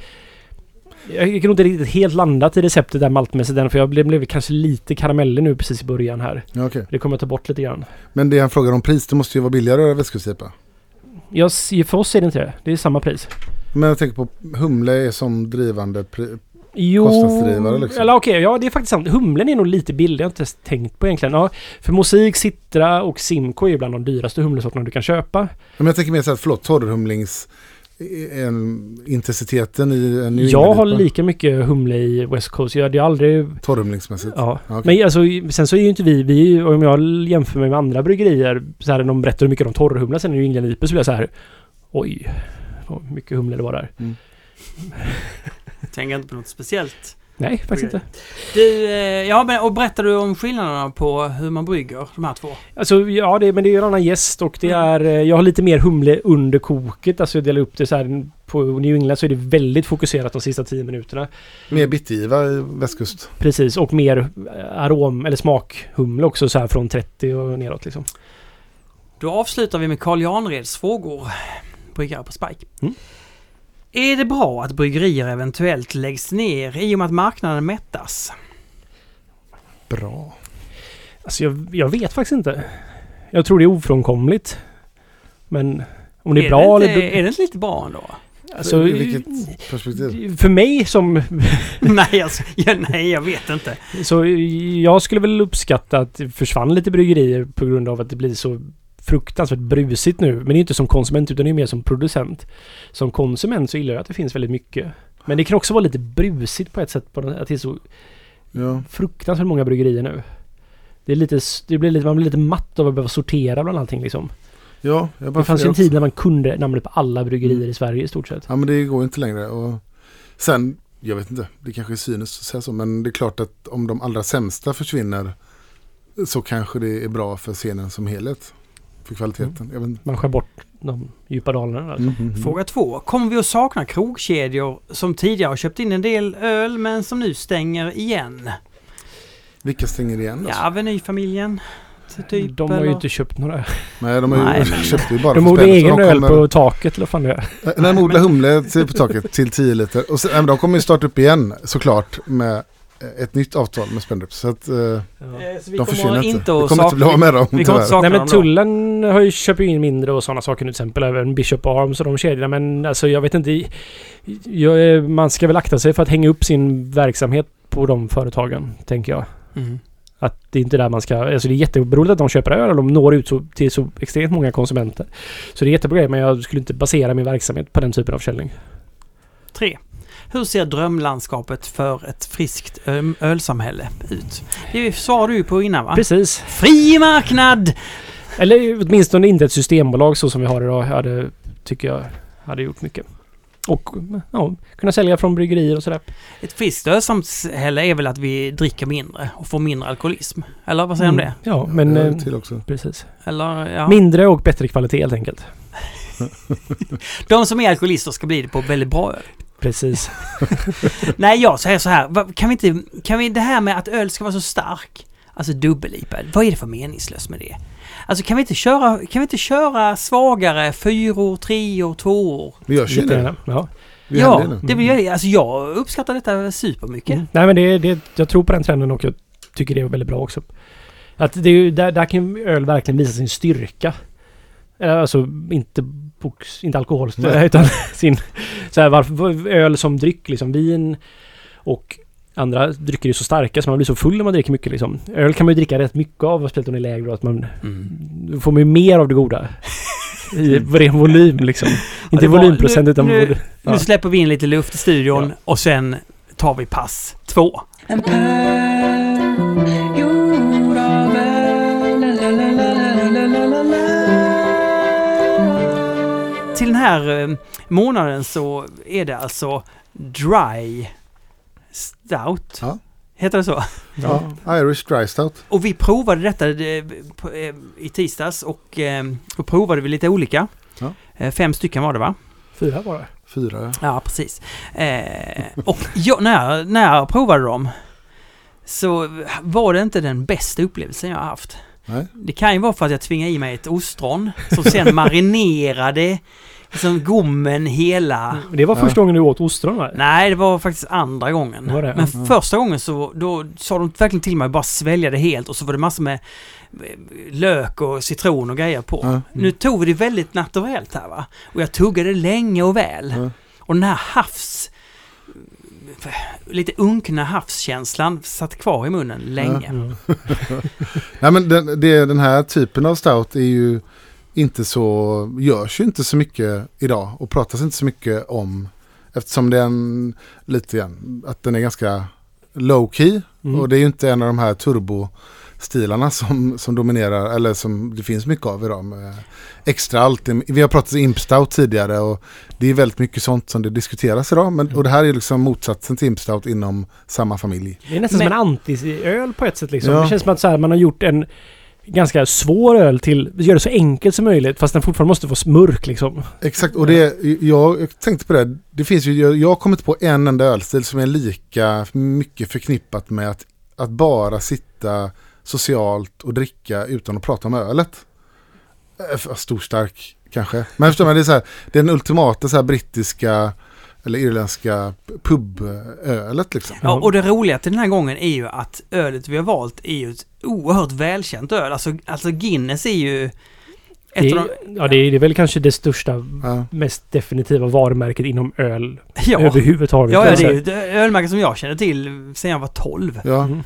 Jag kan nog inte riktigt helt landat i receptet där maltmässigt än för jag blev, blev kanske lite karamellig nu precis i början här. Ja, okej. Det kommer jag ta bort lite grann. Men det han frågar om pris, det måste ju vara billigare att. Jag, s- för oss är det inte det. Det är samma pris. Men jag tänker på humle är som drivande Jo, Kostnadsdrivare, liksom. eller okej, ja det är faktiskt sant. Humlen är nog lite billig, jag har inte ens tänkt på egentligen. Ja, för Mosik, Citra och Simco är bland de dyraste humlesorterna du kan köpa. Men jag tänker mer så här, förlåt, torrhumlings... En, intensiteten i en New Jag har lika mycket humle i West Coast. Jag hade aldrig... Torrhumlingsmässigt. Ja. Okej. Men alltså, sen så är ju inte vi, vi, om jag jämför mig med andra bryggerier, så här, de berättar hur mycket de torrhumlar sen i New England IPA så blir jag så här, oj, vad mycket humle det var där. <laughs> Tänker inte på något speciellt. Nej, faktiskt inte. Du, eh, ja men och berättar du om skillnaderna på hur man brygger de här två? Alltså, ja, det, men det är ju en annan gäst och det är, eh, jag har lite mer humle under koket. Alltså jag delar upp det så här, på New England så är det väldigt fokuserat de sista 10 minuterna. Mer bittergiva i västkust. Precis, och mer eh, arom eller smakhumle också så här från 30 och neråt liksom. Då avslutar vi med Carl Janreds frågor. Bryggare på Spike. Mm. Är det bra att bryggerier eventuellt läggs ner i och med att marknaden mättas? Bra. Alltså jag, jag vet faktiskt inte. Jag tror det är ofrånkomligt. Men om det är, bra det inte, eller... Är det inte lite bra ändå? Alltså, I vilket perspektiv? för mig som... <laughs> nej, alltså, ja, nej, jag vet inte. Så jag skulle väl uppskatta att det försvann lite bryggerier på grund av att det blir så fruktansvärt brusigt nu. Men det är inte som konsument utan det är mer som producent. Som konsument så gillar jag att det finns väldigt mycket. Men det kan också vara lite brusigt på ett sätt. På den, att det är så Ja. fruktansvärt många bryggerier nu. Det, är lite, det blir lite, man blir lite matt av att behöva sortera bland allting liksom. Ja, jag bara Det fanns ju en tid när man kunde namnet på alla bryggerier i Sverige i stort sett. Ja men det går inte längre. Och sen, jag vet inte, det kanske är cyniskt att säga så. Men det är klart att om de allra sämsta försvinner så kanske det är bra för scenen som helhet. För kvaliteten. Inte. Man skär bort de djupa dalarna. Alltså. Mhm. Fråga två. Kommer vi att sakna krogkedjor som tidigare har köpt in en del öl men som nu stänger igen? Vilka stänger igen då? Ja, Avenyfamiljen. Typ, de har ju inte köpt några. Nej, de har ju, Nej, <laughs> köpte ju bara De så egen de öl på taket eller vad fan det är. Nej, de odlar humle på taket till 10 liter. Och sen, nej, de kommer ju starta upp igen såklart med ett nytt avtal med Spendrup. Så att eh, Eh, Så vi de kommer försvinner inte. inte Vi att kommer inte bli av med dem vi kommer inte Nej men tullen har ju köpt in mindre och sådana saker till exempel. Även Bishop Arms och de kedjorna. Men alltså jag vet inte. Jag, man ska väl akta sig för att hänga upp sin verksamhet på de företagen. Tänker jag. Mm. Att det är inte där man ska... Alltså det är jätteroligt att de köper öl och de når ut så, till så extremt många konsumenter. Så det är jättebra grej, men jag skulle inte basera min verksamhet på den typen av försäljning. Tre. Hur ser drömlandskapet för ett friskt ölsamhälle ut? Det svarade du ju på innan va? Precis. Fri marknad! Eller åtminstone inte ett systembolag så som vi har idag. Hade, tycker jag hade gjort mycket. Och ja, kunna sälja från bryggerier och sådär. Ett friskt ölsamhälle är väl att vi dricker mindre och får mindre alkoholism? Eller vad säger du om det? Ja, men... Ja, eh, till också. Precis. Eller ja. Mindre och bättre kvalitet helt enkelt. <laughs> De som är alkoholister ska bli det på väldigt bra öl. Precis. <laughs> Nej, jag säger så här. Kan vi inte... Kan vi det här med att öl ska vara så stark? Alltså dubbel-IPA. Vad är det för meningslöst med det? Alltså kan vi inte köra, kan vi inte köra svagare fyror, treor, tvåor? Vi görs ju det. Ja. Vi ja, det vill jag. Alltså jag uppskattar detta supermycket. Mm. Nej men det, det, jag tror på den trenden och jag tycker det är väldigt bra också. Att det är ju, där, där kan ju öl verkligen visa sin styrka. Eh, Alltså inte, box, inte alkohol Nej. utan <laughs> sin... Så här, varför, öl som dryck liksom. Vin och andra drycker är så starka så man blir så full när man dricker mycket liksom. Öl kan man ju dricka rätt mycket av speciellt om det är lägre att man... Mm. Får man ju mer av det goda. I ren volym liksom. <laughs> Inte var- volymprocent nu- utan... nu- volym. Ja. Nu släpper vi in lite luft i studion Ja. och sen tar vi pass två. Här eh, månaden så är det alltså Dry Stout. Ja. Heter det så? Ja. Irish Dry Stout. Och vi provade detta eh, eh, i tisdags och då provade vi lite olika. Ja. Fem stycken var det va? Fyra bara. Fyra. Ja, precis. Eh, och jag, när, jag, när jag provade dem så var det inte den bästa upplevelsen jag har haft. Nej. Det kan ju vara för att jag tvingade i mig ett ostron som sen marinerade liksom gommen hela... Det var Ja. första gången du åt ostron va? Nej, det var faktiskt andra gången. Var det? Men Mm. första gången så då sa de verkligen till mig bara svälja det helt och så var det massor med eh, lök och citron och grejer på. Ja. Nu tog vi det väldigt naturellt här va. Och jag tuggade länge och väl. Ja. Och den här havs... Lite unkna havskänslan satt kvar i munnen länge. Ja. <laughs> Nej men den, det, den här typen av stout är ju inte så, görs ju inte så mycket idag och pratas inte så mycket om eftersom den lite grann, att den är ganska low key Mm. och det är ju inte en av de här turbostilarna som, som dominerar eller som det finns mycket av idag med extra allt. Vi har pratat Imp Stout tidigare och det är väldigt mycket sånt som det diskuteras idag men, och det här är liksom motsatsen till Imp Stout inom samma familj. Det är nästan Men- som en anti-öl på ett sätt liksom. Ja. Det känns som att så här, man har gjort en ganska svår öl till, gör det så enkelt som möjligt fast den fortfarande måste få mörk liksom. Exakt, och det, jag, jag tänkte på det. Det finns ju, jag, jag har kommit på en enda ölstil som är lika mycket förknippat med att, att bara sitta socialt och dricka utan att prata om ölet. Äh, Storstark Stor stark kanske. Men förstår man, det är, så här, det är den ultimata så här, brittiska eller irländska pubölet liksom. Ja, och det roliga till den här gången är ju att ölet vi har valt är ju ett oerhört välkänt öl. Alltså, alltså Guinness är ju ett Det, av är- ja, det är, det är väl kanske det största, Ja. mest definitiva varumärket inom öl de... Ja, överhuvudtaget. ja, ja, det är ju ett ölmärke som jag känner till sedan jag var 12. Ja. Mm.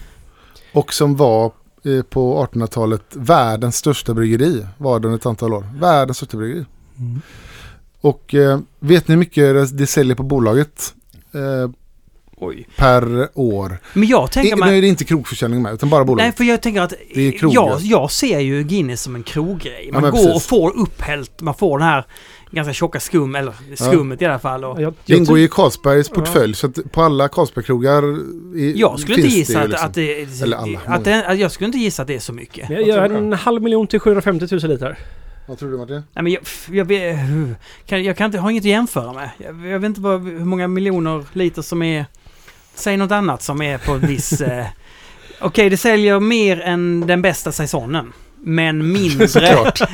Och som var eh, på 1800-talet världens största bryggeri. Var det under ett antal år. Världens största bryggeri. Mm. Och eh, vet ni hur mycket det, det säljer på bolaget eh, Oj. per år? Men jag I, tänker Nu är det inte krogförsäljning med utan bara Nej, bolaget. för jag tänker att Det är jag, jag ser ju Guinness som en kroggrej. Man men går precis. och får upphällt, man får den här ganska tjocka skum, eller skummet i alla fall. Och Jag, det jag, ingår tror- i Carlsbergs portfölj så att på alla Carlsbergkrogar i, jag skulle inte finns gissa ju att, liksom. att det... Eller alla, att det att jag skulle inte gissa att det är så mycket. jag gör en halv miljon till 750 000 liter. Vad tror du Martin? Nej men jag, jag, vet- kan, jag kan inte, har inget att jämföra med. Jag, jag vet inte vad, hur många miljoner liter som är... Säg något annat som är på en viss... <laughs> Eh, Okej, det säljer mer än den bästa säsongen. Men mindre... Såklart. <laughs>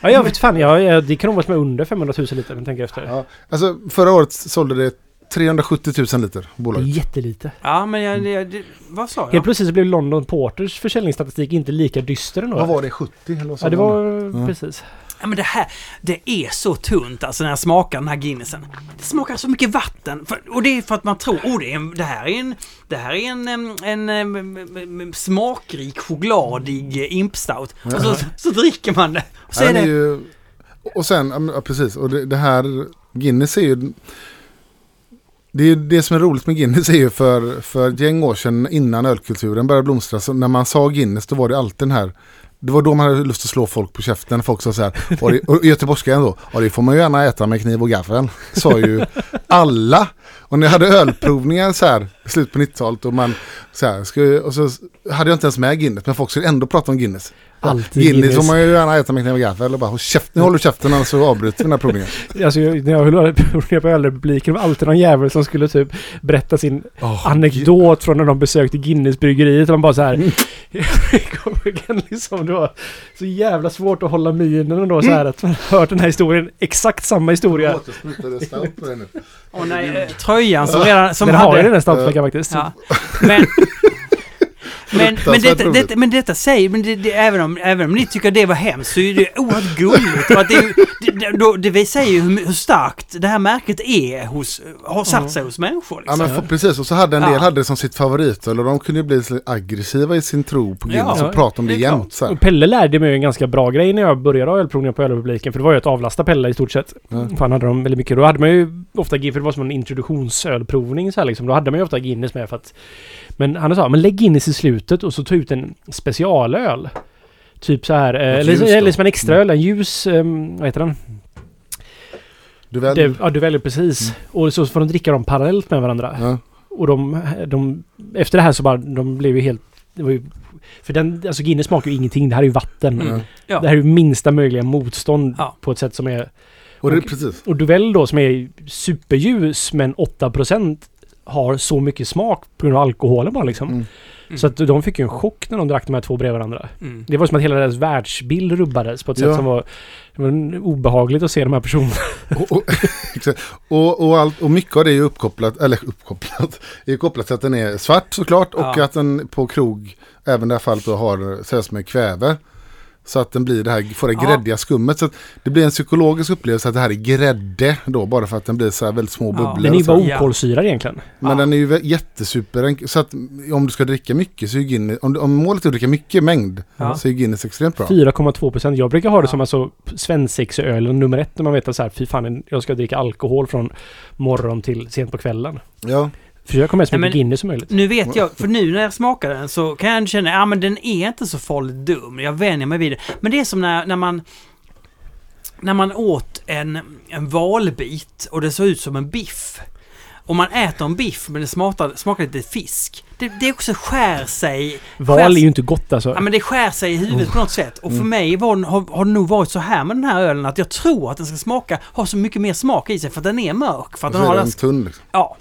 Ja, jag vet fan. Jag, jag, det kan nog vara som är under 500 000 liter, om jag tänker efter. Ja. Alltså förra året sålde det 370 000 liter Det är bolaget. jättelite. Ja, men jag, det, det, vad sa Helt jag? plötsligt så blev London Porters försäljningsstatistik inte lika dyster ändå. Vad var det? 70? Eller vad Ja, det de? var Ja. precis. Ja, men det här, det är så tunt alltså när jag smakar den här Guinnessen. Det smakar så mycket vatten. För, och det är för att man tror, oh det, är en, det här är en, det här är en, en, em, smakrik, chokladig eh, impstout. Och så, så dricker man det. Och så Ja, är det... ju, och sen, ja, precis, och det, det här Guinness är ju det, är det som är roligt med Guinness är ju för, för ett gäng år sedan innan ölkulturen började blomstra. Så när man sa Guinness då var det alltid den här det var då man hade lust att slå folk på käften. Folk sa så här, och, det, och göteborgskan då, ja det får man ju gärna äta med kniv och gaffel. Sa ju alla. Och när jag hade ölprovningar så här, i slutet på 90-talet och man så här, och så hade jag inte ens med Guinness, men folk skulle ändå prata om Guinness. Alltid Guinness Guinness. får man ju gärna äta med kniv och gaffel och bara håll käften, nu håller du käften annars så avbryter vi den här provningen. <laughs> Alltså, jag- när jag höll på på ölrepubliken var alltid någon jävel som skulle typ berätta sin Oh, anekdot från när de besökte Guinnessbryggeriet. Man bara så här... <laughs> Ihåg liksom, det var så jävla svårt att hålla minen och då så här att man har hört den här historien. Exakt samma historia. Åh nej, eh, tröjan som redan... Som Den har hade, ju den här stamfläckan faktiskt. Ja. Men... <laughs> Men, men, detta, detta, men detta säger, men det, det, även, om, även om ni tycker det var hemskt så är det oerhört gulligt. För att det, det, det, då- det visar ju hur, hur starkt det här märket är hos, har satt sig hos människor. Ja Liksom. men för, precis, och så hade en del Ja. hade det som sitt favoritöl och de kunde ju bli så aggressiva i sin tro på Guinness Ja, och prata om det, det jämt. Så. Och Pelle lärde mig en ganska bra grej när jag började ha ölprovningar på ölrepubliken. För det var ju att avlasta Pelle i stort sett. Ja. För han hade dem väldigt mycket. Då hade man ju ofta Guinness, för det var som en introduktionsölprovning så här liksom. Då hade man ju ofta Guinness med för att... Men han sa, men lägg Guinness i slutet och så ta ut en specialöl. Typ så här, eh, eller, ljus eller som en extra öl, en ljus, um, vad heter den? Du väl? Det, ja, du väljer precis. Och så får de dricka dem parallellt med varandra. Ja. Och de, de... Efter det här så bara, de blev ju helt... Det var ju, för den, alltså Guinness smakar ju ingenting. Det här är ju vatten. Mm. Ja. Det här är ju minsta möjliga motstånd Ja. på ett sätt som är... Och det Och- precis. Och Duvel då som är superljus men 8% har så mycket smak på grund av alkoholen bara liksom. Mm. Mm. Så att de fick ju en chock när de drack de här två bredvid varandra. Mm. Det var som att hela deras världsbild rubbades på ett Ja. sätt som var, var obehagligt att se de här personerna. Och, och, <laughs> och, och, allt, och mycket av det är ju uppkopplat, eller uppkopplat, är kopplat till att den är svart såklart och Ja. att den på krog, även i det här fallet då har säljs med kväve. Så att den blir det här, får det Ja. gräddiga skummet. Så att det blir en psykologisk upplevelse att det här är grädde då, bara för att den blir så här väldigt små Ja. bubblor. Den är ju bara okolsyrad egentligen. Men Ja. den är ju jättesuper, så att om du ska dricka mycket så är Guinness, om, om målet är att dricka mycket mängd Ja. så är Guinness extremt bra. 4,2%. Jag brukar ha det som alltså svensexölen nummer ett när man vet att så här, fy fan, jag ska dricka alkohol från morgon till sent på kvällen. Ja, Försök ha med så mycket men- Guinness som möjligt. Nu vet jag, för nu när jag smakar den så kan jag känna, ja men den är inte så farligt dum. Jag vänjer mig vid det. Men det är som när, när man... När man åt en, en valbit och det såg ut som en biff. Och man äter en biff men det smakar, smakar lite fisk. Det, det också skär sig. Val är ju inte gott alltså. Ja men det skär sig i huvudet på något sätt. Och för mig var, har, har det nog varit så här med den här ölen att jag tror att den ska smaka, ha så mycket mer smak i sig för att den är mörk. För att den har den, tunn. Liksom. ja.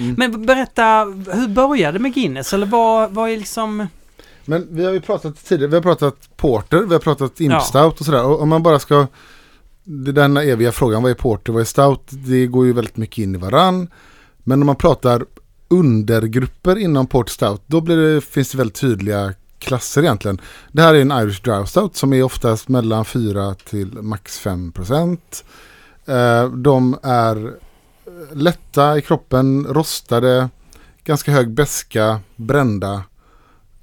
Mm. Men berätta, hur började det med Guinness? Eller vad, vad är liksom... Men vi har ju pratat tidigare, vi har pratat porter, vi har pratat imp Ja. stout och sådär. Och om man bara ska, den eviga frågan, vad är porter, vad är stout? Det går ju väldigt mycket in i varann. Men om man pratar undergrupper inom porter stout, då blir det, finns det väldigt tydliga klasser egentligen. Det här är en Irish Dry Stout som är oftast mellan 4 till max 5 procent. Eh, de är lätta i kroppen, rostade, ganska hög beska, brända,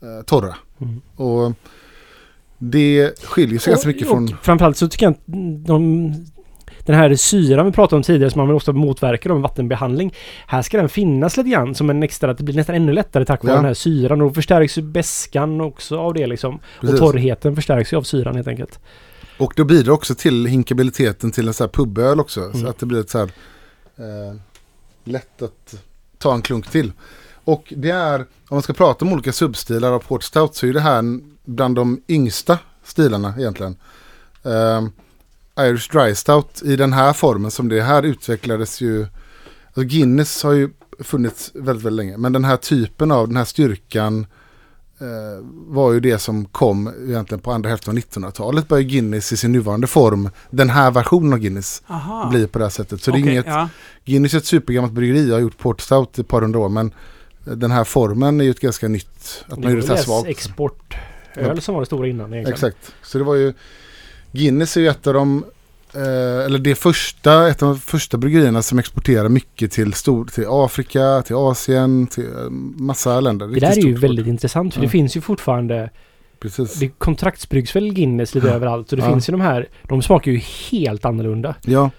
eh, torra. Mm. Och det skiljer sig ganska mycket och, från... och framförallt så tycker jag att de, den här syran vi pratade om tidigare som man vill ofta motverka med vattenbehandling. Här ska den finnas lite grann som en extra, att det blir nästan ännu lättare tack vare Ja. den här syran. Och då förstärks ju beskan också av det liksom. Precis. Och torrheten förstärks ju av syran helt enkelt. Och det bidrar också till hinkabiliteten till en sån här puböl också. Så Mm. att det blir ett så här eh, lätt att ta en klunk till. Och det är, om man ska prata om olika substilar av Port Stout så är det här bland de yngsta stilarna egentligen. Eh, Irish Dry Stout i den här formen som det här utvecklades ju. Alltså Guinness har ju funnits väldigt, väldigt länge. Men den här typen av den här styrkan eh, var ju det som kom egentligen på andra hälften av 1900-talet. Började Guinness i sin nuvarande form, den här versionen av Guinness, Aha. blir på det här sättet. Så det är inget, ja. Guinness är ett supergammalt bryggeri, har gjort Port Stout i ett par hundra år, men den här formen är ju ett ganska nytt, att man gjorde det så här svagt. exportöl som var det stora innan egentligen. Exakt, så det var ju, Guinness är ju ett av de, eh, eller det första, ett av de första bryggerierna som exporterar mycket till, stor, till Afrika, till Asien, till eh, massa länder. Det där är ju väldigt intressant för Ja. det finns ju fortfarande Precis. Det kontraktsbryggs väl Guinness lite Ja. överallt och det Ja. finns ju de här, de smakar ju helt annorlunda. Ja.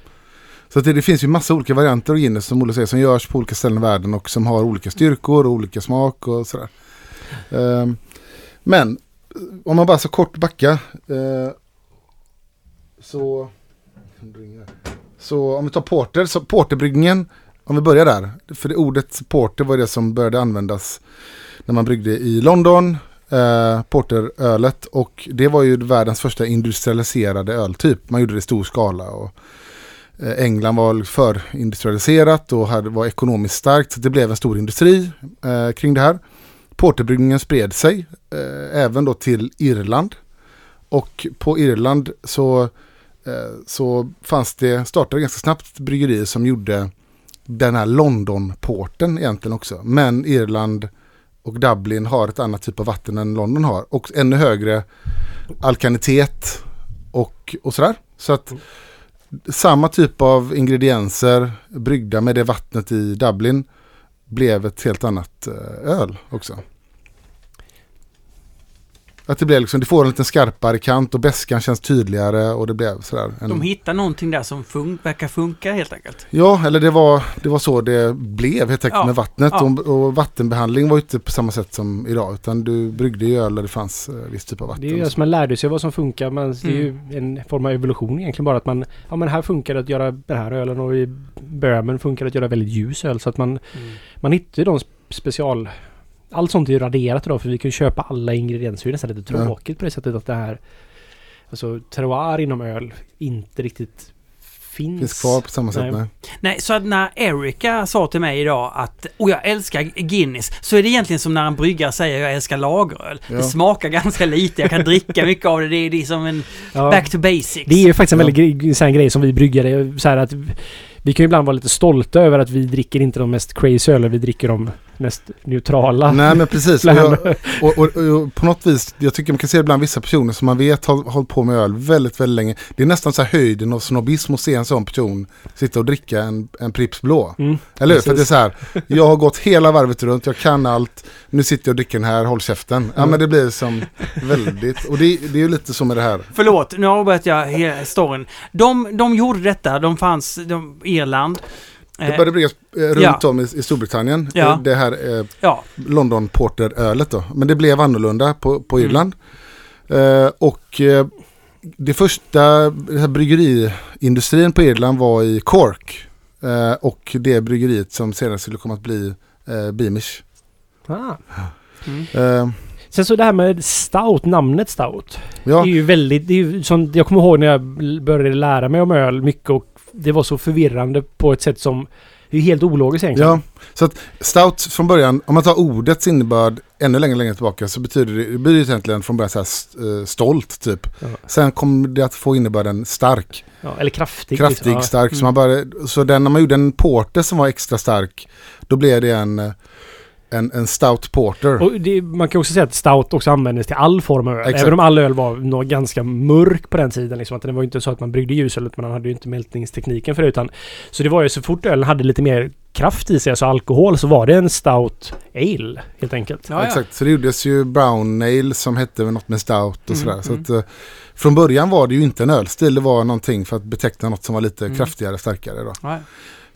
Så att det, det finns ju massa olika varianter av Guinness som Olle säger som görs på olika ställen i världen och som har olika styrkor och olika smak och sådär. Ehm, men om man bara så kort backa eh, så så om vi tar porter, så porterbryggningen om vi börjar där. För det ordet porter var det som började användas när man bryggde i London. Eh, porterölet och det var ju världens första industrialiserade öltyp. Man gjorde det i stor skala och Eh, England var liksom för industrialiserat och hade, var ekonomiskt starkt. Så det blev en stor industri eh, kring det här. Porterbryggningen spred sig eh, även då till Irland. Och på Irland så, så fanns det, startade ganska snabbt bryggerier som gjorde den här London-porten egentligen också. Men Irland och Dublin har ett annat typ av vatten än London har. Och ännu högre alkanitet och, och sådär. Så att samma typ av ingredienser bryggda med det vattnet i Dublin blev ett helt annat eh, öl också. Att det blev liksom, det får en lite skarpare kant och bäskan känns tydligare och det blev sådär. En, De hittar någonting där som fun verkar funka helt enkelt. Ja, eller det var, det var så det blev helt enkelt Ja, med vattnet. ja. Och, och vattenbehandling var ju inte på samma sätt som idag. Utan du bryggde ju öl där det fanns eh, viss typ av vatten. Det är ju att så. man lärde sig vad som funkar. Men det är ju Mm. en form av evolution egentligen bara att man... Ja men här funkar det att göra den här ölen och i Böhmen funkar det att göra väldigt ljus öl. Så att man, man hittar ju de special... Allt sånt är ju raderat idag för vi kan ju köpa alla ingredienser. Det är nästan lite Ja. tråkigt på det sättet att det här... Alltså terroir inom öl inte riktigt finns. Finns kvar på samma sätt. Nej. Nej. Nej, så att när Erika sa till mig idag att och jag älskar Guinness så är det egentligen som när en bryggare säger jag älskar lageröl. Ja. Det smakar ganska lite, jag kan dricka mycket av det. Det är liksom en Ja. back to basics. Det är ju faktiskt en Ja. väldigt grej, sån här grej som vi bryggare, så här att vi kan ju ibland vara lite stolta över att vi dricker inte de mest crazy öl, vi dricker de mest neutrala. Nej men precis. Och, jag, och, och, och på något vis, jag tycker man kan se ibland vissa personer som man vet har hållit på med öl väldigt, väldigt länge. Det är nästan så här höjden av snobbism att se en sån person sitta och dricka en, en Pripps blå. Mm, Eller hur? För det är så här, jag har gått hela varvet runt, jag kan allt, nu sitter jag och dricker den här, håll käften. Ja Mm. men det blir som väldigt, och det, det är ju lite så med det här. Förlåt, nu avbröt jag storyn. De, de gjorde detta, de fanns, de, Irland. Det Eh, började bryggas eh, runt ja. om i, i Storbritannien, Ja. eh, det här eh, ja, London Porter-ölet då. Men det blev annorlunda på, på Mm. Irland. Eh, och eh, det första det här bryggeriindustrin på Irland var i Cork. Eh, och det bryggeriet som senare skulle komma att bli eh, Beamish. Ah. mm. Sen så det här med stout, namnet stout. ja, Det är ju väldigt, det är ju som, jag kommer ihåg när jag började lära mig om öl mycket och det var så förvirrande på ett sätt som det är helt ologiskt egentligen. ja, så att stout från början, om man tar ordets innebörd ännu längre, längre tillbaka så betyder det, det betyder egentligen från början så här eh, stolt typ. Ja. Sen kom det att få innebörden stark. Ja, eller kraftig. Kraftig, liksom. Ja. stark. Så, Mm. man började, så den, när man gjorde en porter som var extra stark, då blev det en, eh, en, en stout porter. Och det, man kan också säga att stout också användes till all form av öl. Exakt. Även om all öl var nog ganska mörk på den tiden. Liksom, att det var ju inte så att man bryggde ljusöl, men man hade ju inte mältningstekniken för det. Utan, så det var ju så fort ölen hade lite mer kraft i sig, alltså alkohol, så var det en stout ale helt enkelt. Ja, ja. Exakt, så det gjordes ju brown ale som hette något med stout och Mm, sådär. Så mm. att, eh, från början var det ju inte en ölstil, det var någonting för att beteckna något som var lite Mm. kraftigare, starkare. Då. Ja,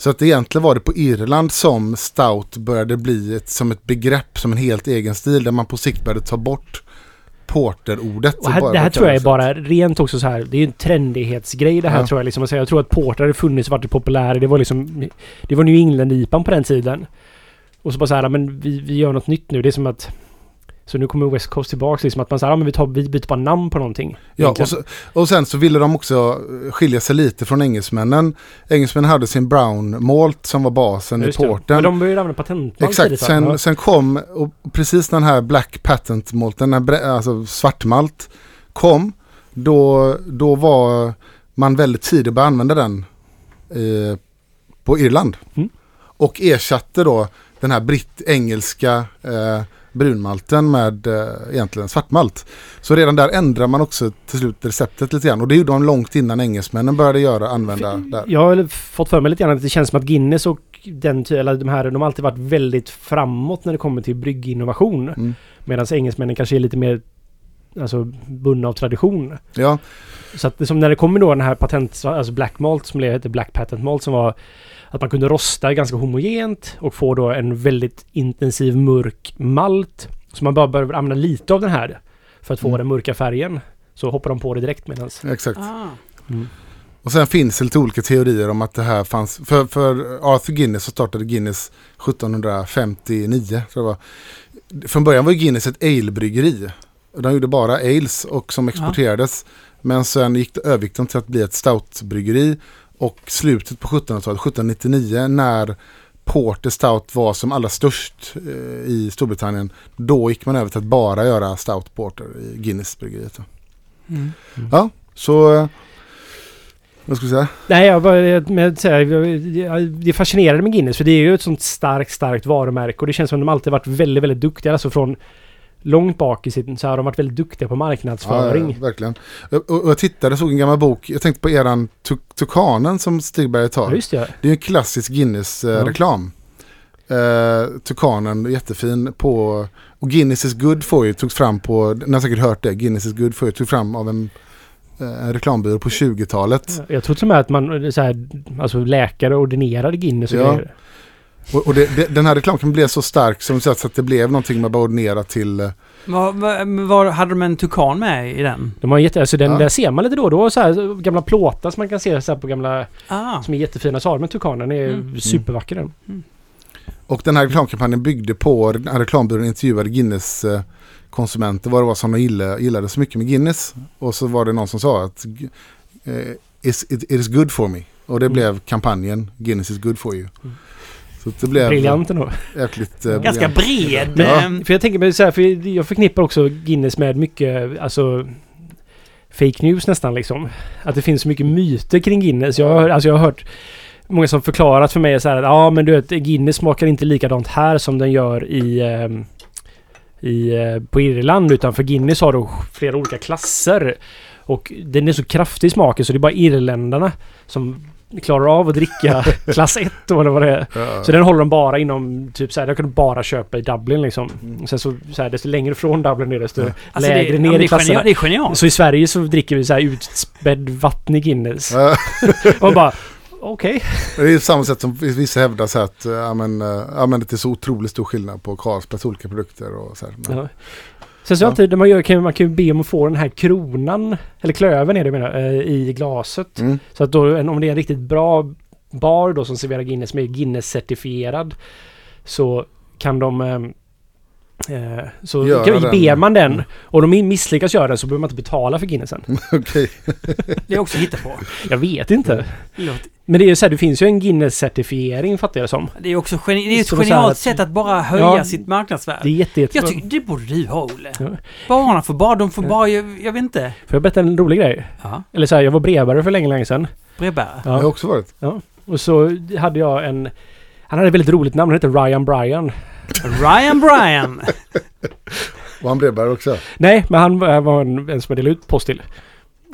Så att egentligen var det på Irland som stout började bli ett, som ett begrepp, som en helt egen stil, där man på sikt började ta bort porterordet. Och här, det här tror jag är bara rent också så här. Det är ju en trendighetsgrej det här Ja. tror jag. Liksom, jag tror att portar hade funnits och varit populär. Det var liksom... Det var New England-IPan på den tiden. Och så bara så här, men vi, vi gör något nytt nu. Det är som att... Så nu kommer West Coast tillbaks liksom att man säger, ja men vi, tar, vi byter bara namn på någonting. Ja, och, så, och sen så ville de också eh, skilja sig lite från engelsmännen. Engelsmännen hade sin brown malt som var basen i porten. Men de började använda patentnamn Exakt, tidigt, sen, Ja. sen kom och precis den här Black Patent malten, den här, bre- alltså svartmalt kom, då, då var man väldigt tidig att börja använda den eh, på Irland. Mm. Och ersatte då den här britt-engelska eh, brunmalten med eh, egentligen svartmalt. Så redan där ändrar man också till slut receptet lite grann. Och det gjorde de långt innan engelsmännen började göra, använda där. Jag har fått för mig lite grann att det känns som att Guinness och den eller de här, de har alltid varit väldigt framåt när det kommer till brygginnovation. Mm. Medan engelsmännen kanske är lite mer alltså, bundna av tradition. Ja, Så att det som när det kommer då den här patent, alltså Black Malt som heter Black Patent Malt som var att man kunde rosta ganska homogent och få då en väldigt intensiv mörk malt. Så man bara börjar använda lite av den här för att få Mm. den mörka färgen. Så hoppar de på det direkt medans. exakt. Ah. Och sen finns det lite olika teorier om att det här fanns. För, för Arthur Guinness så startade Guinness 1759. Tror jag var. Från början var Guinness ett alebryggeri. De gjorde bara ales och som exporterades. Men sen gick det, övergick de till att bli ett stoutbryggeri. Och slutet på 1700-talet, 1799, när Porter Stout var som allra störst eh, i Storbritannien. Då gick man över till att bara göra Stout Porter i Guinness-bryggeriet. Mm. Ja, så... eh, Vad ska vi säga? Nej, jag bara, med, så här, jag- det är fascinerande med Guinness för det är ju ett sånt starkt, starkt varumärke och det känns som att de alltid varit väldigt, väldigt duktiga. Alltså från långt bak i sitt, så har de varit väldigt duktiga på marknadsföring. Ja, ja, verkligen. Och, och jag tittade, såg en gammal bok. Jag tänkte på eran Tuk- Tukanen som Stigberg tar. Ja, just det. Det är en klassisk Guinness-reklam. Eh, Tukanen, jättefin på... Och Guinness is good for you togs fram på, ni har säkert hört det, Guinness is good for you togs fram av en, eh, en reklambyrå på 20-talet. Jag tror till och med att man, så här, alltså läkare ordinerade Guinness och Ja. Och, och det, det, den här reklamen blev så stark som så att, att det blev någonting man bara ordinerade till... eh, Var, var, var, hade de en tukan med i den? De har jätte, alltså den Ja. där ser man lite då och då, så här, gamla plåtar som man kan se så här på gamla, Ah. som är jättefina. Så har de en tukanen, är Mm. supervacker den. Och den här reklamkampanjen byggde på, den här reklambyrån intervjuade Guinness konsumenter vad det var som de gillade, gillade så mycket med Guinness. Och så var det någon som sa att eh, it is good for me. Och det Mm. blev kampanjen Guinness is good for you. Mm. Så det blev Briljant ändå. jäkligt eh, Ganska bred. Ja. ehm, För jag tänker mig så här, för jag förknippar också Guinness med mycket, alltså fake news nästan liksom. Att det finns så mycket myter kring Guinness. Jag har, alltså jag har hört många som förklarat för mig så här att ja men du vet Guinness smakar inte likadant här som den gör i, ehm, i eh, på Irland utan för Guinness har då flera olika klasser. Och den är så kraftig i smaken så det är bara irländarna som klarar av att dricka <laughs> klass 1 då eller vad det är. Ja. Så den håller de bara inom, typ såhär, kan du bara köpa i Dublin liksom. Mm. Sen så, såhär, desto längre från Dublin är det, desto Ja. alltså det, lägre ja, ner i klasserna. genialt, det är genialt. Så i Sverige så dricker vi såhär utspädd vatten i Guinness. Ja. <laughs> Och bara, okej. Det är samma sätt som vissa hävdar så att eh, ja, men, eh, ja, men det är så otroligt stor skillnad på Carlsbergs olika produkter. Och så här. Men, Ja. Sen så Ja. alltid, man, gör, kan, man kan ju be om att få den här kronan, eller klöven är det jag menar, eh, i glaset. Mm. Så att då, om det är en riktigt bra bar då som serverar Guinness som är Guinness-certifierad så kan de... Eh, så Göra ber man den Mm. och de misslyckas göra den så behöver man inte betala för Guinnessen. <laughs> Okej. <laughs> Det är också hitta på. Jag vet inte. Låt- Men det är ju så här, det finns ju en Guinness-certifiering fattar jag det som. Det är också geni- det är ett här genialt att- sätt att bara höja Ja, sitt marknadsvärde. Det är jätte, jätte Jag tycker, det borde du ha Olle. Ja. Barnen får bara, de får Ja. bara, jag, jag vet inte. Får jag berätta en rolig grej? Ja, Eller så här, jag var brevbärare för länge, länge sedan. brevbärare. Jag har Ja. också varit. Och så hade jag en... Han hade ett väldigt roligt namn, han hette Ryan Bryan. Ryan Bryan. Var han brevbärare också? Nej, men han var var en, en som jag delade ut post till.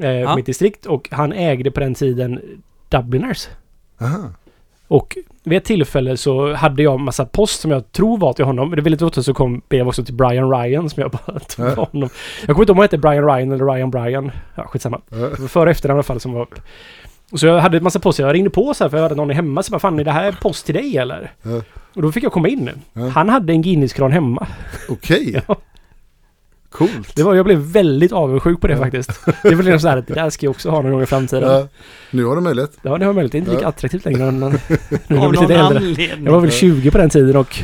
Eh, Ja. Mitt distrikt. Och han ägde på den tiden Dubliners. Aha. Och vid ett tillfälle så hade jag massa post som jag tror var till honom. Det väldigt ofta så kom brev också till Brian Ryan som jag bara <laughs> tog av honom. Jag kommer inte ihåg om han hette Brian Ryan eller Ryan Bryan. Ja, skitsamma. Var före och efter i alla fall som var upp. Och så jag hade en massa post. Jag ringde på så här för jag hade någon hemma. Så bara, fan är det här post till dig eller? Ja. Och då fick jag komma in. Ja. Han hade en Guinness-kran hemma. Okej, <laughs> Ja. coolt. Det var, jag blev väldigt avundsjuk på det Ja. faktiskt. Det var liksom så här att det där ska jag också ha någon gång i framtiden. Ja, Ja. Nu har du möjlighet. det var möjligt. Det är inte lika Ja. attraktivt längre än <laughs> när jag Av var lite äldre. Jag var väl Ja. 20 på den tiden och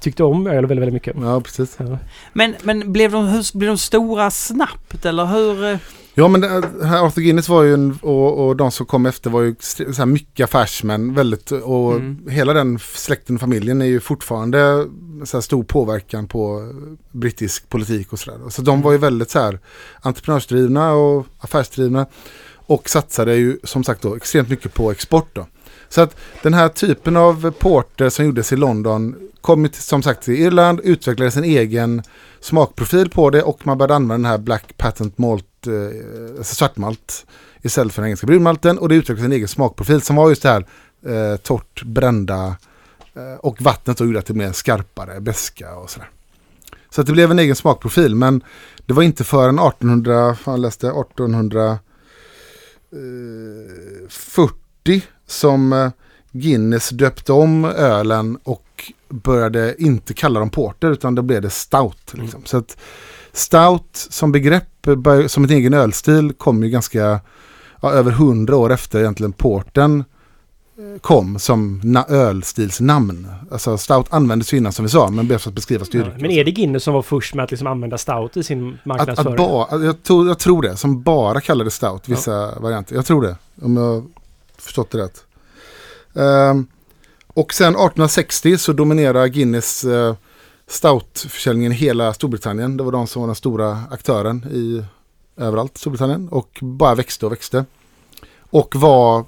tyckte om öl väldigt, väldigt mycket. Ja, precis. Ja. Men, men blev, de, hur, blev de stora snabbt eller hur? Ja, men Arthur Guinness var ju en, och, och de som kom efter var ju så här mycket affärsmän. Väldigt, och Mm. hela den släkten och familjen är ju fortfarande så här stor påverkan på brittisk politik och sådär. Så de var ju väldigt så här entreprenörsdrivna och affärsdrivna. Och satsade ju som sagt då extremt mycket på export då. Så att den här typen av porter som gjordes i London kom till, som sagt till Irland, utvecklade sin egen smakprofil på det och man började använda den här Black Patent Malt, eh, alltså svartmalt istället för den engelska brunmalten och det utvecklade sin egen smakprofil som var just det här eh, torrt brända eh, och vattnet då gjorde att det blev skarpare, beska och sådär. Så att det blev en egen smakprofil men det var inte förrän 1800, fan läste 1840 som eh, Guinness döpte om ölen och började inte kalla dem porter utan då blev det stout. Liksom. Så att stout som begrepp, som en egen ölstil kom ju ganska ja, över hundra år efter egentligen porten eh, kom som na- ölstilsnamn. Alltså stout användes ju innan som vi sa men för att beskriva Ja. styrka. Men är det Guinness som var först med att liksom använda stout i sin Att, att marknadsföring? ba, jag, tror, jag tror det, som bara kallade stout, vissa varianter. Jag tror det, om jag förstått det rätt. Ehm, och sen 1860 så dominerar Guinness uh, stoutförsäljningen i hela Storbritannien. Det var de som var den stora aktören i överallt Storbritannien och bara växte och växte. Och var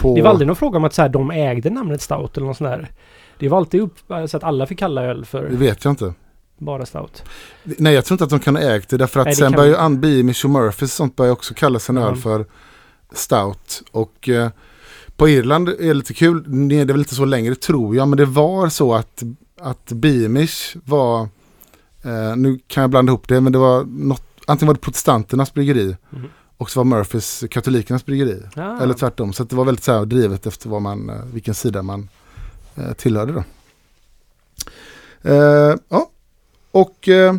på... Det var aldrig någon fråga om att så här, de ägde namnet stout eller något sånt där. Det var alltid upp så att alla fick kalla öl Det för vet jag inte. bara stout. Nej, jag tror inte att de kan ha ägt det därför att Nej, det sen börjar ju Ann Murphys och sånt börjar också kalla sin öl Mm. för stout. Och eh, på På Irland är det lite kul, det är väl inte så längre tror jag, men det var så att, att Beamish var, eh, nu kan jag blanda ihop det, men det var något, antingen var det protestanternas bryggeri Mhm. och så var Murphys katolikernas bryggeri. Ah. Eller tvärtom, så det var väldigt så här drivet efter vad man, eh, vilken sida man eh, tillhörde då. Eh, ja, och eh,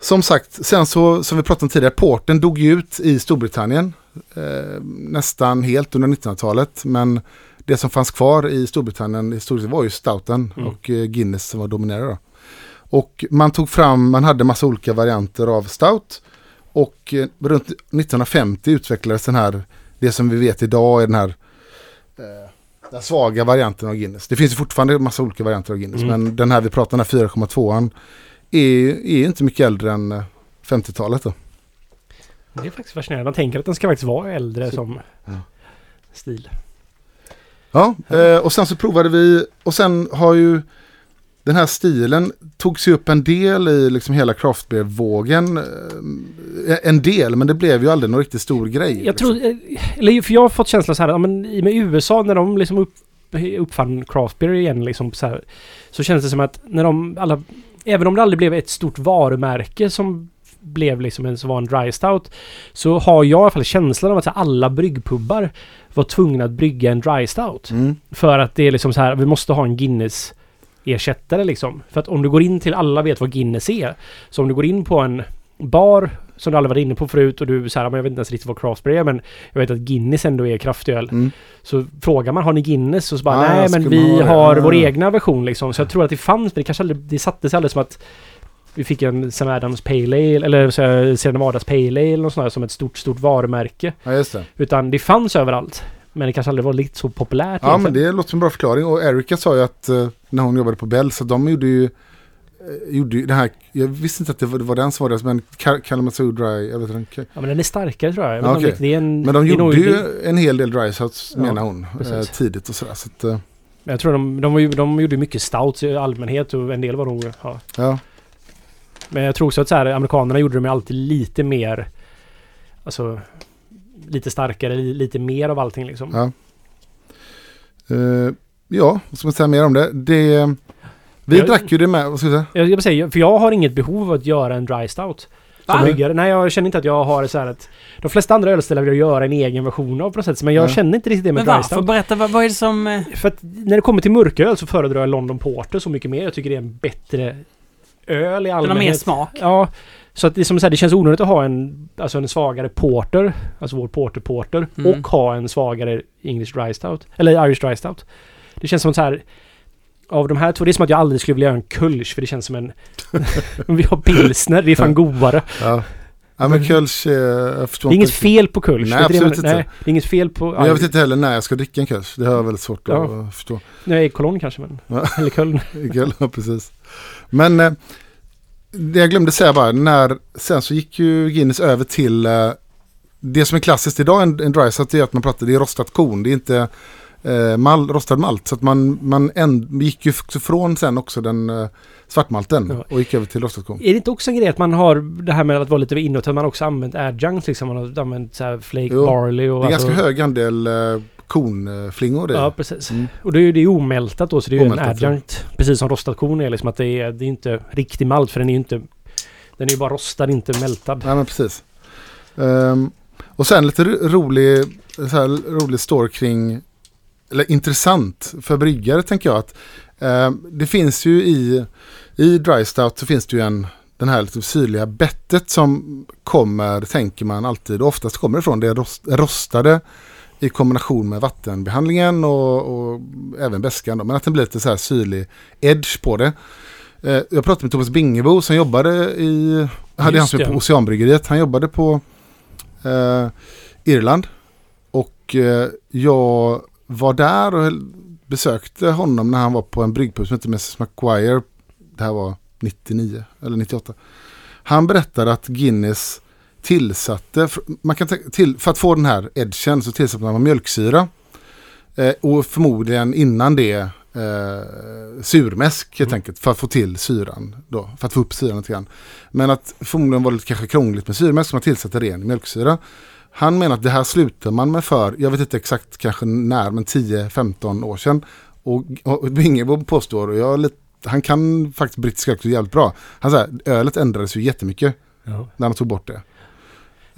som sagt, sen så, som vi pratade om tidigare, porten dog ut i Storbritannien eh, nästan helt under 1900-talet. Men det som fanns kvar i Storbritannien i stort sett var ju stouten Mm. och eh, Guinness som var dominerade. Och man tog fram, man hade massa olika varianter av stout. Och eh, runt 1950 utvecklades den här, det som vi vet idag är den här eh, den svaga varianten av Guinness. Det finns fortfarande massa olika varianter av Guinness. Mm. Men den här vi pratar om, den här 4,2an, är, är inte mycket äldre än eh, 50-talet då. Det är faktiskt fascinerande. Man tänker att den ska faktiskt vara äldre som Ja. stil. Ja, eh, och sen så provade vi och sen har ju den här stilen tog sig upp en del i liksom hela craftbeer-vågen. Eh, en del, men det blev ju aldrig någon riktigt stor grej. Jag liksom. tror, eh, eller för jag har fått känslan så här, ja, men i med USA när de liksom upp, uppfann craft beer igen liksom så här, så känns det som att när de alla, även om det aldrig blev ett stort varumärke som blev liksom en, som var en dry stout, så har jag i alla fall känslan av att här, alla bryggpubbar var tvungna att brygga en dry stout. Mm. För att det är liksom så här, vi måste ha en Guinness ersättare liksom. För att om du går in till, alla vet vad Guinness är. Så om du går in på en bar som du aldrig varit inne på förut och du så här, men jag vet inte ens riktigt vad craft beer är men jag vet att Guinness ändå är kraftöl. Mm. Så frågar man har ni Guinness och så bara Ah, nej men vi ha har Ah. vår egna version liksom. Så jag tror att det fanns men det kanske aldrig, det satte sig aldrig som att vi fick en Sam Adams Pale Ale eller Sierra Nevadas Pale Ale eller något sånt där som ett stort, stort varumärke. Ja, just det. Utan det fanns överallt. Men det kanske aldrig var lite så populärt Ja, men egentligen. det låter som en bra förklaring. Och Erika sa ju att eh, när hon jobbade på Bell så de gjorde ju, eh, gjorde ju det här, jag visste inte att det var, det var den som var deras, men Kal- Kalamazoo Dry, jag vet inte. Ja men den är starkare tror jag. jag Ja, okej. det är en, Men de nog- gjorde ju det- en hel del dry souts Ja, menar hon, eh, tidigt och sådär. Så att, eh, Men Jag tror de, de, var ju, de gjorde mycket stouts i allmänhet och en del var nog... Ja. ja. Men jag tror också att så här, amerikanerna gjorde de ju alltid lite mer... Alltså... Lite starkare, li- lite mer av allting liksom. Ja. Eh, ja, vad ska man säga mer om det? det vi Jag- drack ju det med, vad ska jag säga? Jag, säga, för jag har inget behov av att göra en dry stout. Som Va? bryggare. Nej, jag känner inte att jag har så här att... De flesta andra ölställen vill jag göra en egen version av på något sätt. Men jag Ja. känner inte riktigt det med Men dry varför? stout. Berätta, vad, vad är det som... eh, För att när det kommer till mörköl så föredrar jag London Porter så mycket mer. Jag tycker det är en bättre öl i Den har mer allmänhet. smak? Ja, så att det, som så här, det känns onödigt att ha en, alltså en svagare porter, alltså vår porter porter, Mm. och ha en svagare English dry stout, eller Irish dry stout. Det känns som så här, av de här två, det är som att jag aldrig skulle vilja göra en kulsch för det känns som en... <laughs> Vi har pilsner, det är fan godare. Ja. ja, men Kölsch, eh, jag förstår Det är inget fel på kulsch. Nej, absolut inte. Nej, det är inget fel på... Men jag vet inte heller när jag ska dricka en Kölsch. Det har jag väldigt svårt Ja. att förstå. Nej, Cologne kanske men... Ja. Eller Köln. <laughs> Ikväll, ja, precis. Men eh, det jag glömde säga bara, när, sen så gick ju Guinness över till eh, det som är klassiskt idag, en, en dry stout, är att man pratar, det är rostat korn, det är inte eh, mal, rostad malt. Så att man, man en, gick ju från sen också den eh, svartmalten Ja. och gick över till rostat korn. Är det inte också en grej att man har det här med att vara lite inåt, att man också använt adjunct liksom? Man har använt så flake Jo, barley och... Det är alltså- ganska hög andel eh, kornflingor i. Ja, precis. Mm. Och det är ju det är omältat då, så det är ju en Omältat, ja. adjunct. Precis som rostat korn är liksom att det är, det är inte riktig malt för den är ju inte... Den är ju bara rostad, inte mältad. Ja men precis. Ehm, och sen lite ro- rolig, så här, rolig story kring, eller intressant för bryggare tänker jag att ehm, det finns ju i, i dry stout så finns det ju en, den här lite syrliga bettet som kommer, tänker man alltid, och oftast kommer det från det rost, rostade i kombination med vattenbehandlingen och, och även beskan då, men att den blir lite så här syrlig edge på det. Eh, jag pratade med Thomas Bingebo som jobbade i, hade Just han som på Oceanbryggeriet, han jobbade på eh, Irland. Och eh, jag var där och besökte honom när han var på en bryggpub som heter Mrs. Maguire. Det här var 99 eller 98. Han berättade att Guinness tillsatte, man kan till, för att få den här edgen så tillsatte man mjölksyra. Eh, och förmodligen innan det eh, surmäsk helt Mm. enkelt för att få till syran då, för att få upp syran lite grann. Men att förmodligen var det kanske krångligt med surmäsk så man tillsatte ren mjölksyra. Han menar att det här slutar man med för, jag vet inte exakt kanske när, men 10-15 år sedan. Och, och Bingebo påstår, och jag lite, han kan faktiskt brittiska också jävligt bra. Han säger ölet ändrades ju jättemycket Ja. när han tog bort det.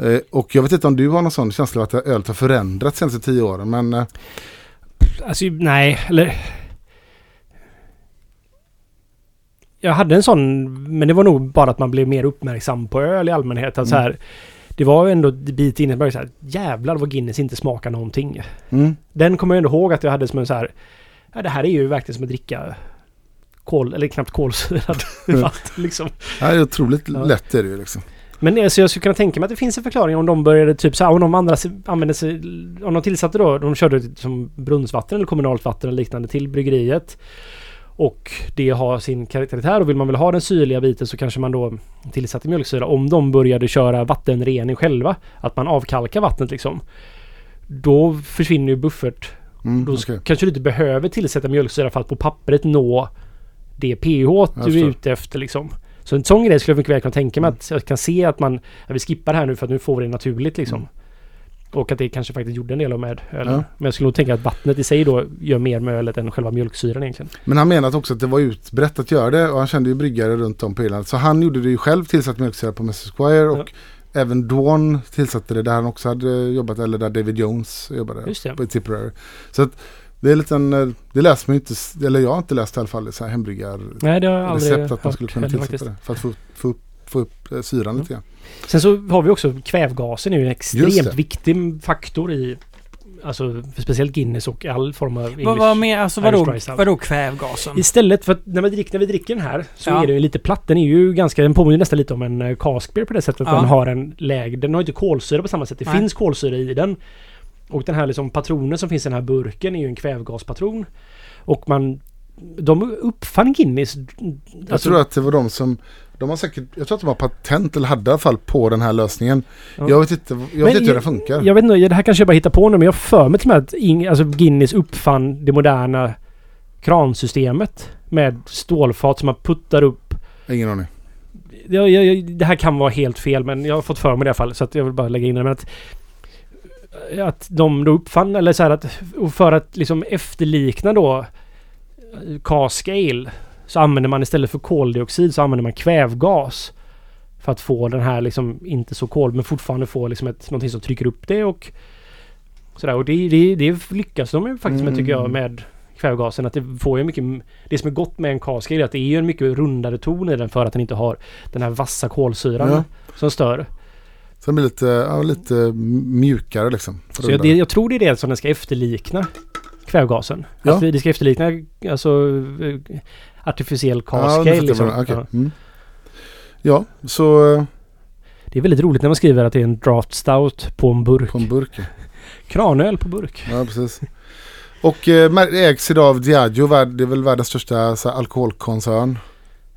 Eh, och jag vet inte om du har någon sån känsla av att ölet har förändrats senaste tio åren, men eh, Alltså nej, eller... Jag hade en sån, men det var nog bara att man blev mer uppmärksam på öl i allmänhet. Alltså Mm. här, det var ju ändå bit innan jag började så här, jävlar vad Guinness inte smakar någonting. mm, Den kommer jag ändå ihåg att jag hade som en så här, ja det här är ju verkligen som att dricka kol, eller knappt kolsyrad <laughs> <laughs> vatten liksom. ja, det är otroligt Ja. lätt är det ju liksom. Men alltså, jag skulle kunna tänka mig att det finns en förklaring om de började typ så här, om de andra använde sig, om de tillsatte då, de körde som brunnsvatten eller kommunalt vatten eller liknande till bryggeriet. Och det har sin karaktär och vill man väl ha den syrliga biten så kanske man då tillsatte mjölksyra. Om de började köra vattenrening själva, att man avkalkar vattnet liksom. Då försvinner ju buffert Mm, då okej. kanske du inte behöver tillsätta mjölksyra för att på pappret nå det pH du är ute efter liksom. Så en sån grej skulle jag mycket väl kunna tänka mig Mm. att jag kan se att man, att vi skippar här nu för att nu får vi det naturligt liksom. Mm. Och att det kanske faktiskt gjorde en del med ölen. Ja. Men jag skulle nog tänka att vattnet i sig då gör mer med ölet än själva mjölksyran egentligen. Men han menade också att det var utbrett att göra det och han kände ju bryggare runt om på Irland. Så han gjorde det ju själv, tillsatt mjölksyra på Mrs Squire och även Dawn tillsatte det där han också hade jobbat, eller där David Jones jobbade det. på Tipperary. Så att det är lite en, eh, det läser man inte, eller jag har inte läst i alla fall, så här hembryggarrecept Nej, det har jag aldrig att man skulle kunna tillsätta faktiskt. det. För att få, få upp, få upp eh, syran lite grann. Sen så har vi också kvävgasen är ju en extremt viktig faktor i Alltså speciellt Guinness och all form av Vad, vad, mer, alltså, vadå, vadå kvävgasen? Istället för att när, man dricker, när vi dricker den här så Ja. är den ju lite platt. Den är ju ganska, den påminner nästan lite om en uh, cask beer på det sättet att Ja. den har en lägre, den har ju inte kolsyra på samma sätt. Det Nej. finns kolsyra i den. Och den här liksom patronen som finns i den här burken är ju en kvävgaspatron. Och man, de uppfann Guinness. Jag alltså- tror att det var de som, de har säkert, jag tror att de har patent eller hade i alla fall på den här lösningen. Ja. Jag vet inte, jag vet Men inte hur jag- den funkar. Jag vet inte, det här kanske jag bara hittar på nu men jag för mig till och med att Ing, alltså Guinness uppfann det moderna kransystemet. Med stålfat som man puttar upp Ingen aning. jag, jag, jag, det här kan vara helt fel men jag har fått för mig det i alla fall så att jag vill bara lägga in det. Men att, att de då uppfann, eller så här att för att liksom efterlikna då eh, cask ale så använder man istället för koldioxid så använder man kvävgas. För att få den här liksom inte så kol men fortfarande få liksom ett, någonting som trycker upp det och sådär. Och det, det, det lyckas de ju faktiskt med tycker jag Mm. med kvävgasen. Att det får ju mycket... Det som är gott med en cask ale är att det är ju en mycket rundare ton i den för att den inte har den här vassa kolsyran Ja. som stör. Så den blir lite, ja, lite mjukare liksom. Så jag, det, jag tror det är det som den ska efterlikna kvävgasen. Ja. Att vi- det ska efterlikna alltså eh, artificiell cask ja, liksom. jag. Okej. Ja. Mm. ja, så eh, Det är väldigt roligt när man skriver att det är en draft stout på en burk. på en burk. ja. <laughs> Kranöl på burk. Ja, precis. Och eh, ägs idag av Diageo, det är väl världens största så här, alkoholkoncern.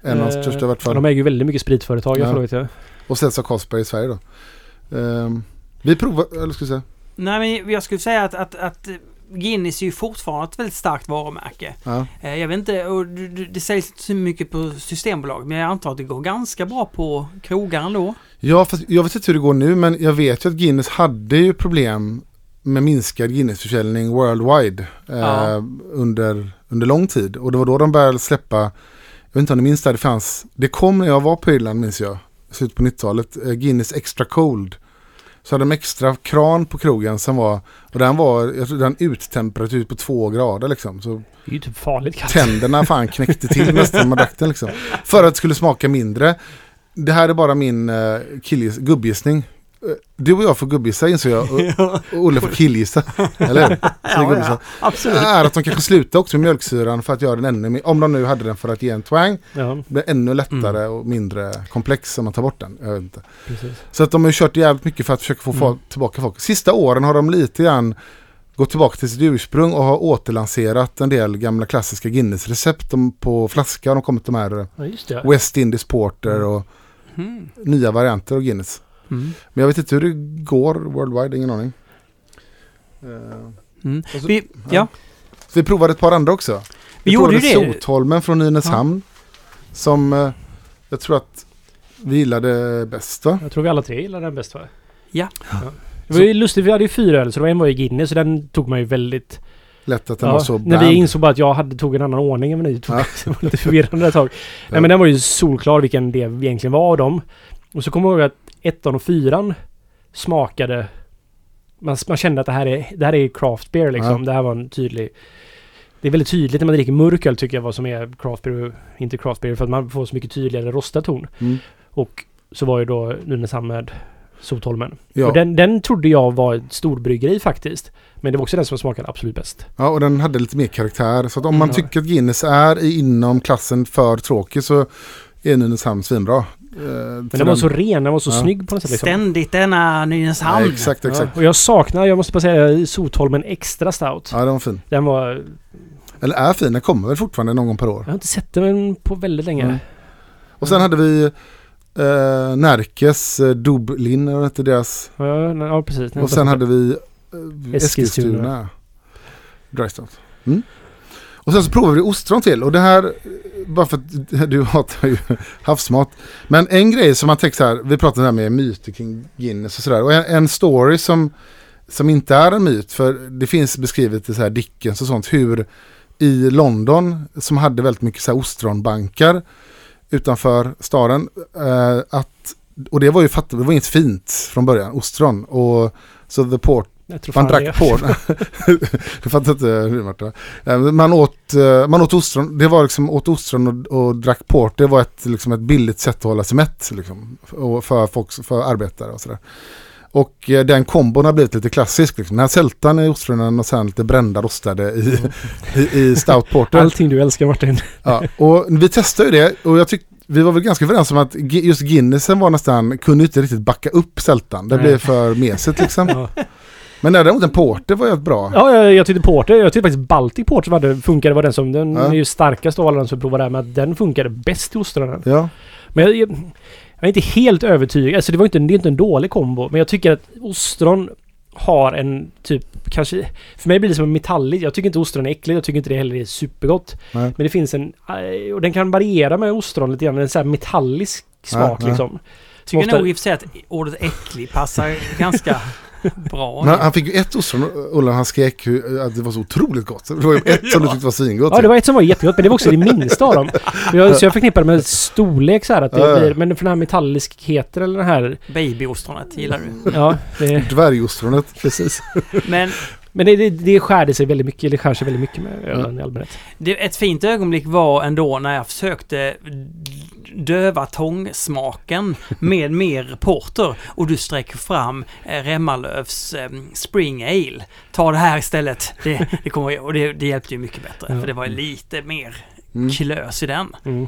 En av de Eh, största i vart fall. De äger ju väldigt mycket spritföretag. Ja. Jag. Och säljs av Carlsberg i Sverige då. Ehm, vi provar, eller ska vi säga. Nej men jag skulle säga att, att, att Guinness är ju fortfarande ett väldigt starkt varumärke. Ja. Eh, Jag vet inte, och det- säljs inte så mycket på Systembolag, men jag antar att det går ganska bra på krogar ändå. ja, fast jag vet inte hur det går nu men jag vet ju att Guinness hade ju problem med minskad Guinness-försäljning worldwide eh, Ja. under, under lång tid. Och det var då de började släppa, jag vet inte om ni minns det, det fanns, det kom när jag var på Irland minns jag, slutet på 90-talet, eh, Guinness Extra Cold. Så hade de extra kran på krogen som var, och den var, jag tror den uttemperatur på två grader liksom. Så Det är ju typ farligt kallt. tänderna fan knäckte till nästan när man drack den liksom. För att det skulle smaka mindre. Det här är bara min uh, killgis- gubbgissning. Eh, Du och jag får gubbgissa inser jag och, <laughs> Olle får killgissa. Eller <laughs> Ja, ja, absolut. är att de kanske slutar också med mjölksyran för att göra den ännu mer, om de nu hade den för att ge en twang, Ja, blir ännu lättare Mm. och mindre komplex om man tar bort den. Jag vet inte. precis. Så att de har ju kört jävligt mycket för att försöka få Mm. tillbaka folk. Sista åren har de lite grann gått tillbaka till sitt ursprung och har återlanserat en del gamla klassiska Guinness-recept på flaska. De har kommit de här Ja, just det. West Indies Porter och Mm. nya varianter av Guinness. Mm. Men jag vet inte hur det går worldwide, ingen aning. Eh, Mm. Och så- Vi, ja, Så vi provade ett par andra också. vi gjorde ju provade det. Sotholmen från Nynäshamn. Som eh, jag tror att vi gillade bäst va? Jag tror vi alla tre gillar den bäst va? Ja. Det var ju lustigt, vi hade ju fyra öl så det var en var ju Guinness så den tog man ju väldigt... Lätt att den Ja, var så när vi bland. insåg bara att jag hade tog en annan ordning än vad ni tog. Ja. <laughs> det var lite förvirrande ett tag. Ja. Nej men den var ju solklar vilken det egentligen var av dem. Och så kommer jag ihåg att ettan och fyran smakade... Man, man kände att det här är, det här är craft beer liksom. Ja. Det här var en tydlig... Det är väldigt tydligt när man dricker mörk öl tycker jag vad som är craft beer och inte craft beer. För att man får så mycket tydligare rostad ton. Mm. Och så var ju då Nynäshamn med Sotholmen. Ja. Och den, den trodde jag var ett storbryggeri faktiskt. Men det var också den som smakade absolut bäst. ja, och den hade lite mer karaktär. Så att om man Mm. tycker att Guinness är inom klassen för tråkig så är Nynäshamn svinbra. Eh, Men den var så ren, den var så Ja. snygg på något sätt. Liksom. Ständigt denna Ja, Nynäshamn. exakt, exakt. Ja, och jag saknar, jag måste bara säga, Sotholmen Extra Stout. Ja, den var fin. Den var... Eller är fin, den kommer väl fortfarande någon gång per år. Jag har inte sett den på väldigt länge. Mm. Och sen hade vi eh, Närkes eh, Dublin, eller hette deras. Ja, ja, ja, precis. Och sen hade vi eh, Eskilstuna. Eskilstuna. Dry Stout. Mm. Och sen så provade vi ostron till och det här, bara för att <laughs> du hatar ju havsmat. Men en grej som man tänker så här, vi pratade här med myter kring Guinness och sådär. Och en, en story som, som inte är en myt, för det finns beskrivet i så här Dickens och sånt, hur i London, som hade väldigt mycket så här ostronbankar utanför staden, eh, att, och det var ju fattigt, det var inget fint från början, ostron. Och så the port jag tror man drack porn. du <laughs> fattar inte hur Marta. Men Man åt, eh, man åt ostron, det var liksom åt ostron och, och drack port. Det var ett, liksom ett billigt sätt att hålla sig mätt. Liksom, för, folk, för arbetare och sådär. Och eh, den kombon har blivit lite klassisk. Liksom. Den här sältan i ostronen och sen lite brända rostade i, <laughs> i, i stout porter. Allting du älskar Martin. Ja, och vi testade ju det och jag tyckte vi var väl ganska överens om att just Guinnessen var nästan, kunde inte riktigt backa upp sältan. Det blev för mesigt liksom. <laughs> Men däremot en porter var ju bra. ja jag, jag tyckte Porter, jag tyckte faktiskt Baltic Porter hade, funkade var den som, den Ja. är ju starkast av alla de som provade där, men att den funkade bäst i ostronen. Ja. Men jag, jag, jag är inte helt övertygad. Alltså det var inte, det är inte en dålig kombo. Men jag tycker att ostron har en typ, kanske... För mig blir det som en metallig. Jag tycker inte ostron är äckligt. Jag tycker inte det heller är supergott. Nej. Men det finns en... eh, Och den kan variera med ostron lite grann. En sån här metallisk smak Ja, ja. liksom. Som Tycker ofta- nog i och för sig att ordet äcklig passar ganska <laughs> <laughs> <laughs> bra. Men han fick ju ett ostron, Ola han skrek hur- att det var så otroligt gott. Det var ju <laughs> ett som du tyckte var svingott. Ja, det var ett som var jättegott, men det var också det minsta av dem. Jag, så jag förknippar det med storlek så här, att det ja. blir... Men för den här metalliskheten eller den här... Babyostronet gillar du. Ja, det, Dvärgostronet. precis. Men Men det, det, skärde sig väldigt mycket, det skär sig väldigt mycket med ölen i allmänhet. det, ett fint ögonblick var ändå när jag försökte döva tångsmaken med <laughs> mer porter och du sträcker fram eh, Remmalövs eh, Spring Ale. Ta det här istället. Det, det, kommer, och det, det hjälpte ju mycket bättre Ja. för det var lite mer Mm. klös i den. Mm.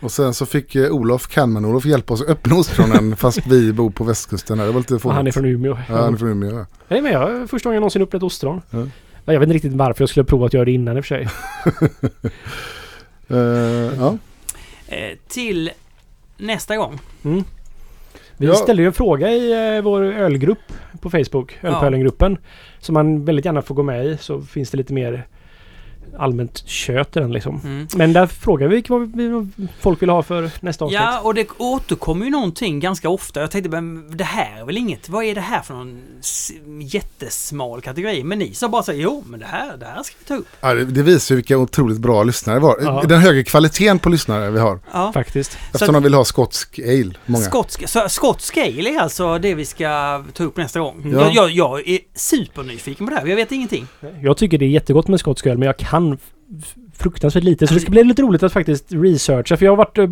Och sen så fick eh, Olof, Kanman-Olof, hjälpa oss att öppna ostronen <laughs> fast vi bor på västkusten. här. Det var lite fånigt. han är från Umeå. Ja, han är från Umeå. ja. Nej men jag första gången jag någonsin öppnat ostron. Ja. Ja, Jag vet inte riktigt varför jag skulle prova att göra det innan i och för sig. <laughs> Eh, ja. Eh, till nästa gång. Mm. Vi Ja. ställde ju en fråga i eh, vår ölgrupp på Facebook, Ja. Ölpölen-gruppen. Som man väldigt gärna får gå med i så finns det lite mer allmänt kött i den liksom. Mm. Men där frågar vi vad folk vill ha för nästa avsnitt. Ja, och det återkommer ju någonting ganska ofta. Jag tänkte, men det här är väl inget, vad är det här för någon jättesmal kategori? Men ni sa bara så här, jo, men det här, det här ska vi ta upp. Ja, det, det visar ju vilka otroligt bra lyssnare vi har. Ja. Den högre kvaliteten på lyssnare vi har. Ja. Faktiskt. Eftersom de vill ha skotsk ale. Många. Skotsk, så skotsk ale är alltså det vi ska ta upp nästa gång. Ja. Jag, jag, jag är supernyfiken på det här, jag vet ingenting. Jag tycker det är jättegott med skotsk öl men jag kan f- fruktansvärt lite. Så det ska bli lite roligt att faktiskt researcha. För jag har varit... eh,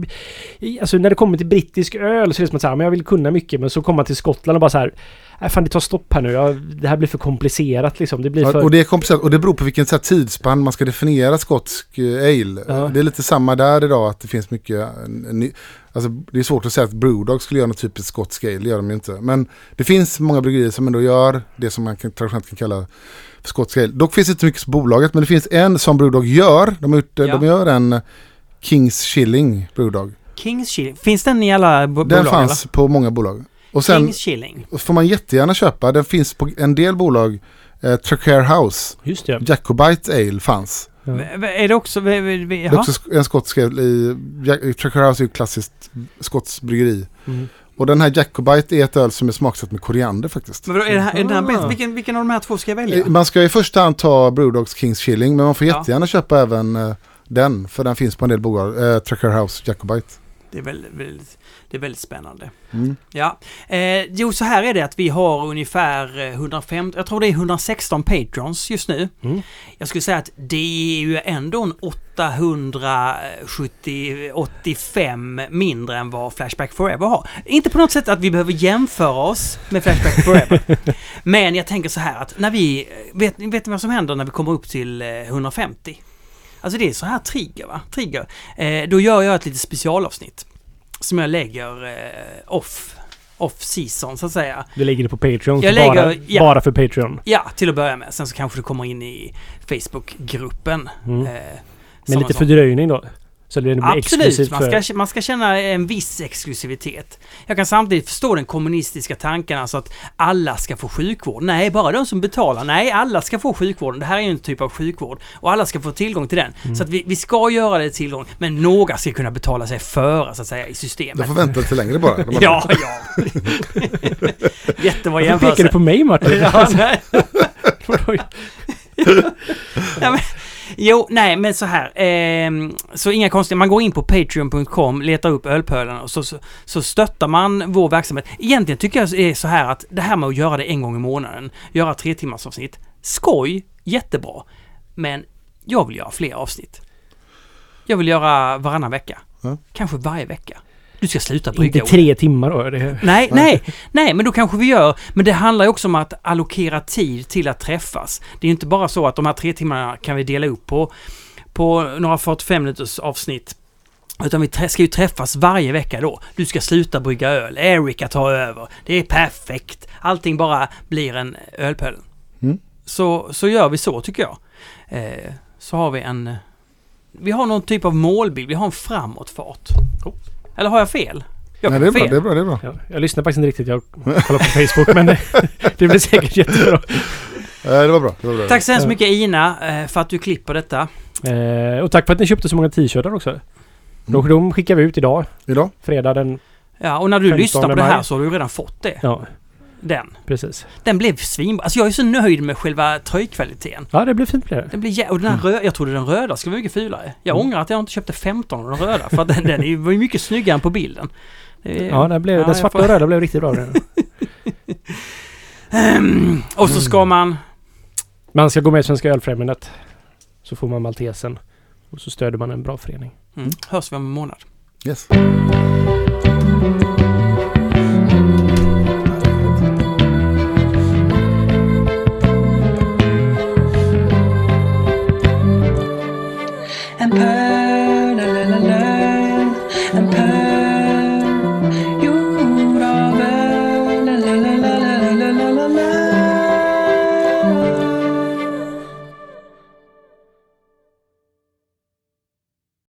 Alltså när det kommer till brittisk öl så är det som att säga, men jag vill kunna mycket. Men så kommer man till Skottland och bara så här... Nej fan det tar stopp här nu. Jag, det här blir för komplicerat liksom. Det blir Ja, för... och det är komplicerat och det beror på vilken så här, tidsspann man ska definiera skotsk eh, ale. Ja. Det är lite samma där idag att det finns mycket eh, ny, Alltså det är svårt att säga att Brewdog skulle göra något typiskt skotsk ale, det gör de ju inte. Men det finns många bryggerier som ändå gör det som man kan, traditionellt kan kalla för skotsk ale. Dock finns det inte mycket på bolaget men det finns en som Brewdog gör. De, har gjort, eh, Ja. de gör en Kings Shilling Brewdog. Kings Chilling, finns den i alla bo- Den bolag? fanns på många bolag. Och eller? sen Kings Chilling. får man jättegärna köpa, den finns på en del bolag. Eh, Tracare House, Just det. Jacobite Ale fanns. Ja. Är det också... v- v- v- Det är också en skotsk i, Ja- House är ju klassiskt skotsk bryggeri. Mm. Och den här Jacobite är ett öl som är smaksatt med koriander faktiskt. Men vadå, är det här, är det här Ah. bäst? Vilken, vilken av de här två ska jag välja? Eh, Man ska i första hand ta Brewdogs Kings Chilling men man får Ja. jättegärna köpa även eh, den. För den finns på en del bolag. Eh, Tracker House Jacobite. Det är väldigt, väldigt, det är väldigt spännande. Mm. Ja, eh, jo så här är det att vi har ungefär eh, 150, jag tror det är 116 patrons just nu. Mm. Jag skulle säga att det är ju ändå en 870, 85 mindre än vad Flashback Forever har. Inte på något sätt att vi behöver jämföra oss med Flashback Forever. <laughs> Men jag tänker så här att när vi, vet, vet ni vad som händer när vi kommer upp till eh, 150? Alltså det är så här trigger va? Trigger. Eh, då gör jag ett litet specialavsnitt. Som jag lägger eh, off, off season så att säga. Du lägger det på Patreon. Jag så bara, lägger- ja. bara för Patreon. Ja, till att börja med. Sen så kanske du kommer in i Facebookgruppen. Mm. Eh, Med som en lite fördröjning då. Så det blir Absolut, man för... ska, man ska känna en viss exklusivitet. Jag kan samtidigt förstå den kommunistiska tanken, alltså att alla ska få sjukvård. Nej, bara de som betalar. Nej, alla ska få sjukvården. Det här är ju en typ av sjukvård. Och alla ska få tillgång till den. Mm. Så att vi, vi ska göra det tillgång, men några ska kunna betala sig före, så att säga, i Du systemet. får vänta lite längre bara. De. <laughs> Ja, ja. <laughs> Jättebra Varför jämförelse. pekar du på mig Martin? Ja, nej. <laughs> ja, men, jo, nej men så här. ehm, så inga konstigheter. Man går in på patreon.com, letar upp ölpölen och så, så, så stöttar man vår verksamhet. Egentligen tycker jag är så här att det här med att göra det en gång i månaden, göra tre timmars avsnitt, skoj, jättebra. Men jag vill göra fler avsnitt. Jag vill göra varannan vecka. Ja. Kanske varje vecka. Du ska sluta brygga Inte tre timmar då. Det... Nej, nej, nej, men då kanske vi gör. Men det handlar ju också om att allokera tid till att träffas. Det är ju inte bara så att de här tre timmarna kan vi dela upp på, på några 45 minuters avsnitt. Utan vi ska ju träffas varje vecka då. Du ska sluta brygga öl, Erika tar över. Det är perfekt. Allting bara blir en ölpöl. Mm. Så, så gör vi så tycker jag. Eh, så har vi en... Vi har någon typ av målbild, vi har en framåtfart. Eller har jag fel? Jag Nej, det är ha bra. fel. Det är bra. Det är bra. Ja, jag lyssnar faktiskt inte riktigt. Jag kollar på Facebook men det, <laughs> det blir säkert jättebra. Eh, det var bra. Det var bra. Tack så hemskt mycket Ina eh, för att du klipper detta. Eh, och tack för att ni köpte så många t-shirtar också. De, de skickar vi ut idag, Idag? fredag den... Ja, och när du 15 lyssnar på det här maj. så har du redan fått det. Ja, Den. precis. Den blev svinbra. Alltså jag är så nöjd med själva tröjkvaliteten. Ja, det blir fint blir det. Den blir jä- och den här röda, jag trodde den röda skulle vara mycket fulare. Jag Mm. ångrar att jag inte köpte 15 av den röda för att den, den var ju mycket snyggare än på bilden. Är- Ja, den, blev, Ja, den svarta får- och röda blev riktigt bra. Den. <laughs> Ehm, och så ska man... Man ska gå med i Svenska Ölfrämjandet. Så får man Maltesen. Och så stöder man en bra förening. Mm, hörs vi om en månad. Yes.